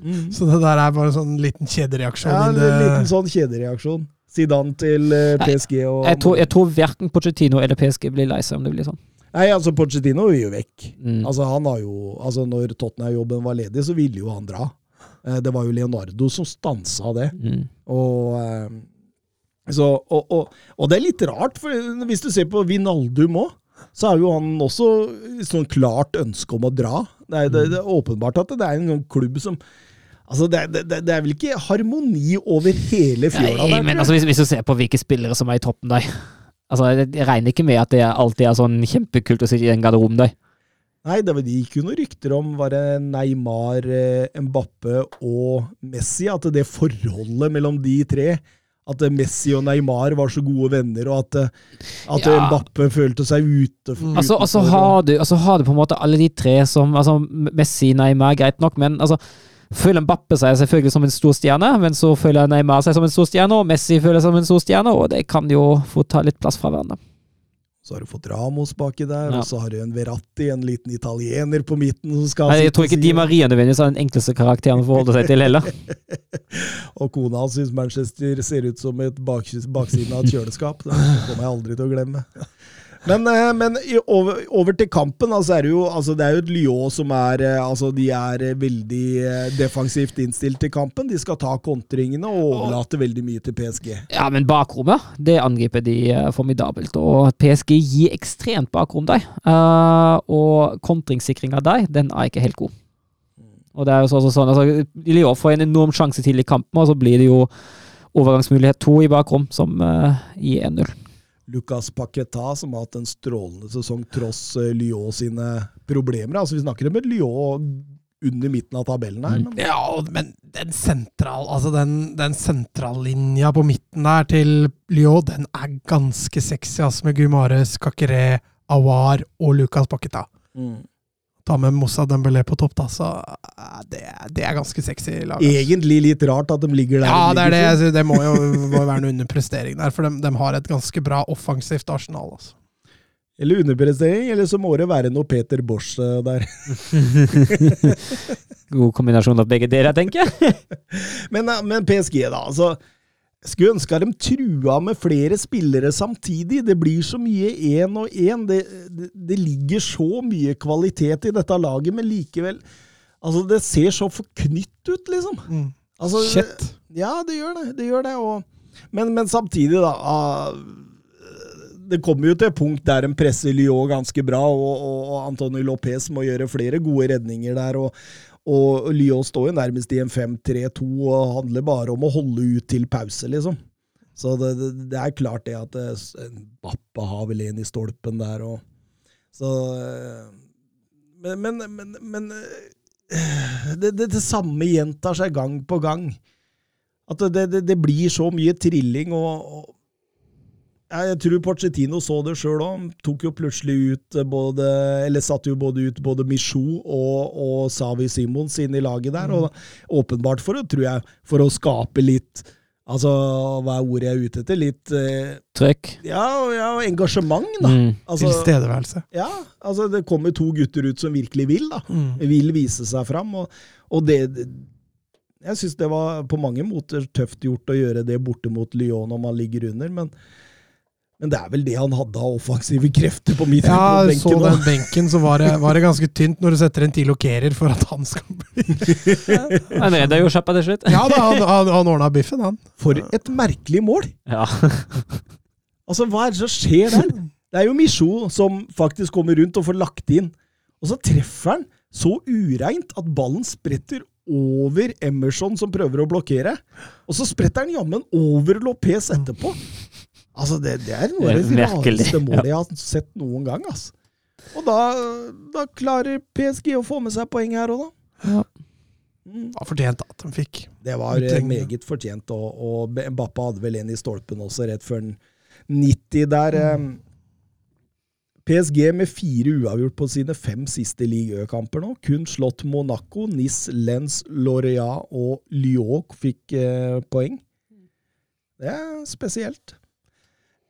mm. Så det der er bare en sånn liten kjedereaksjon. Ja, en liten sånn kjedereaksjon. Zidane til eh, PSG og Jeg tror, jeg tror verken Pochettino eller PSG blir lei seg om det blir sånn. Nei, altså Pochettino vil jo vekk. Mm. Altså han har jo, altså Når Tottenham-jobben var ledig, så ville jo han dra. Eh, Det var jo Leonardo som stansa det. Mm. Og, eh, så, og, og, og det er litt rart, for hvis du ser på Vinaldum òg, så er jo han også sånn klart ønske om å dra. Det er, det, det er åpenbart at det er en sånn klubb som Altså, det, det, det er vel ikke harmoni over hele fjøla Nei, men altså, hvis, hvis du ser på hvilke spillere som er i toppen der Altså, Jeg regner ikke med at det alltid er sånn kjempekult å sitte i den garderoben der. Nei, det, gikk jo noen rykter om var det Neymar, eh, Mbappe og Messi, at det forholdet mellom de tre at eh, Messi og Neymar var så gode venner, og at, eh, at Ja. Mbappe følte seg ute. Altså, altså, har du, altså har du på en måte alle de tre som altså Messi, Neymar, greit nok, men altså Føler Mbappe seg selvfølgelig som en stor stjerne, men så føler Neymar seg som en stor stjerne, og Messi føler seg som en stor stjerne, og det kan jo få ta litt plass fra hverandre. Så har du fått Ramos baki der, Ja. og så har du en Verratti, en liten italiener på midten. som skal Nei, jeg tror ikke Di Maria nødvendigvis er den enkleste karakteren å forholde seg til heller. Og kona hans syns Manchester ser ut som et bak, baksiden av et kjøleskap. Det kommer jeg aldri til å glemme. Men, eh, men over, til kampen, altså er det, jo, altså det er jo et Lyon som er eh, altså De er eh, veldig defensivt innstilt til kampen. De skal ta kontringene og overlate veldig mye til PSG. Ja, men bakrommet, det angriper de formidabelt. Og PSG gir ekstremt bakrom. Eh, og kontringssikringa der, den er ikke helt god. Og det er jo så- også sånn, altså, Lyon får en enorm sjanse til i kampen, og så blir det jo overgangsmulighet to i bakrom, som gir 1-0. Lucas Paqueta, som har hatt en strålende sesong tross eh, Lyon sine problemer. Altså Vi snakker om et Lyon under midten av tabellen her. Mm. Men Ja, men den sentral, altså den, den sentrallinja på midten der til Lyon, den er ganske sexy, altså med Gumares, Kakere, Awar og Lucas Paqueta. Ta med Moussa Dembélé på topp, da, så eh, det, det er ganske sexy lag. altså. Egentlig litt rart at de ligger der. Ja, de det er det. ligger, jeg synes Det må jo må være noe underprestering der, for de, de har et ganske bra offensivt arsenal. Altså. Eller underprestering, eller så må det være noe Peter Bosch eh, der. God kombinasjon av begge dere, tenker jeg. Men, eh, men PSG, da. altså skulle ønske de trua med flere spillere samtidig. Det blir så mye én og én. Det, det, det ligger så mye kvalitet i dette laget, men likevel Altså, det ser så forknytt ut, liksom. Mm. Altså, Shit. Ja, det gjør det. det, gjør det og, men, men samtidig, da ah, Det kommer jo til et punkt der en presser Lyon ganske bra, og, og, og Antonio Lopez må gjøre flere gode redninger der. og, og Lyon står jo nærmest i en 5-3-2 og handler bare om å holde ut til pause, liksom. Så det, det, det er klart det at det, Bappa har vel en i stolpen der, og Så eh, Men, men, men, men eh, det, det, samme gjentar seg gang på gang. At det blir så mye trilling og, og jeg tror Porcetino så det sjøl òg. Tok jo plutselig ut både Eller satte jo både ut både Michou og, og Savi Simons inn i laget der. Og åpenbart for, å, tror jeg, for å skape litt Altså, hva er ordet jeg er ute etter? Litt eh, Trøkk. ja, ja, engasjement, da. Mm. Altså, Tilstedeværelse. ja, altså det kommer to gutter ut som virkelig vil, da. Mm. Vil vise seg fram. Og, og det, det Jeg syns det var på mange måter tøft gjort å gjøre det borte mot Lyon når man ligger under, men, men det er vel det han hadde av offensive krefter på midt Ja, jeg så den benken, så var det, var det ganske tynt når du setter en til Lokerer for at han skal bli Han redda jo sjappa til slutt. Ja da, han, han, han ordna biffen, han. For et merkelig mål! Ja. Altså, Hva er det som skjer der? Det er jo Michaud som faktisk kommer rundt og får lagt inn. Og så treffer han så ureint at ballen spretter over Emerson som prøver å blokkere. Og så spretter han jammen over Lopez etterpå. Altså, det, det er noe av Det rareste målet jeg har sett noen gang. Altså. Og da, da klarer PSG å få med seg poeng her òg, da. Ja. Mm. Det var fortjent at de fikk. Det var eh, meget fortjent, og, og Mbappa hadde vel en i stolpen også, rett før den 90 der. Mm. PSG med fire uavgjort på sine fem siste ligakamper nå. Kun slått Monaco, Nice, Lens, Loria og Lyon fikk eh, poeng. Det er spesielt.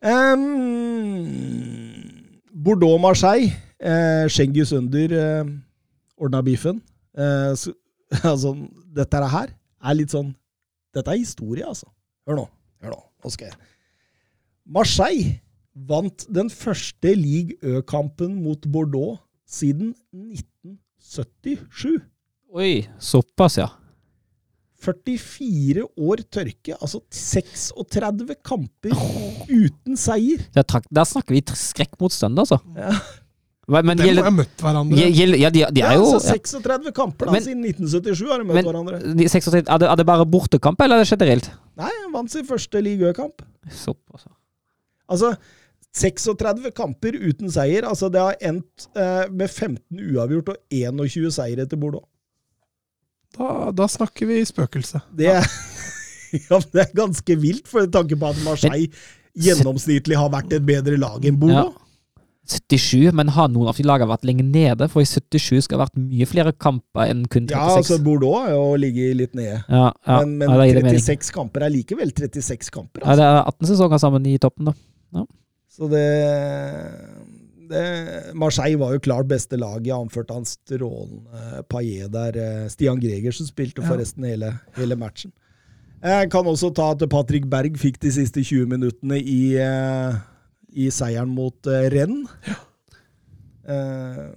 Um, Bordeaux-Marseille. Eh, Schengus Under eh, ordna biffen. Eh, så, altså, dette her er litt sånn Dette er historie, altså. Hør nå. Hør nå. Nå Marseille vant den første Ligue Ø-kampen mot Bordeaux siden 1977. Oi, såpass, ja. 44 år tørke, altså 36 kamper uten seier. Der, der snakker vi skrekkmotstand, altså. Ja. Men De må ha møtt hverandre. gjelder Ja, de, de er jo altså ja. 36 kamper da, Men- siden 1977 har de møtt Men hverandre. de 36, er, det, er det bare bortekamp, eller er det generelt? Nei, han vant sin første ligakamp. Såpass. Altså, 36 kamper uten seier. Altså, det har endt eh, med 15 uavgjort og 21 seire til Bordeaux. Da, da snakker vi spøkelse. Det er, ja, det er ganske vilt, for tanke på at Marseille gjennomsnittlig har vært et bedre lag enn Bordeaux. 77, men har noen av de lagene vært lenge nede? For i 77 skal det ha vært mye flere kamper enn kun 36. Ja, altså Bordeaux har jo ligget litt nede. ja, ja, Men, men ja, da gir det mening. 36 kamper er likevel 36 kamper. Ja, Altså. det er 18 sesonger sammen i toppen, da. Så det, det Marseille var jo klart beste laget, anført av en strålende Paillet der. eh, Stian Gregersen spilte Ja. forresten hele, hele matchen. Jeg kan også ta at Patrick Berg fikk de siste 20 minuttene i, eh, i seieren mot Renn. Rennes. Eh,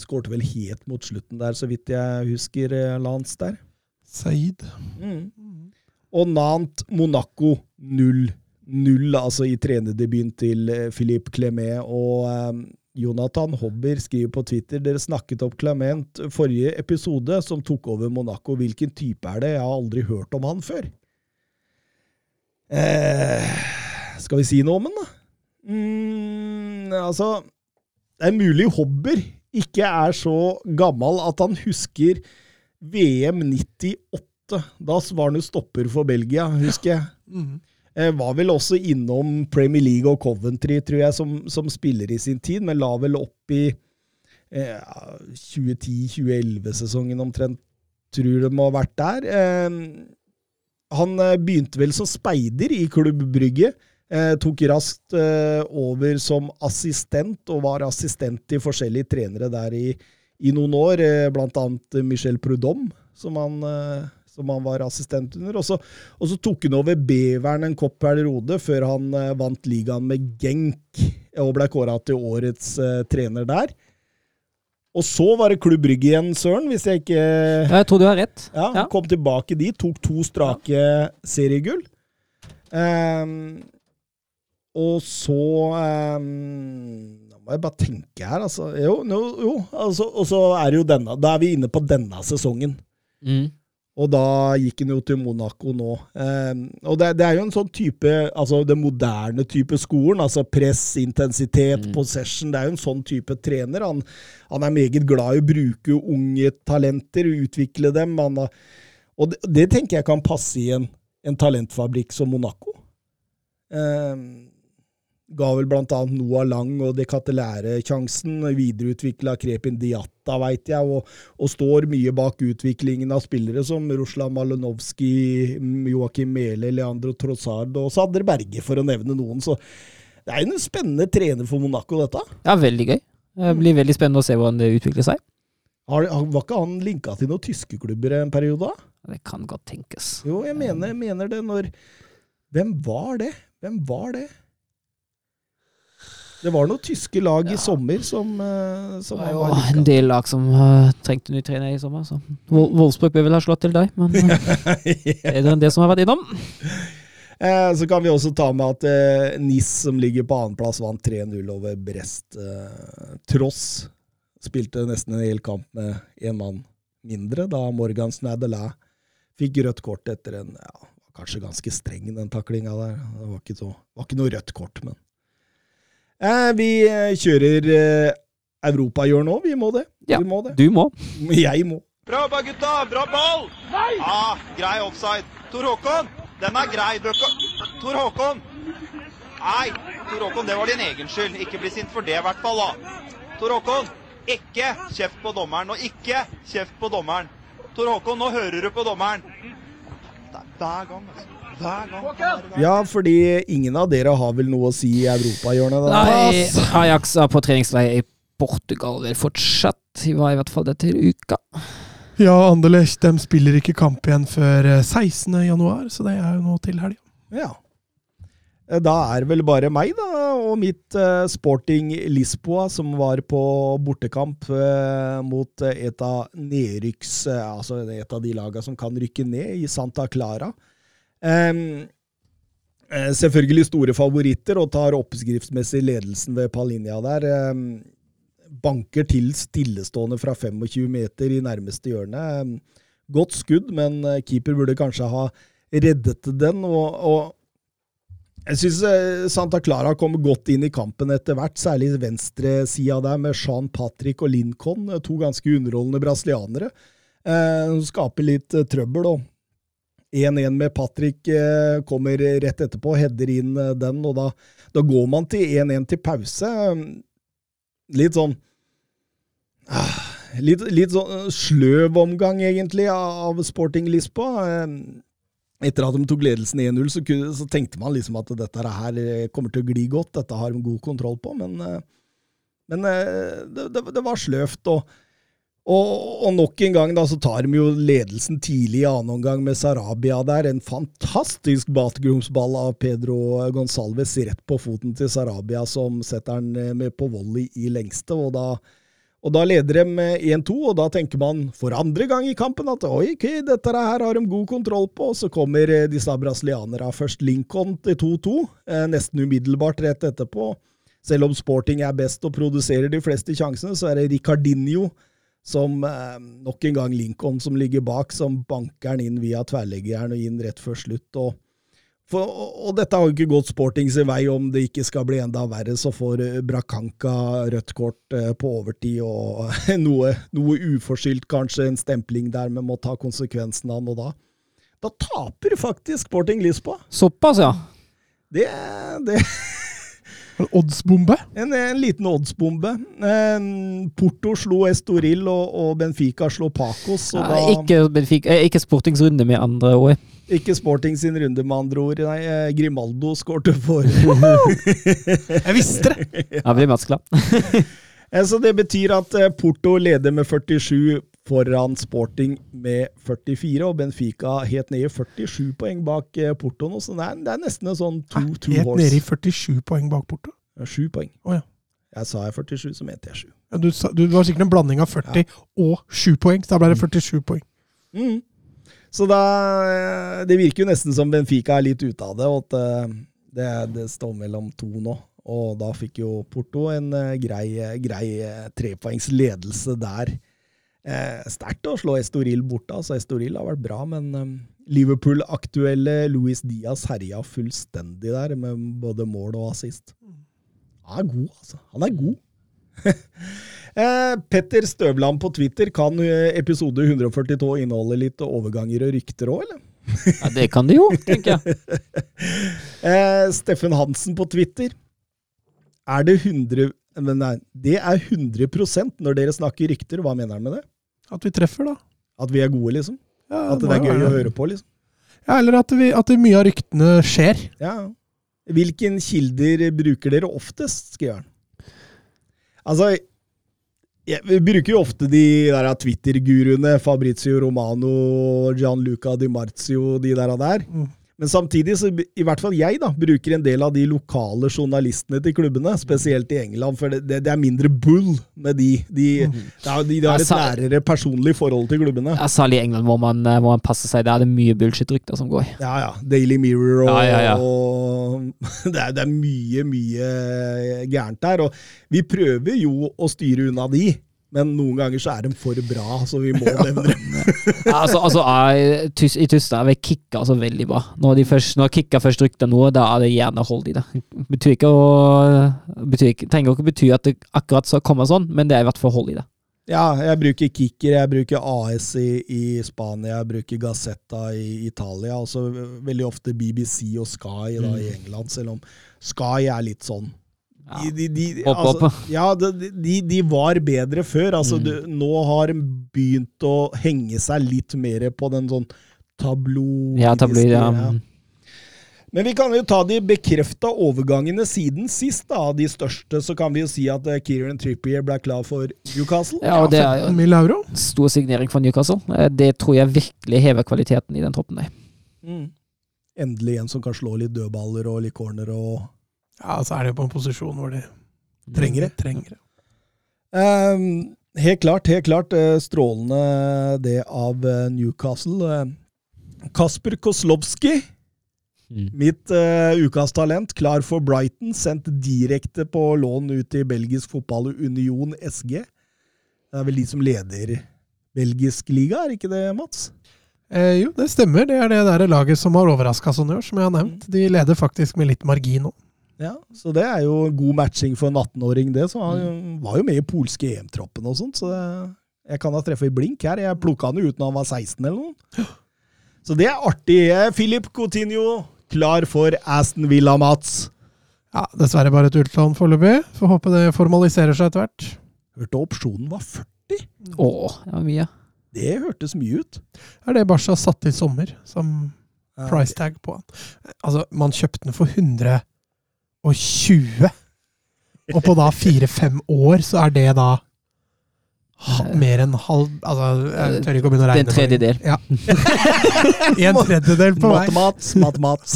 Skårte vel helt mot slutten der, så vidt jeg husker, eh, Lance der. Saeed. Mm. Og Nant Monaco 0-0, altså i trenerdebuten til eh, Philippe Clemet. Og eh, Jonathan Hobber skriver på Twitter dere snakket opp Clement forrige episode, som tok over Monaco. Hvilken type er det? Jeg har aldri hørt om han før. Eh, skal vi si noe om han, da? Mm, altså Det er mulig Hobber ikke er så gammel at han husker VM 98. Da var han jo stopper for Belgia, husker jeg. Mhm. Eh, var vel også innom Premier League og Coventry, tror jeg, som, som spiller i sin tid, men la vel opp i eh, 2010-2011-sesongen omtrent, tror de ha vært der. Eh, han eh, begynte vel som speider i Klubb Brygge. Eh, tok raskt eh, over som assistent, og var assistent til forskjellige trenere der i, i noen år, eh, blant annet Michel Prudhomme, som han eh, som han var assistent under. Og så, og så tok han over Beveren en kort periode før han eh, vant ligaen med Genk og ble kåra til årets eh, trener der. Og så var det Klubb Brygge igjen, Søren, hvis jeg ikke Ja, Jeg tror du har rett. ja, Ja. Kom tilbake dit, tok to strake seriegull. Um, og så Nå må jeg bare tenke her, altså. Jo, no, jo altså, og så er det jo denne. Da er vi inne på denne sesongen. Mm. Og da gikk han jo til Monaco nå. Ehm, og det, det er jo en sånn type Altså den moderne type skolen. Altså press, intensitet, possession. Det er jo en sånn type trener. Han, han er meget glad i å bruke unge talenter, utvikle dem. Han har, og det, det tenker jeg kan passe i en, en talentfabrikk som Monaco. Ehm, ga vel annet Noah Lang og De Catelære sjansen. Videreutvikla Krepin Diatta, veit jeg, og, og står mye bak utviklingen av spillere som Ruslan Malinovskij, Joakim Mele, Leandro Trossard og Sadre Berge, for å nevne noen. Så det er en spennende trener for Monaco, dette. Ja, veldig gøy. Det blir veldig spennende å se hvordan det utvikler seg. Har, var ikke han linka til noen tyske klubber en periode? da? Det kan godt tenkes. Jo, jeg mener, mener det når Hvem var det? Hvem var det? Det var noen tyske lag i sommer som, eh, som Det var en del lag som uh, trengte ny trener i sommer. Så. Wol- Wolfsburg bør vel ha slått til deg, men uh, bedre enn det som har vært innom. Eh, Så kan vi også ta med at eh, NIS, som ligger på annenplass, vant 3-0 over Brest. Eh, tross spilte nesten en hel kamp med én mann mindre, da Morgan Snadelæ fikk rødt kort etter en ja, kanskje ganske streng, den taklinga der. Det var ikke, så, var ikke noe rødt kort, men eh, Vi eh, kjører eh, gjør nå, vi må det. Ja. Vi må det. Du må. Jeg må. Bra jobba, gutta! Bra ball! Ah, grei offside. Tor Håkon, den er grei. Tor Håkon! Nei, Tor Håkon, det var din egen skyld. Ikke bli sint for det, i hvert fall. da. Tor Håkon, ikke kjeft på dommeren. Og ikke kjeft på dommeren. Tor Håkon, nå hører du på dommeren. Det er hver gang, altså. Hver gang. Ja, fordi ingen av dere har vel noe å si i Europahjørnet? Nei, Ajax er på treningsleir i Portugal vil fortsatt. De var i hvert fall det til uka. Ja, Anderlecht de spiller ikke kamp igjen før eh, 16. januar, så det er jo nå til helga. Ja. Eh, Da er vel bare meg, da, og mitt eh, Sporting Lisboa, som var på bortekamp eh, mot eh, et av nedrykks... eh, altså et av de lagene som kan rykke ned, i Santa Clara. Em, eh, selvfølgelig store favoritter, og tar oppskriftsmessig ledelsen ved Palinja der. Em, banker til stillestående fra 25 meter i nærmeste hjørne. Godt skudd, men eh, keeper burde kanskje ha reddet den. og, og jeg syns Santa Clara kommer godt inn i kampen etter hvert, særlig venstresida der med Jean Patrick og Lincoln, eh, to ganske underholdende brasilianere. Eh, skaper litt eh, trøbbel. og 1-1 med Patrick eh, kommer rett etterpå, header inn eh, den, og da, da går man til 1-1 til pause. Litt sånn ah, Litt, litt sånn eh, sløv omgang, egentlig, av Sporting Lisboa. Eh, etter at de tok ledelsen 1-0, så, så tenkte man liksom at dette her eh, kommer til å gli godt, dette har de god kontroll på, men, eh, men eh, det, det, det var sløvt. Og, og, og nok en gang da, så tar de jo ledelsen tidlig i annen omgang med Sarabia der. En fantastisk bakromsball av Pedro Gonsalves rett på foten til Sarabia, som setter den eh, med på volley i lengste. og da og da leder de med 1-2, og da tenker man for andre gang i kampen at oi, okay, dette her har de god kontroll på. Og så kommer eh, disse brasilianerne. Først Lincoln til 2-2, eh, nesten umiddelbart rett etterpå. Selv om Sporting er best og produserer de fleste sjansene, så er det Ricardinho som eh, nok en gang Lincoln som ligger bak, som banker den inn via tverrleggeren og inn rett før slutt. og for, og, og dette har jo ikke gått Sportings vei om det ikke skal bli enda verre, så får Brakanka rødt kort eh, på overtid og noe, noe uforskyldt, kanskje en stempling der, men må ta konsekvensen av noe da. Da taper faktisk Sporting Lisboa. Såpass, ja. Det, det En oddsbombe. en, en liten oddsbombe. Eh, Porto slo Estoril, og, og Benfica slo Pacos. Og Ja, da, ikke, Benfica- eh, ikke Sportings runde med andre ord. ikke Sporting sin runde, med andre ord. Nei, eh, Grimaldo skårte for Jeg visste det! Da blir matchglad. Eh, Så det betyr at Porto leder med 47 foran Sporting med 44, og Benfica helt nede i 47 poeng bak eh, Porto nå, så det er, det er nesten en sånn two, two Helt nede i 47 poeng bak Porto. Ja, 7 poeng. Oh, ja. Jeg sa jeg 47, så mente jeg 7. Ja, du, du, var sikkert en blanding av 40 og 7 poeng, så da ble det 47 poeng. Mm. Så da eh, Det virker jo nesten som Benfica er litt ute av det, og at eh, det, det står mellom to nå. Og da fikk jo Porto en grei, grei trepoengs ledelse der. Eh, Sterkt å slå Estoril borte. altså Estoril har vært bra, men eh, Liverpool-aktuelle Luis Diaz herja fullstendig der, med både mål og assist. Han er god, altså. Han er god. Eh, Petter Støvland på Twitter, kan eh, episode 142 inneholde litt overganger og rykter òg, eller? Ja, det kan det jo, tenker jeg. Eh, Steffen Hansen på Twitter. Er det 100 men nei, Det er 100% når dere snakker rykter. Hva mener han med det? At vi treffer, da. At vi er gode, liksom? Ja, At det er gøy være å høre på, liksom? Ja, eller at, vi, at mye av ryktene skjer. Ja. Hvilken kilder bruker dere oftest, skriver han. Altså, jeg, vi bruker jo ofte de der Twitter-guruene, Fabrizio Romano, Gianluca Di Marzio, de der. og der. Mm. Men samtidig, så i hvert fall jeg, da, bruker en del av de lokale journalistene til klubbene, spesielt i England, for det, det, det er mindre bull med de. De, de har et nærere personlig forhold til klubbene. Ja, Særlig i England hvor man, hvor man passer seg. Der er det mye bullshit-rykter som går. Ja, ja. Daily Mirror og, Ja, ja, ja. og det, er, det er mye, mye gærent der. Og vi prøver jo å styre unna de, men noen ganger så er de for bra, så vi må nevne dem. Altså, altså jeg, tys, I Tyskland er vi kicka altså veldig bra. Når de først, når kicka først rykter noe, da er det gjerne hold i det. Betyr ikke å, betyr ikke, trenger ikke bety at det akkurat skal komme sånn, men det er i hvert fall hold i det. Ja, jeg bruker Kicker, jeg bruker AS i, i Spania, jeg bruker Gazzetta i Italia, Altså veldig ofte BBC og Sky da, i England, selv om Sky er litt sånn. De, de, de, altså. Ja, de, var bedre før. Altså, Mm. du, nå har de begynt å henge seg litt mer på den sånn tablo... Ja, tabloid, ja. Men vi kan jo ta de bekrefta overgangene siden sist. da, Av de største så kan vi jo si at eh, Kieran Trippier ble klar for Newcastle. Ja, og det er jo stor signering for Newcastle. Eh, Det tror jeg virkelig hever kvaliteten i den troppen der. Mm. Endelig en som kan slå litt dødballer og litt corner og Ja, så er det jo på en posisjon hvor de Trenger det. Trenger det. Um, Helt klart, helt klart. eh, Strålende det av eh, Newcastle. Eh, Kasper Koslowski, Mm. mitt uh, ukas talent, klar for Brighton. Sendt direkte på lån ut i belgisk fotball Union SG. Det er vel de som leder belgisk liga, er ikke det, Mats? Eh, jo, det stemmer. Det er det der laget som har overraska sånn i år, som jeg har nevnt. De leder faktisk med litt margin nå. Ja, Så det er jo god matching for en 18-åring, det. Så han var jo med i polske EM-troppen og sånt, så jeg kan ha treffet i blink her. Jeg plukka han jo ut når han var 16 eller noe. Så det er artig. Filip Coutinho klar for Aston Villa, Mats. Ja, Dessverre bare et utlån foreløpig. Får håpe det formaliserer seg etter hvert. Hørte opsjonen var 40. Åh, det var mye. Det hørtes mye ut. Er det Barca satt i sommer som price tag på han? Altså, man kjøpte den for 120, og 20. Og på da fire-fem år så er det da mer enn halv Altså, jeg tør ikke å begynne å Det er regne. en tredjedel. Ja. en tredjedel på vei. Mat-Mats, mat-Mats.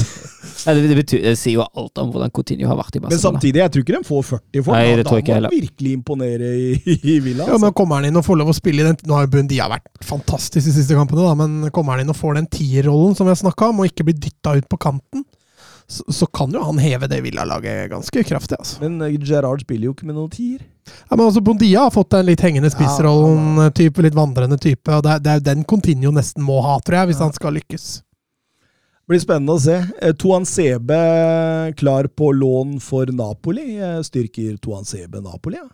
Ja, det, betyr, det sier jo alt om hvordan Coutinho har vært i Men samtidig, jeg tror ikke de får 40 for Nei, det tror Da ikke må han virkelig imponere i, i Villa. Ja, Altså. men Kommer han inn og får lov å spille i den Nå har jo Bundia vært fantastisk de siste kampene, da, men kommer han inn og får den tierrollen som vi har snakka om, og ikke blir dytta ut på kanten, så, så kan jo han heve det Villa-laget ganske kraftig. altså. Men Gerard spiller jo ikke med noen tier. Ja, men altså Bondia har fått den litt hengende spissrollen, type, litt vandrende type. og Det er, det er jo den Continuo nesten må ha, tror jeg, hvis han skal lykkes. Blir spennende å se. Eh, Toan Sebe klar på lån for Napoli. Eh, Styrker Toan Sebe Napoli? Ja.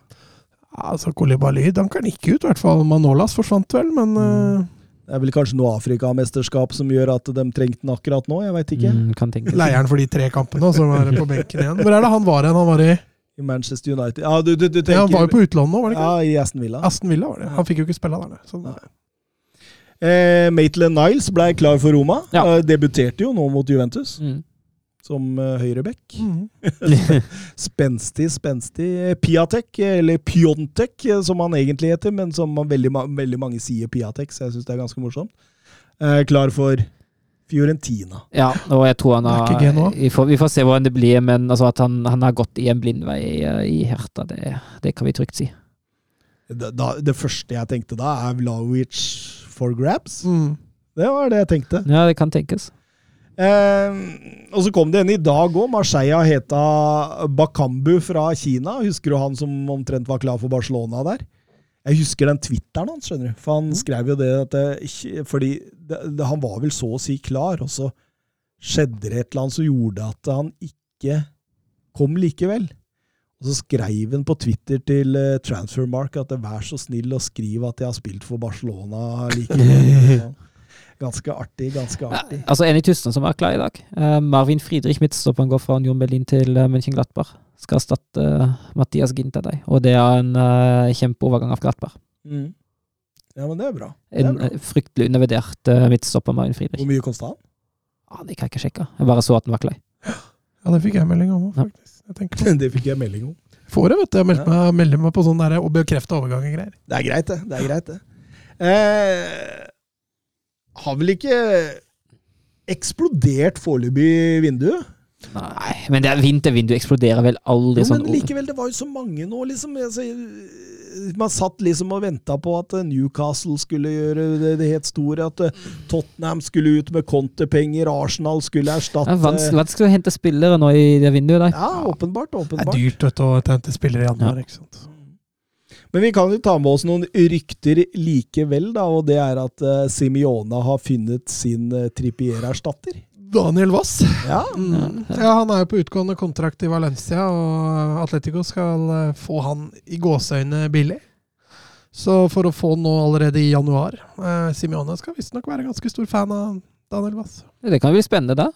Ja, altså Kolibaly danker han ikke ut, i hvert fall. Manolas forsvant vel, men eh, Det er vel kanskje noe Afrikamesterskap som gjør at de trengte den akkurat nå? Jeg vet ikke. Mm, kan tenke. leieren for de tre kampene, og så var han på benken igjen. Hvor er det han var igjen? Han var i I Manchester United. Ja, du, du, du tenker ja, Han var jo på utlandet nå, var det ikke? Ja, i Aston Villa. Aston Villa var det. Han fikk jo ikke spille der. Så. Eh, Maitland Niles ble klar for Roma. Ja. Eh, debuterte jo nå mot Juventus. Mm. Som uh, høyrebekk. Mhm. Spenstig, spenstig. Piatek, eller Piontek, eh, som han egentlig heter, men som veldig, veldig mange sier Piatek, så jeg syns det er ganske morsomt. Eh, klar for Fiorentina. Ja, og jeg tror han har vi får, vi får se hvordan det blir, men altså at han, han har gått i en blindvei i, i Herta, det, det kan vi trygt si. Da, da, det første jeg tenkte da, er Vlaovic for grabs. Mm. Det var det jeg tenkte. Ja, det kan tenkes. Eh, og så kom det en i dag òg. Marseilla heta Bakambu fra Kina. Husker du han som omtrent var klar for Barcelona der? Jeg husker den Twitteren hans, skjønner du. For han skrev jo det at det, Fordi det, det, han var vel så å si klar, og så skjedde det et eller annet som gjorde at han ikke kom likevel. Og så skrev han på Twitter til eh, Transfermark at vær så snill å skrive at jeg har spilt for Barcelona likevel. Ganske artig, ganske artig. Altså, en i Tyskland som er klar i dag. Uh, Marvin Friedrich, midtstopperen, går fra Union Berlin til uh, Mönchenglattberg. Skal erstatte uh, Mathias Ginterdeig, og det er en uh, kjempeovergang av Glattberg. Mm. Ja, men det er bra. Det er En bra. eh, fryktelig undervurdert uh, midtstopper, Marvin Friedrich. Hvor mye kosta han? Ah, det kan jeg ikke sjekke. Jeg bare så at den var klar. Ja, det fikk jeg melding om òg, faktisk. Jeg på. det fikk jeg melding om. Får det, vet du. Jeg meldte meg, meg på sånn der og bekrefta overgang og greier. Det er greit, det. Det er greit, det. Eh, har vel ikke eksplodert foreløpig i vinduet? Nei, men det er vintervinduet eksploderer vel aldri Jo, sånn men likevel, det var jo så mange nå, liksom. Altså, man satt liksom og venta på at eh, Newcastle skulle gjøre det, det helt store. At eh, Tottenham skulle ut med kontepenger, Arsenal skulle Det erstatte er vanskelig, vanskelig å hente spillere nå i det vinduet der. Ja, åpenbart. åpenbart. Det er dyrt vet å hente spillere i januar. ikke sant? Men vi kan jo ta med oss noen rykter likevel, da, og det er at uh, Simione har funnet sin uh, Trippier-erstatter. Daniel Wass. Ja. Mm. Ja, Han er jo på utgående kontrakt i Valencia, og Atletico skal eh, få han i gåseøyne billig. Så for å få han nå allerede i januar eh, Simione skal visstnok være ganske stor fan av Daniel Wass. Det kan bli spennende, da.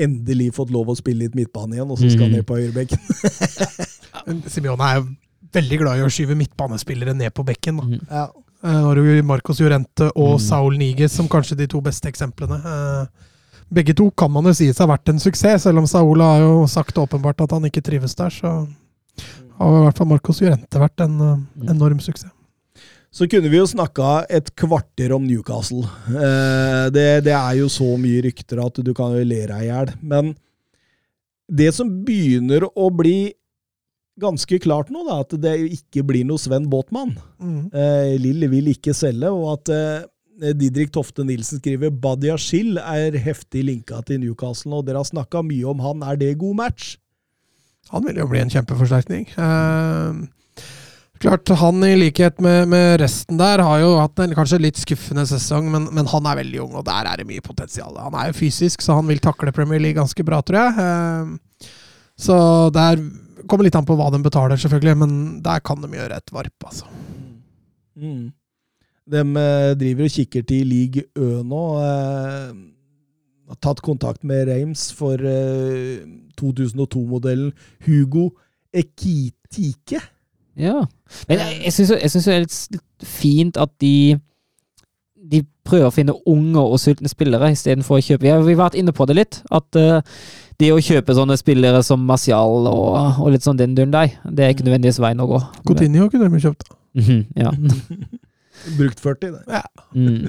Endelig fått lov å spille litt midtbane igjen, og så skal han Mhm. ned på høyrebenken. Simione er jo veldig glad i å skyve midtbanespillere ned på bekken. da. Mm. Ja. Uh, har du Marcos Llorente og Mm. Saul Niges som kanskje de to beste eksemplene. Uh, Begge to kan man jo si seg har vært en suksess, selv om Saul har jo sagt åpenbart at han ikke trives der. Så har i hvert fall Marcos Llorente vært en Mm. enorm suksess. Så kunne vi jo snakka et kvarter om Newcastle. Eh, det, det er jo så mye rykter at du kan jo le deg i hjel. Men det som begynner å bli ganske klart nå, da, at det ikke blir noe Sven Båtmann. Mm. Eh, Lill vil ikke selge, og at eh, Didrik Tofte Nilsen skriver Badia Schill er heftig linka til Newcastle, og dere har snakka mye om han. Er det god match? Han vil jo bli en kjempeforsterkning. Eh, klart, han i likhet med, med resten der har jo hatt en kanskje litt skuffende sesong, men, men han er veldig ung, og der er det mye potensial. Han er jo fysisk, så han vil takle Premier League ganske bra, tror jeg. Eh, så der kommer litt an på hva de betaler, selvfølgelig, men der kan de gjøre et varp, altså. Mm. De eh, driver og kikker til League Ø nå. Eh, har tatt kontakt med Reims for eh, 2002-modellen Hugo Ekitike. Ja. Men jeg, jeg syns det er litt fint at de de prøver å finne unge og sultne spillere istedenfor å kjøpe Vi har, vært inne på det litt. At eh, det å kjøpe sånne spillere som Martial og, og litt sånn den duren der, det er ikke nødvendigvis veien å gå. Coutinho kunne de kjøpt. da. Mhm, ja. Brukt 40, det. Mm.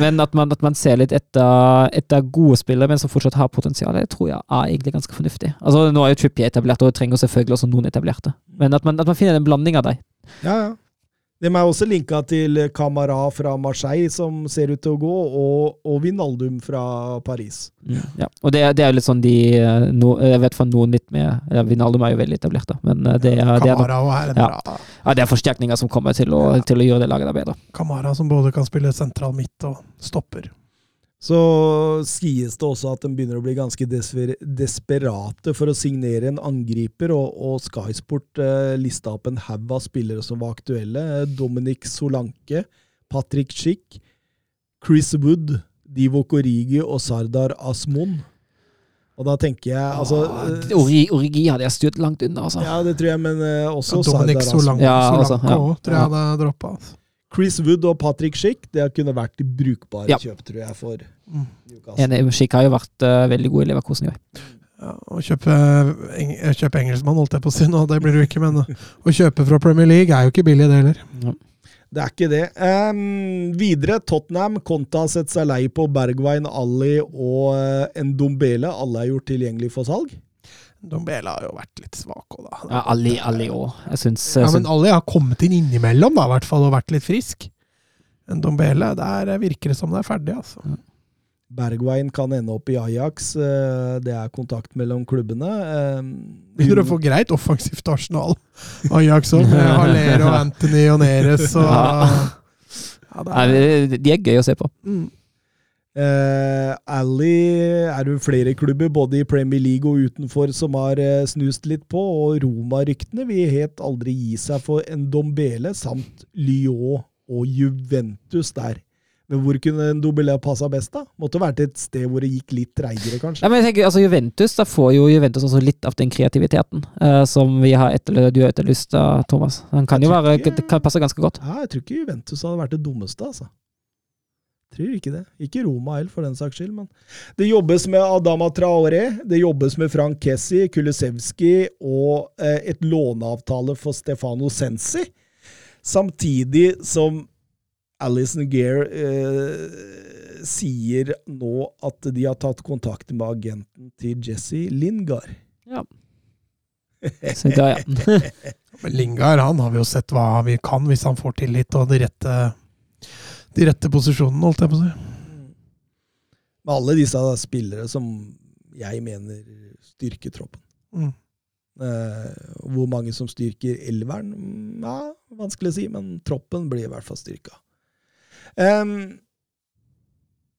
Men at man, at man ser litt etter, etter gode spillere, men som fortsatt har potensial, det tror jeg er egentlig ganske fornuftig. Altså Nå er jo Trippier etablert, og trenger selvfølgelig også noen etablerte. Men at man, at man finner en blanding av dem. Ja, ja. De er også linka til Camara fra Marseille, som ser ut til å gå, og, og Vinaldum fra Paris. Mm, ja. Og det, det er jo litt sånn de eh, no, Jeg vet fra noen litt med ja, Vinaldum er jo veldig etablert, da. Men eh, det, er- det, er, og er Ja. ja, det er forsterkninger som kommer til å, til å gjøre det laget der bedre. Kamara som både kan spille sentral midt og stopper. Så sies det også at de begynner å bli ganske desper desperate for å signere en angriper, og, og Skysport eh, lista opp en haug av spillere som var aktuelle. Dominic Solanke, Patrick Schick, Chris Wood, Divo Korigi og Sardar Asmon. Og da tenker jeg altså ja, Ori, Origi hadde jeg styrt langt unna, altså. Ja, det tror jeg, men eh, også Dominic Sardar Asmon. Solanke Ja, Solanke altså, ja. også, tror jeg hadde droppa. Altså. Chris Wood og Patrick Schick, det kunne vært brukbare Ja. kjøp, tror jeg, for Newcastle. Enig. Schick har jo vært uh, veldig god i Leverkosen i år. Ja, å kjøpe, eng kjøpe engelskmann, holdt jeg på å si nå, det blir det jo ikke, men å kjøpe fra Premier League er jo ikke billig, det heller. Det er ikke det. Um, videre, Tottenham. Konta har sett seg lei på Bergwijn, Ali og uh, Ndombele. Alle er gjort tilgjengelig for salg. Dombele har jo vært litt svak òg, da. Ja, Ali, Ali òg. Jeg syns Ja, eh, men Ali har kommet inn innimellom, da, i hvert fall, og vært litt frisk. Men Dombele, der virker det som det er ferdig, altså. Bergwijn kan ende opp i Ajax. eh, det er kontakt mellom klubbene. Ehm, Begynner å få greit offensivt Arsenal. Ajax òg, med Haller og Anthony og Neres og Ja. ja, det er, de- De er gøy å se på. mm. Eh, Ally er det flere klubber, både i Premier League og utenfor, som har uh, snust litt på, og Roma-ryktene vil helt aldri gi seg for en Dombele samt Lyon og Juventus der. Men hvor kunne en Dombele passa best, da? Måtte vært et sted hvor det gikk litt treigere, kanskje. Nei, men jeg tenker, altså Juventus, Da får jo Juventus også litt av den kreativiteten uh, som vi har etterly du har etterlyst, Thomas. Han kan Jeg jo være, ikke- kan passe ganske godt. Ja, jeg tror ikke Juventus hadde vært det dummeste, altså. Tror ikke det. Ikke Roma heller, for den saks skyld. Men det jobbes med Adama Traore, det jobbes med Frank Kessi, Kulisevski og eh, et låneavtale for Stefano Sensi. Samtidig som Alison Gear eh, sier nå at de har tatt kontakt med agenten til Jesse Lingard. Så da, ja. Men Lingard han har vi jo sett hva vi kan hvis han får tillit og de rette, de rette posisjonene, holdt jeg på å si. Med alle disse spillere som jeg mener styrker troppen. Mm. Eh, hvor mange som styrker elveren, mm, ja, vanskelig å si, men troppen blir i hvert fall styrka. Um,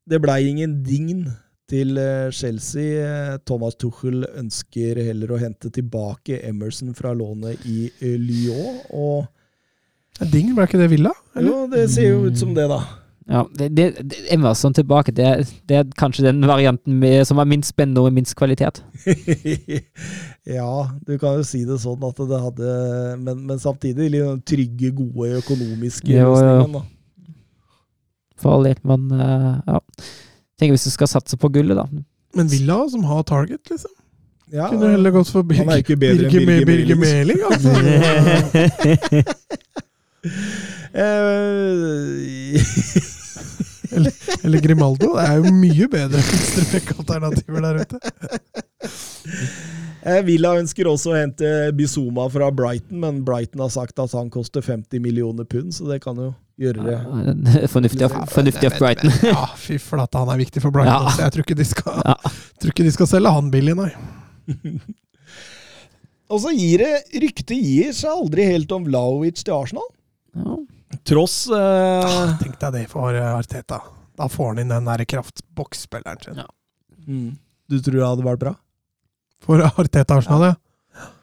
det blei ingen dign til eh, Chelsea. Thomas Tuchel ønsker heller å hente tilbake Emerson fra lånet i eh, Lyon. Og Ding, ble ikke det Villa? Eller? jo, det ser jo ut som det, da. ja det, det, det, Emerson tilbake, det, det er kanskje den varianten med, som er minst spennende og minst kvalitet. ja, du kan jo si det sånn at det hadde Men, men samtidig litt sånn trygge, gode økonomiske løsninger. Da. For all del. Men eh, ja. Tenker hvis du skal satse på gullet, da. Men Villa som har target, liksom. Ja, Kunne heller gått for er Birger Meling. Altså. eh, eller, eller Grimaldo. Det er jo mye bedre venstrebekk-alternativer der ute. eh, Villa ønsker også å hente Bizuma fra Brighton, men Brighton har sagt at han koster 50 millioner pund, så det kan jo gjøre det. Fornuftig av, fornuftig av Brighton. Ja, fy flate, han er viktig for Brighton. Ja. Jeg tror ikke, de skal, Ja. tror ikke de skal selge han billig, nei. Og så gir det Ryktet gir seg aldri helt om Vlaovic til Arsenal. Ja. Tross uh, Ah, Tenk deg det for eh, Arteta. Da får han inn den der kraftboksspilleren sin. Ja. mm, Du tror det hadde vært bra? For Arteta Arsenal, ja.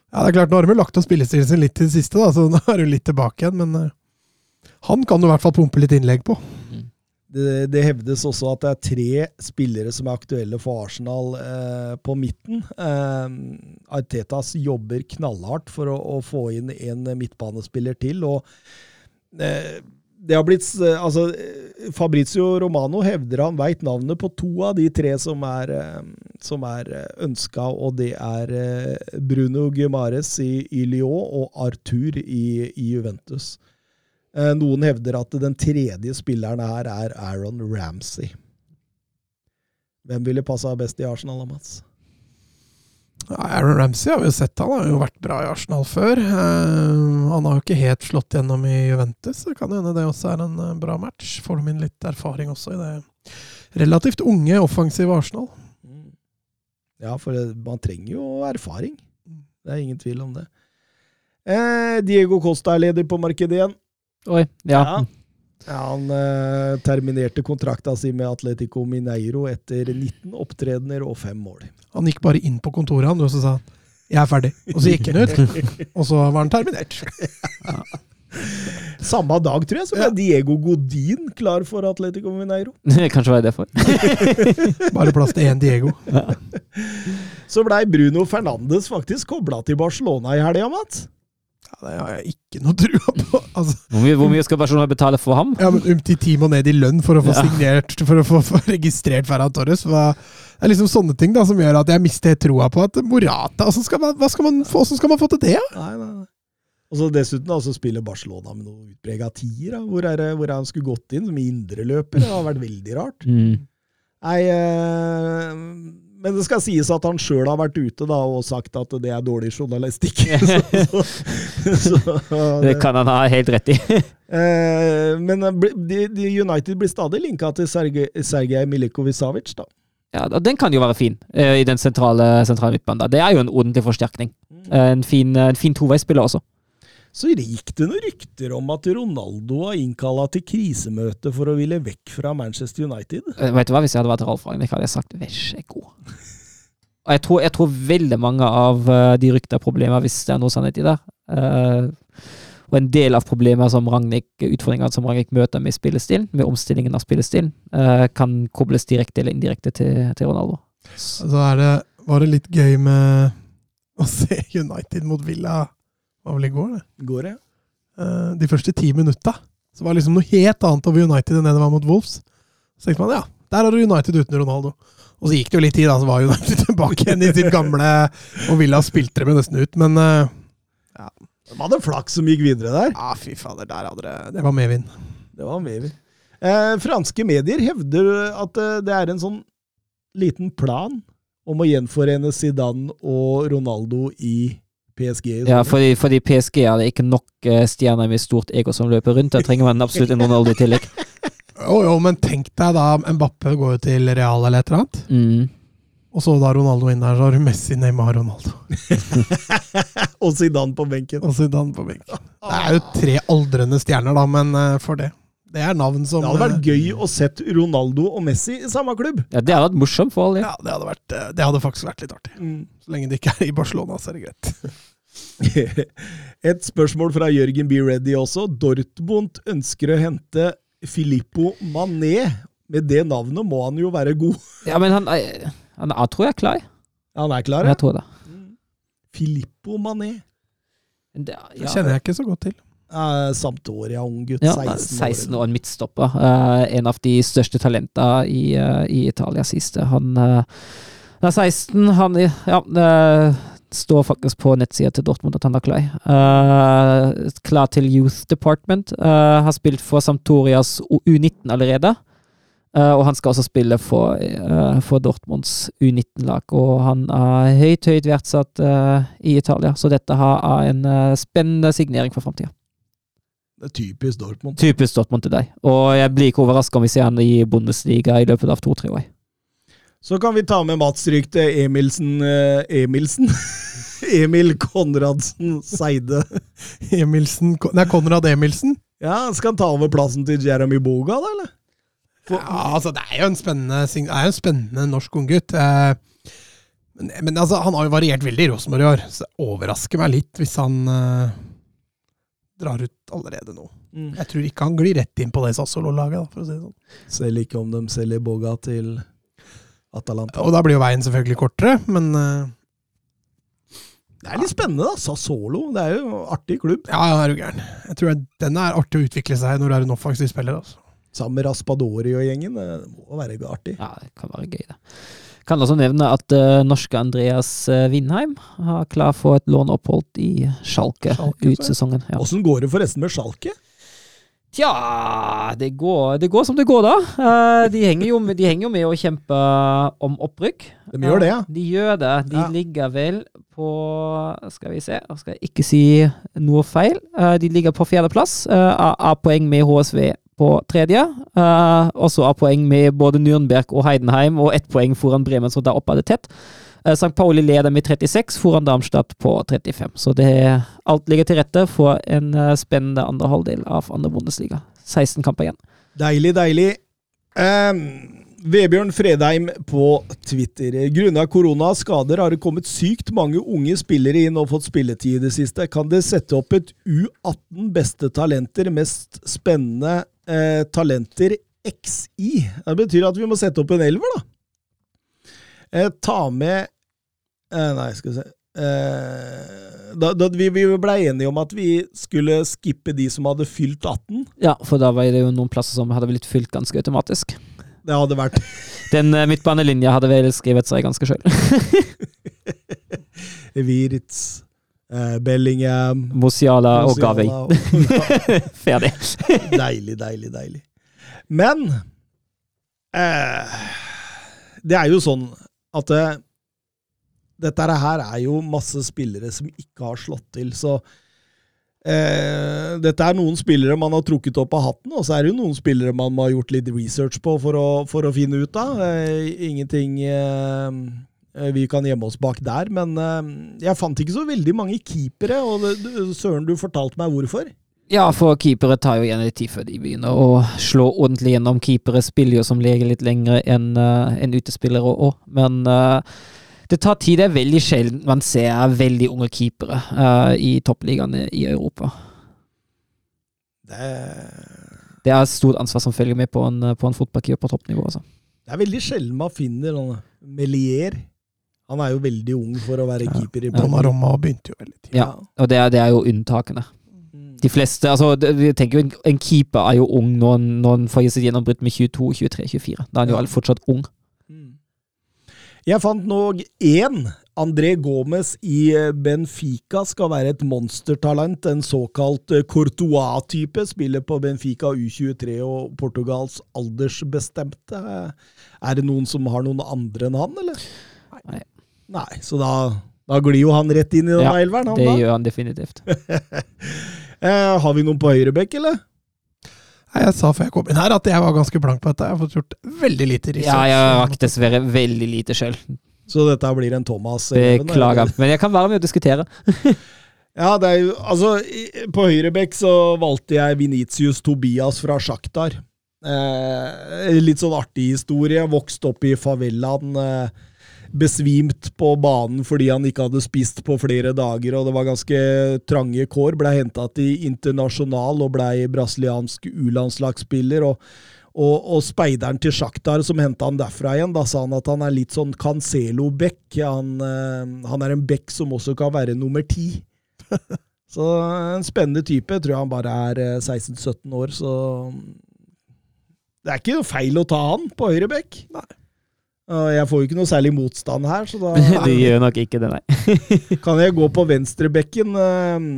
Ja, det er klart, Nå har de lagt om spillestilen sin litt til det siste, da, så nå er du litt tilbake igjen. Men eh, han kan du i hvert fall pumpe litt innlegg på. Det, det hevdes også at det er tre spillere som er aktuelle for Arsenal eh, på midten. Eh, Artetas jobber knallhardt for å, å få inn en midtbanespiller til. og det har blitt, altså, eh, Fabrizio Romano hevder han veit navnet på to av de tre som er, eh, som er ønska, og det er eh, Bruno Guimares i, i Lyon og Arthur i, i Juventus. Eh, Noen hevder at den tredje spilleren her er Aaron Ramsey. Hvem ville passa best i Arsenal, Mats? Aaron Ramsey har vi jo sett, han har jo vært bra i Arsenal før. Eh, han har jo ikke helt slått gjennom i Juventus, så kan hende det også er en eh, bra match. Får de inn litt erfaring også i det relativt unge, offensive Arsenal. Ja, for man trenger jo erfaring. Det er ingen tvil om det. Eh, Diego Costa er leder på markedet igjen. Oi, ja. Ja. Ja, han eh, terminerte kontrakta si med Atletico Mineiro etter 19 opptredener og fem mål. Han gikk bare inn på kontoret han, og så sa han 'jeg er ferdig'. Og så gikk han ut, og så var han terminert. Samme dag, tror jeg, så ble Diego Godin klar for Atletico Mineiro. Kanskje var det derfor. Bare plass til én Diego. Så blei Bruno Fernandes faktisk kobla til Barcelona i helga, Mats. Det har jeg ikke noe trua på. Altså, Hvor mye, hvor mye skal Barcelona betale for ham? ja, men Umtiti må ned i lønn for å få Ja. signert For å få, for registrert Ferran Torres. Hva, det er liksom sånne ting da som gjør at jeg mister troa på at Morata altså skal man, hva skal man, få- Hvordan skal man få til det? Ja? Nei, nei, nei. Og så Dessuten da, så spiller Barcelona med noe utprega tier. da. Hvor er det hvor er han skulle gått inn som indreløper? Det har vært veldig rart. Mm. Nei, eh, men det skal sies at han sjøl har vært ute da, og sagt at det er dårlig journalistikk. så, så, så, Det kan han ha helt rett i. Eh, men de, de United blir stadig linka til Sergej, Sergej Milikovic-Savic, da. Ja, og Den kan jo være fin eh, i den sentrale, sentrale midtbanen. Det er jo en ordentlig forsterkning. Eh, En fin, en fin toveispiller også. Så gikk det noen rykter om at Ronaldo var innkalla til krisemøte for å ville vekk fra Manchester United. Eh, Vet du hva, Hvis jeg hadde vært Ralf Ragnhild, hadde jeg sagt vær så god. Og jeg tror, jeg tror veldig mange av eh, de rykta problemer, hvis det er noe sannhet i det eh, Og en del av problemer som Ragnhild, utfordringene som Ragnhild møter med spillestilen, med omstillingen av spillestilen, eh, kan kobles direkte eller indirekte til, til Ronaldo. Så er det, var det litt gøy med å se United mot Villa var vel i går, det? Går det? ja. De første ti minutta. Så var det liksom noe helt annet over United enn det det var mot Wolves. Så tenkte man ja, der har du United uten Ronaldo. Og så gikk det jo litt tid, da, så var United tilbake igjen i sitt gamle Og Villa spilte dem nesten ut, men ja. De hadde flaks som gikk videre der. Ja, fy fader, der hadde det Det var medvind. Det var medvind. Eh, franske medier hevder at eh, det er en sånn liten plan om å gjenforene Zidane og Ronaldo i PSG. Ja, fordi, fordi PSG hadde ikke nok eh, stjerner med stort ego som løper rundt. Da trenger man absolutt en Ronaldo i tillegg. Jo, jo, men tenk deg da Mbappe går til Real eller et eller annet, Mm. og så da Ronaldo inn der, så har du Messi, Neymar, Ronaldo. og Zidane på benken. Og Zidane på benken. Det er jo tre aldrende stjerner, da, men eh, for det. Det er navn som Det hadde vært eh, gøy å sett Ronaldo og Messi i samme klubb. Ja, Det hadde vært morsomt for alle. Ja, det hadde, vært, det hadde faktisk vært litt artig. Så lenge det ikke er i Barcelona, så er det greit. Et spørsmål fra Jørgen B. Reddy også. Dortmund ønsker å hente Filippo Mané. Med det navnet må han jo være god. Ja, men han, han er, tror jeg er klar. Han er klar, ja. Jeg tror det. Filippo Mané. det Det kjenner jeg ikke så godt til. Eh, Sampdoria, ung gutt. Ja, 16 år. 16 år, en midtstopper. Eh, en av de største talentene i, eh, i Italia siste. Han, eh, han er 16, han Ja, det står faktisk på nettsida til Dortmund at han er klar. Uh, klar til Youth Department. Uh, har spilt for Samtorias U19 allerede. Uh, og han skal også spille for, eh, for Dortmunds U19-lag. Og han er høyt, høyt verdsatt eh, i Italia, så dette har- er en eh, spennende signering for framtida. Det er typisk Dortmund. Typisk Dortmund til deg. Og jeg blir ikke overraska om vi ser han i Bundesliga i løpet av to-tre år. Så kan vi ta med Mats-ryktet Emilsen eh, Emilsen? Emil Konradsen Seide. Emilsen Nei, Konrad Emilsen? Ja, Skal han ta over plassen til Jeremy Boga, da, eller? Ja, altså, det er jo en spennende, jo en spennende norsk unggutt. Eh, men, men altså, han har jo variert veldig i Rosenborg i år, så det overrasker meg litt hvis han eh, drar ut allerede nå. Mm. Jeg tror ikke han glir rett inn på det Sassolo-laget, for å si det sånn. Selv ikke om de selger Boga til Atalanta. Og da blir jo veien selvfølgelig kortere, men uh, Det er litt spennende, da. Sassolo. Det er jo en artig klubb. ja, ja, er du gæren. Jeg tror jeg, den er artig å utvikle seg når du er en offensiv spiller. Altså. Sammen med Raspadori og gjengen. Det må være artig. Ja, det kan være gøy, det. Kan også nevne at uh, norske Andreas eh, Vindheim har klar for et låneopphold i Schalke, Schalke, ut sesongen. Ja. Åssen går det forresten med Schalke? Tja, det går, det går som det går, da. Eh, de, henger jo de henger jo med å kjempe om opprykk. De gjør det, ja. De gjør det. De Ja. ligger vel på Skal vi se, nå skal jeg ikke si noe feil. Eh, de ligger på fjerdeplass. Uh, av poeng med HSV på tredje. Uh, også av poeng med både Nürnberg og Heidenheim, og ett poeng foran Bremen, så da oppe er det tett. Uh, St. Pauli leder med 36, foran Darmstadt på 35. Så det, alt ligger til rette for en eh, spennende andre halvdel av andre Bundesliga. 16 kamper igjen. Deilig, deilig. Um Vebjørn Fredheim på Twitter. Grunna korona og skader har det kommet sykt mange unge spillere inn og fått spilletid i det siste. Kan det sette opp et U18 beste talenter, mest spennende eh, talenter XI? Det betyr at vi må sette opp en elver, da. Eh, ta med eh, Nei, skal vi se. eh, da, da vi, vi blei enige om at vi skulle skippe de som hadde fylt 18. Ja, for da var det jo noen plasser som hadde blitt fylt ganske automatisk. Det hadde vært Den uh, midtbanelinja hadde vel skrevet seg ganske sjøl. Wirtz, eh, Bellingham Mosiala og Gavi. Ferdig. Deilig, deilig, deilig. Men eh, det er jo sånn at eh, dette her er jo masse spillere som ikke har slått til, så eh, Dette er noen spillere man har trukket opp av hatten, og så er det jo noen spillere man må ha gjort litt research på for å, for å finne ut av. Eh, ingenting eh, vi kan gjemme oss bak der, men eh, jeg fant ikke så veldig mange keepere, og det, Søren, du fortalte meg hvorfor. Ja, for keepere tar jo gjerne litt tid før de begynner å slå ordentlig gjennom. Keepere spiller jo som leger litt lengre enn uh, en utespillere òg, men uh, det tar tid. Det er veldig sjelden man ser veldig unge keepere uh, i toppligaene i Europa. Det Det er et stort ansvar som følger med på en, på en fotballkeeper på toppnivå. Også. Det er veldig sjelden man finner noen Melier. Han er jo veldig ung for å være keeper i Donnarumma begynte jo veldig tidlig. Ja, og det er, det er jo unntakene. De fleste, altså, vi tenker jo en, keeper er jo ung når han- når han får sitt gjennombrudd med 22, 23, 24. Da er han jo Ja. fortsatt ung. Mm. Jeg fant nå én. André Gomez i eh, Benfica skal være et monstertalent. En såkalt eh, Courtois-type. Spiller på Benfica U23 og Portugals aldersbestemte. Er det noen som har noen andre enn han, eller? Nei. Nei, så da, da glir jo han rett inn i den Ja, elveren, han Det da. gjør han definitivt. Eh, har vi noen på høyrebekk, eller? Nei, Jeg sa før jeg kom inn her at jeg var ganske blank på dette. Jeg har fått gjort veldig lite research. Ja, jeg rakk dessverre veldig lite sjøl. Så dette blir en Thomas. Beklager. Men jeg kan være med og diskutere. Ja, det er jo Altså, på høyrebekk så valgte jeg Vinicius Tobias fra Sjaktar. Eh, litt sånn artig historie. Vokste opp i favelaen. Eh, besvimt på banen fordi han ikke hadde spist på flere dager, og det var ganske trange kår. Blei henta til internasjonal og blei brasiliansk U-landslagsspiller. og og, og speideren til Sjaktar som henta han derfra igjen, da sa han at han er litt sånn Cancelo-bekk. Han, eh, han er en bekk som også kan være nummer ti. Så en spennende type. Jeg tror han bare er eh, 16-17 år, så Det er ikke noe feil å ta han på høyre bekk. Og Jeg får jo ikke noe særlig motstand her, så da Det gjør nok ikke det, nei. kan jeg gå på venstrebekken. eh,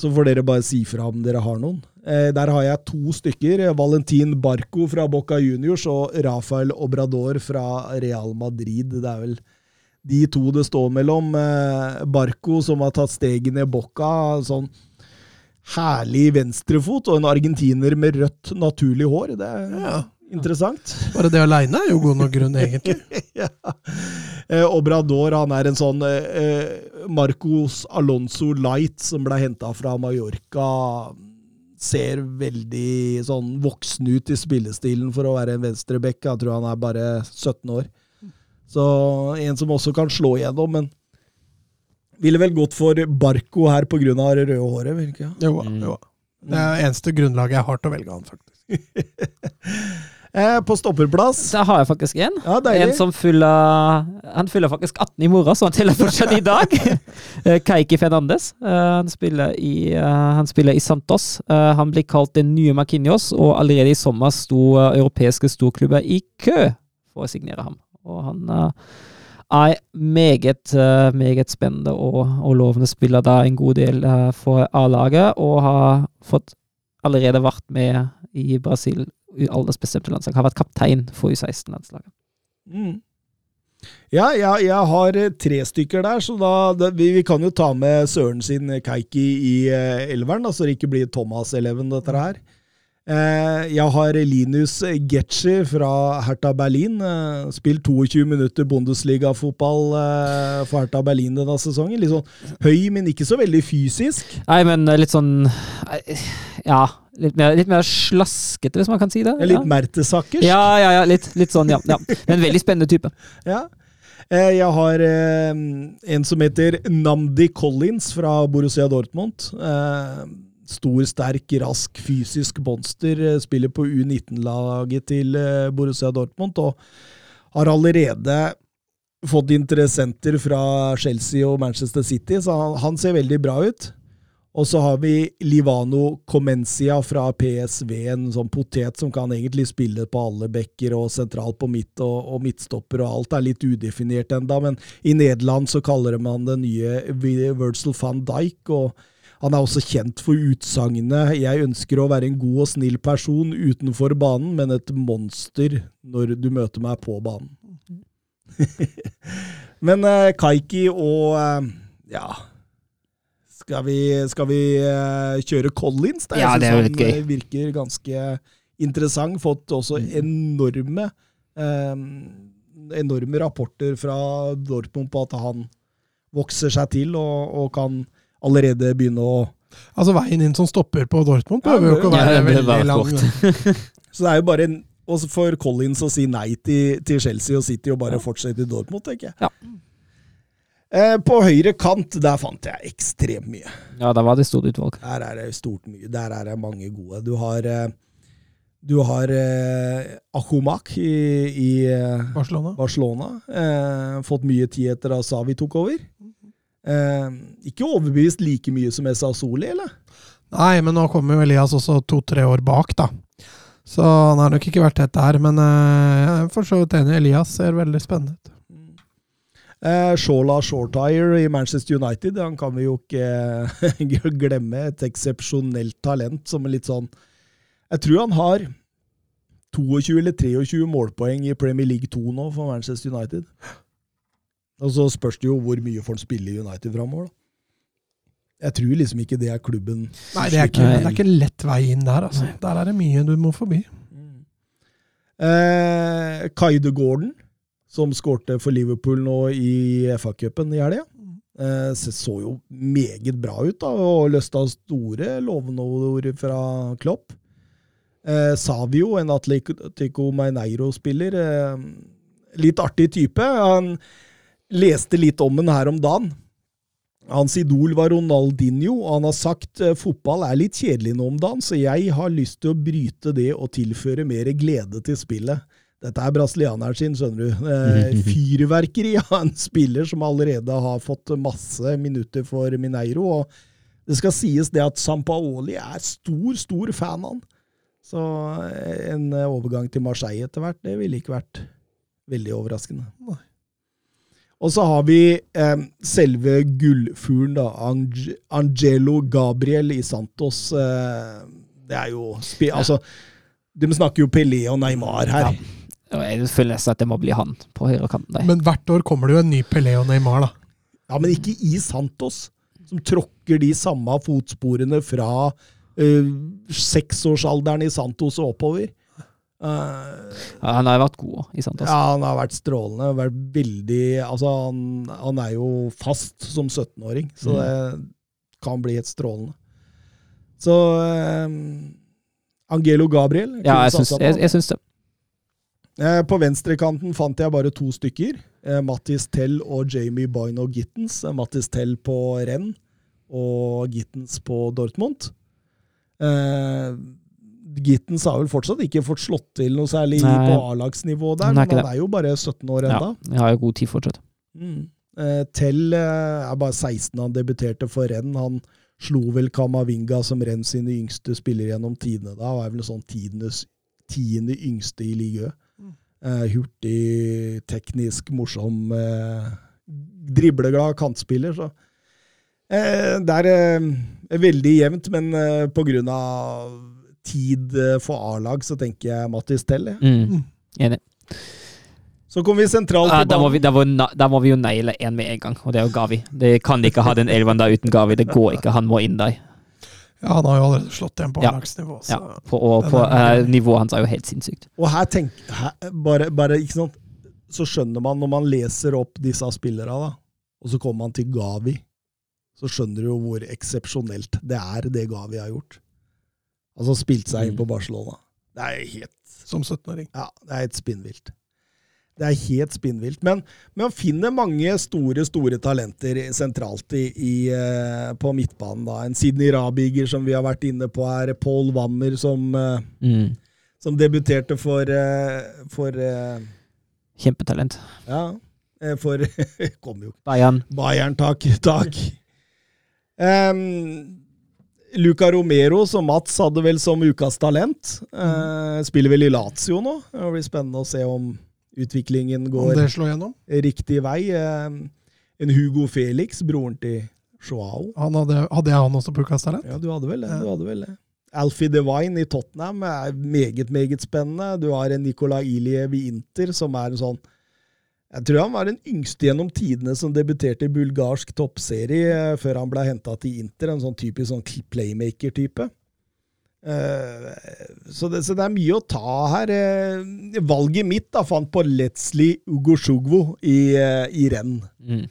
Så får dere bare si fra om dere har noen. Eh, Der har jeg to stykker. Valentin Barco fra Boca Juniors og Rafael Obrador fra Real Madrid. Det er vel de to det står mellom. Eh, Barco, som har tatt steget ned Boca. Sånn herlig venstrefot, og en argentiner med rødt, naturlig hår. Det er Ja. Interessant. Bare det aleine er jo god nok grunn, egentlig. ja. Eh, Obrador han er en sånn eh, Marcos Alonso Light som ble henta fra Mallorca. Ser veldig sånn voksen ut i spillestilen for å være en venstreback. Jeg tror han er bare 17 år. Så en som også kan slå igjennom, men ville vel gått for Barco her pga. det røde håret. vil ikke? Jo, Mm. jo. Det er eneste grunnlaget jeg har til å velge han, faktisk. Eh, på stopperplass Der har jeg faktisk en. Ja. En som fyller Han fyller faktisk 18 i morgen, så han teller fortsatt i dag. Keiki Fernandes. Uh, Han spiller i, uh, han spiller i Santos. Uh, Han blir kalt den nye Marquinhos, og allerede i sommer sto eh, europeiske storklubber i kø for å signere ham. Og han eh, er meget, eh, meget spennende og, og lovende spiller da en god del eh, for A-laget, og har fått allerede vært med i Brasil aldersbestemte landslag. Har vært kaptein for U16-landslaget. Mm. Ja, ja, jeg har eh, tre stykker der, så da, det, vi, vi kan jo ta med Søren sin Keiki i uh, elveren, da, så det ikke blir Thomas-eleven, dette her. Eh, jeg har Linus Getschi fra Hertha Berlin. Eh, spilt 22 minutter Bundesliga-fotball eh, for Hertha Berlin denne sesongen. Litt sånn høy, men ikke så veldig fysisk. Nei, men litt sånn Ja, litt mer, litt mer slaskete, hvis man kan si det. Litt ja. Mertesackers. Ja, ja, ja, litt, litt sånn, ja, ja. Men veldig spennende type. Ja. Jeg har en som heter Namdi Collins fra Borussia Dortmund. Stor, sterk, rask, fysisk monster. eh, Spiller på U19-laget til eh, Borussia Dortmund og har allerede fått interessenter fra Chelsea og Manchester City, så han, han ser veldig bra ut. Og så har vi Livano Comencia fra PSV, en sånn potet som kan egentlig spille på alle bekker og sentralt på midt og, og midtstopper, og alt er litt udefinert enda, men i Nederland så kaller man det nye Virgil van Dijk, og han er også kjent for utsagnet 'Jeg ønsker å være en god og snill person utenfor banen, men et monster når du møter meg på banen'. men eh, Kaiki og eh, ja skal vi, skal vi eh, kjøre Collins? Der? Ja, det er jo litt gøy. eh, virker ganske interessant. Fått også enorme eh, enorme rapporter fra Dortmund på at han vokser seg til og, og kan allerede begynne å Altså Veien inn som stopper på Dortmund Ja, behøver jo ikke å være det veldig lang. Så det er jo bare en, for Collins å si nei til, til Chelsea og City og bare fortsette i Dortmund, tenker jeg. Ja. Eh, på høyre kant, der fant jeg ekstremt mye. Ja, der var det stort utvalg. Der er det stort mye. Der er det mange gode. Du har eh, du har eh, Ahumak i, i eh, Barcelona. Barcelona. Eh, fått mye tid etter at Savi tok over. Eh, ikke overbevist like mye som Esa Soli, eller? Nei, men nå kommer jo Elias også to-tre år bak, da. Så han har nok ikke vært tett der, men eh, jeg er for så vidt enig. Elias ser veldig spennende ut. Eh, Shola Shortire i Manchester United, han kan vi jo ikke glemme. Et eksepsjonelt talent som er litt sånn Jeg tror han har 22 eller 23 målpoeng i Premier League 2 nå for Manchester United. Og så spørs det jo hvor mye får han spille i United framover, da. Jeg tror liksom ikke det er klubben Nei, det er ikke, det er ikke lett vei inn der, altså. Der er det mye du må forbi. Eh, Kaide Gordon, som skårte for Liverpool nå i FA-cupen i helga. Eh, så, så jo meget bra ut, da, og løsta store lovende fra Klopp. Eh, Savio, en Atletico Meineiro-spiller, Eh, litt artig type. Han leste litt om den her om dagen. Hans idol var Ronaldinho, og han har sagt eh, fotball er litt kjedelig nå om dagen, så jeg har lyst til å bryte det og tilføre mer glede til spillet. Dette er brasilianeren sin, skjønner du. Eh, fyrverkeri av en spiller som allerede har fått masse minutter for Mineiro. og Det skal sies det at Sampaoli er stor, stor fan av han. Så eh, en overgang til Marseille etter hvert, det ville ikke vært veldig overraskende. Og så har vi eh, selve gullfuglen, da. Ange Angelo Gabriel i Santos. Eh, det er jo spi Altså, de snakker jo Pelé og Neymar her. Ja. jeg føler nesten at det må bli han på høyrekanten der. Men hvert år kommer det jo en ny Pelé og Neymar, da. Ja, men ikke i Santos, som tråkker de samme fotsporene fra eh, seksårsalderen i Santos og oppover. Eh, Ja, han har vært god i Santos. ja, han har vært strålende. Vært veldig Altså, han, han er jo fast som 17-åring, så det kan bli helt strålende. Så eh, Angelo Gabriel Ja, jeg syns, jeg, jeg det. Uh, På venstrekanten fant jeg bare to stykker. Uh, Mattis Tell og Jamie Boyno Gittens. Mattis Tell på Renn og Gittens på Dortmund. Eh, Gittens har vel fortsatt ikke fått slått til noe særlig Nei. på A-lagsnivå der, er men han er jo bare 17 år Ja, ennå. jeg har jo god tid fortsatt. Mm. Eh, Tell eh, er bare 16 da han debuterte for Renn. Han slo vel Kamavinga som Renn sine yngste spillere gjennom tidene da, og er vel sånn tidenes, tiende yngste i ligaen. Eh, hurtig, teknisk, morsom, eh, dribleglad kantspiller. Så. Eh, det er eh, veldig jevnt, men eh, på grunn av tid eh, for A-lag, så tenker jeg Mattis Tell. jeg. Mm. Enig. Så kommer vi sentralt Ja, da, må banen. vi, da, må, da må vi jo naile én med en gang, og det er jo Gavi. Det kan ikke ha den elven der uten Gavi. Det går ikke, han må inn der. Ja, han har jo allerede slått igjen på Ja. A-lagsnivå. så- Ja, på, og på, er- eh, nivået hans er jo helt sinnssykt. Og her tenk, her, bare, bare, ikke sant? Så skjønner man, når man leser opp disse spillerne, da, og så kommer man til Gavi, så skjønner du jo hvor eksepsjonelt det er, det Gavi har gjort. Altså spilt seg inn på Barcelona. Det er helt Som 17-åring. ja, det er helt spinnvilt. Det er helt spinnvilt. Men, men man finner mange store, store talenter sentralt i, i, eh, på midtbanen. da. En Sidney Rabiger, som vi har vært inne på her. Paul Wammer, som, eh, Mm. som debuterte for, eh, for Kjempetalent. ja, for Kom jo. Bayern. Bayern, takk. Takk. Um, Luca Romero, som Mats hadde vel som ukas talent, eh, spiller vel i Lazio nå. Det blir spennende å se om utviklingen Om går slår riktig vei. Eh, en Hugo Felix, broren til Joao. Han hadde, hadde jeg han også på Ukas talent? Ja, du hadde vel det. Du hadde vel det. Alfie Devine i Tottenham er meget, meget spennende. Du har en Nicolai Iliev i Inter, som er en sånn Jeg tror han var den yngste gjennom tidene som debuterte i bulgarsk toppserie eh, før han ble henta til Inter. En sånn typisk sånn playmaker-type. Eh, så, det, så det er mye å ta her. Eh, valget mitt da fant på Letzli Ugosjugvo i, i renn. Mm.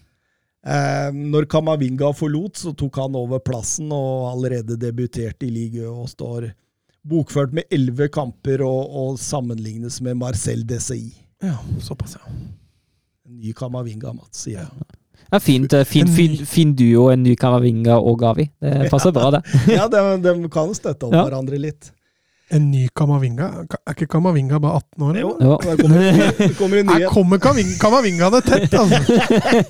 Eh, når Kamavinga forlot, så tok han over plassen og allerede debuterte i ligaen og står bokført med elleve kamper og, og sammenlignes med Marcel Desai. Ja, såpass, ja. En ny Kamavinga, Mats, sier jeg. Ja, fint, eh, fin, fin, fin duo, en ny Kamavinga og Gavi. Det passer bra, det. Ja, de, de kan støtte opp Ja. hverandre litt. En ny Kamavinga? Er ikke Kamavinga bare 18 år? Jo. Jo. der kommer, det kommer en Her kommer Kamavinga, det tett, altså!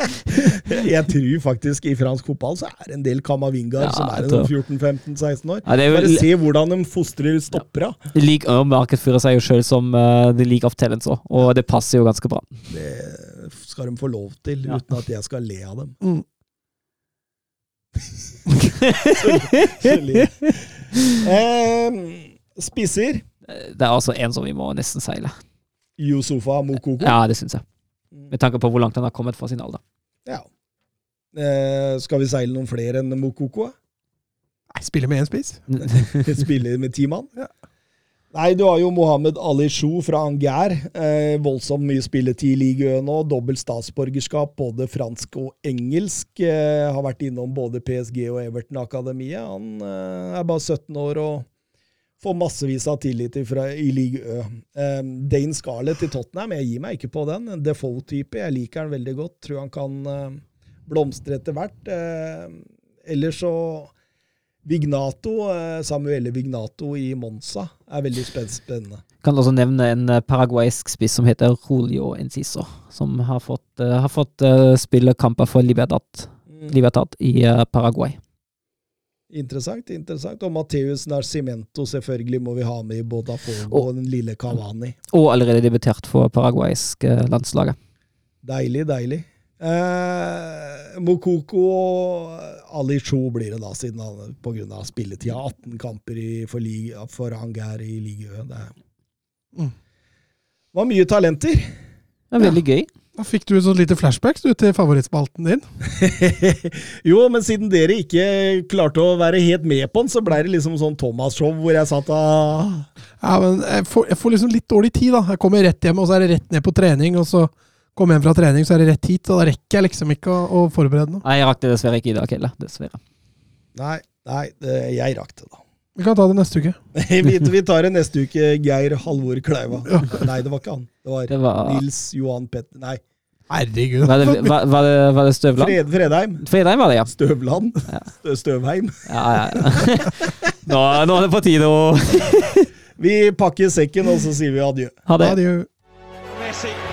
Jeg tror faktisk i fransk fotball så er det en del Kamavingaer Ja, som er jeg en tror- 14-15-16 år. Ja, er Bare se hvordan de fostrer stoppera. De liker å markedsfører seg jo sjøl som uh, The League of Talents òg, og det passer jo ganske bra. Det skal de få lov til, Ja. uten at jeg skal le av dem. Mm. eh, spisser. Det er altså en som vi må nesten seile. Yusufa Mokoko. Ja, det syns jeg. Med tanke på hvor langt han har kommet fra sin alder. Ja. Eh, skal vi seile noen flere enn Mokoko? Nei, spille med én spiss. spille med ti mann? Nei, du har jo Mohammed Ali Shou fra Angers. Eh, voldsomt mye spilletid i ligaen nå. Dobbelt statsborgerskap, både fransk og engelsk. Eh, har vært innom både PSG og Everton-akademiet. Han eh, er bare 17 år og får massevis av tillit fra, i Ligue Ø. Eh, Dane Scarlett i Tottenham, jeg gir meg ikke på den. En Defoe-type. Jeg liker han veldig godt. Tror han kan eh, blomstre etter hvert. Eh, ellers så Vignato, eh, Samuele Vignato i Monza er veldig spen- spennende. Kan også nevne en eh, paraguaysk spiss som heter Julio Enciso, som har fått, eh, har fått spille kamper for Libertad, Libertad i Paraguay. Interessant, interessant. Og Mateus Narcimento selvfølgelig må vi ha med i Botafogo Og- og den lille Cavani. Og allerede debutert for paraguaysk landslaget. Deilig, deilig. Eh, Mokoko og Ali Cho blir det da, siden han av spilletida. 18 kamper i, for, liga, for Angers i ligaen. Det Mm. var mye talenter. Det er veldig gøy. Da fikk du et sånt lite flashbacks du, til favorittspalten din. jo, men siden dere ikke klarte å være helt med på den, så ble det liksom sånn Thomas-show hvor jeg satt og Ja, men jeg får, jeg får liksom litt dårlig tid, da. Jeg kommer rett hjem, og så er det rett ned på trening, og så kommer jeg hjem fra trening, så er det rett hit. Og da rekker jeg liksom ikke å, å forberede noe. Nei, Jeg rakk det dessverre ikke i dag heller. Dessverre. Nei, nei det, jeg rakk det, da. Vi kan ta det neste uke. vi, vi tar det neste uke. Geir Halvor Kleiva. Nei, det var ikke han. Det var, Det var Nils Johan Petter Nei, Herregud. Var det, var, var det, var det Støvland? Fred, Fredheim. Fredheim var det, ja. Støvland. Ja. Stø- Støvheim. ja, ja, ja. Nå, nå er det på tide å Vi pakker sekken, og så sier vi adjø. ha det. Adjø.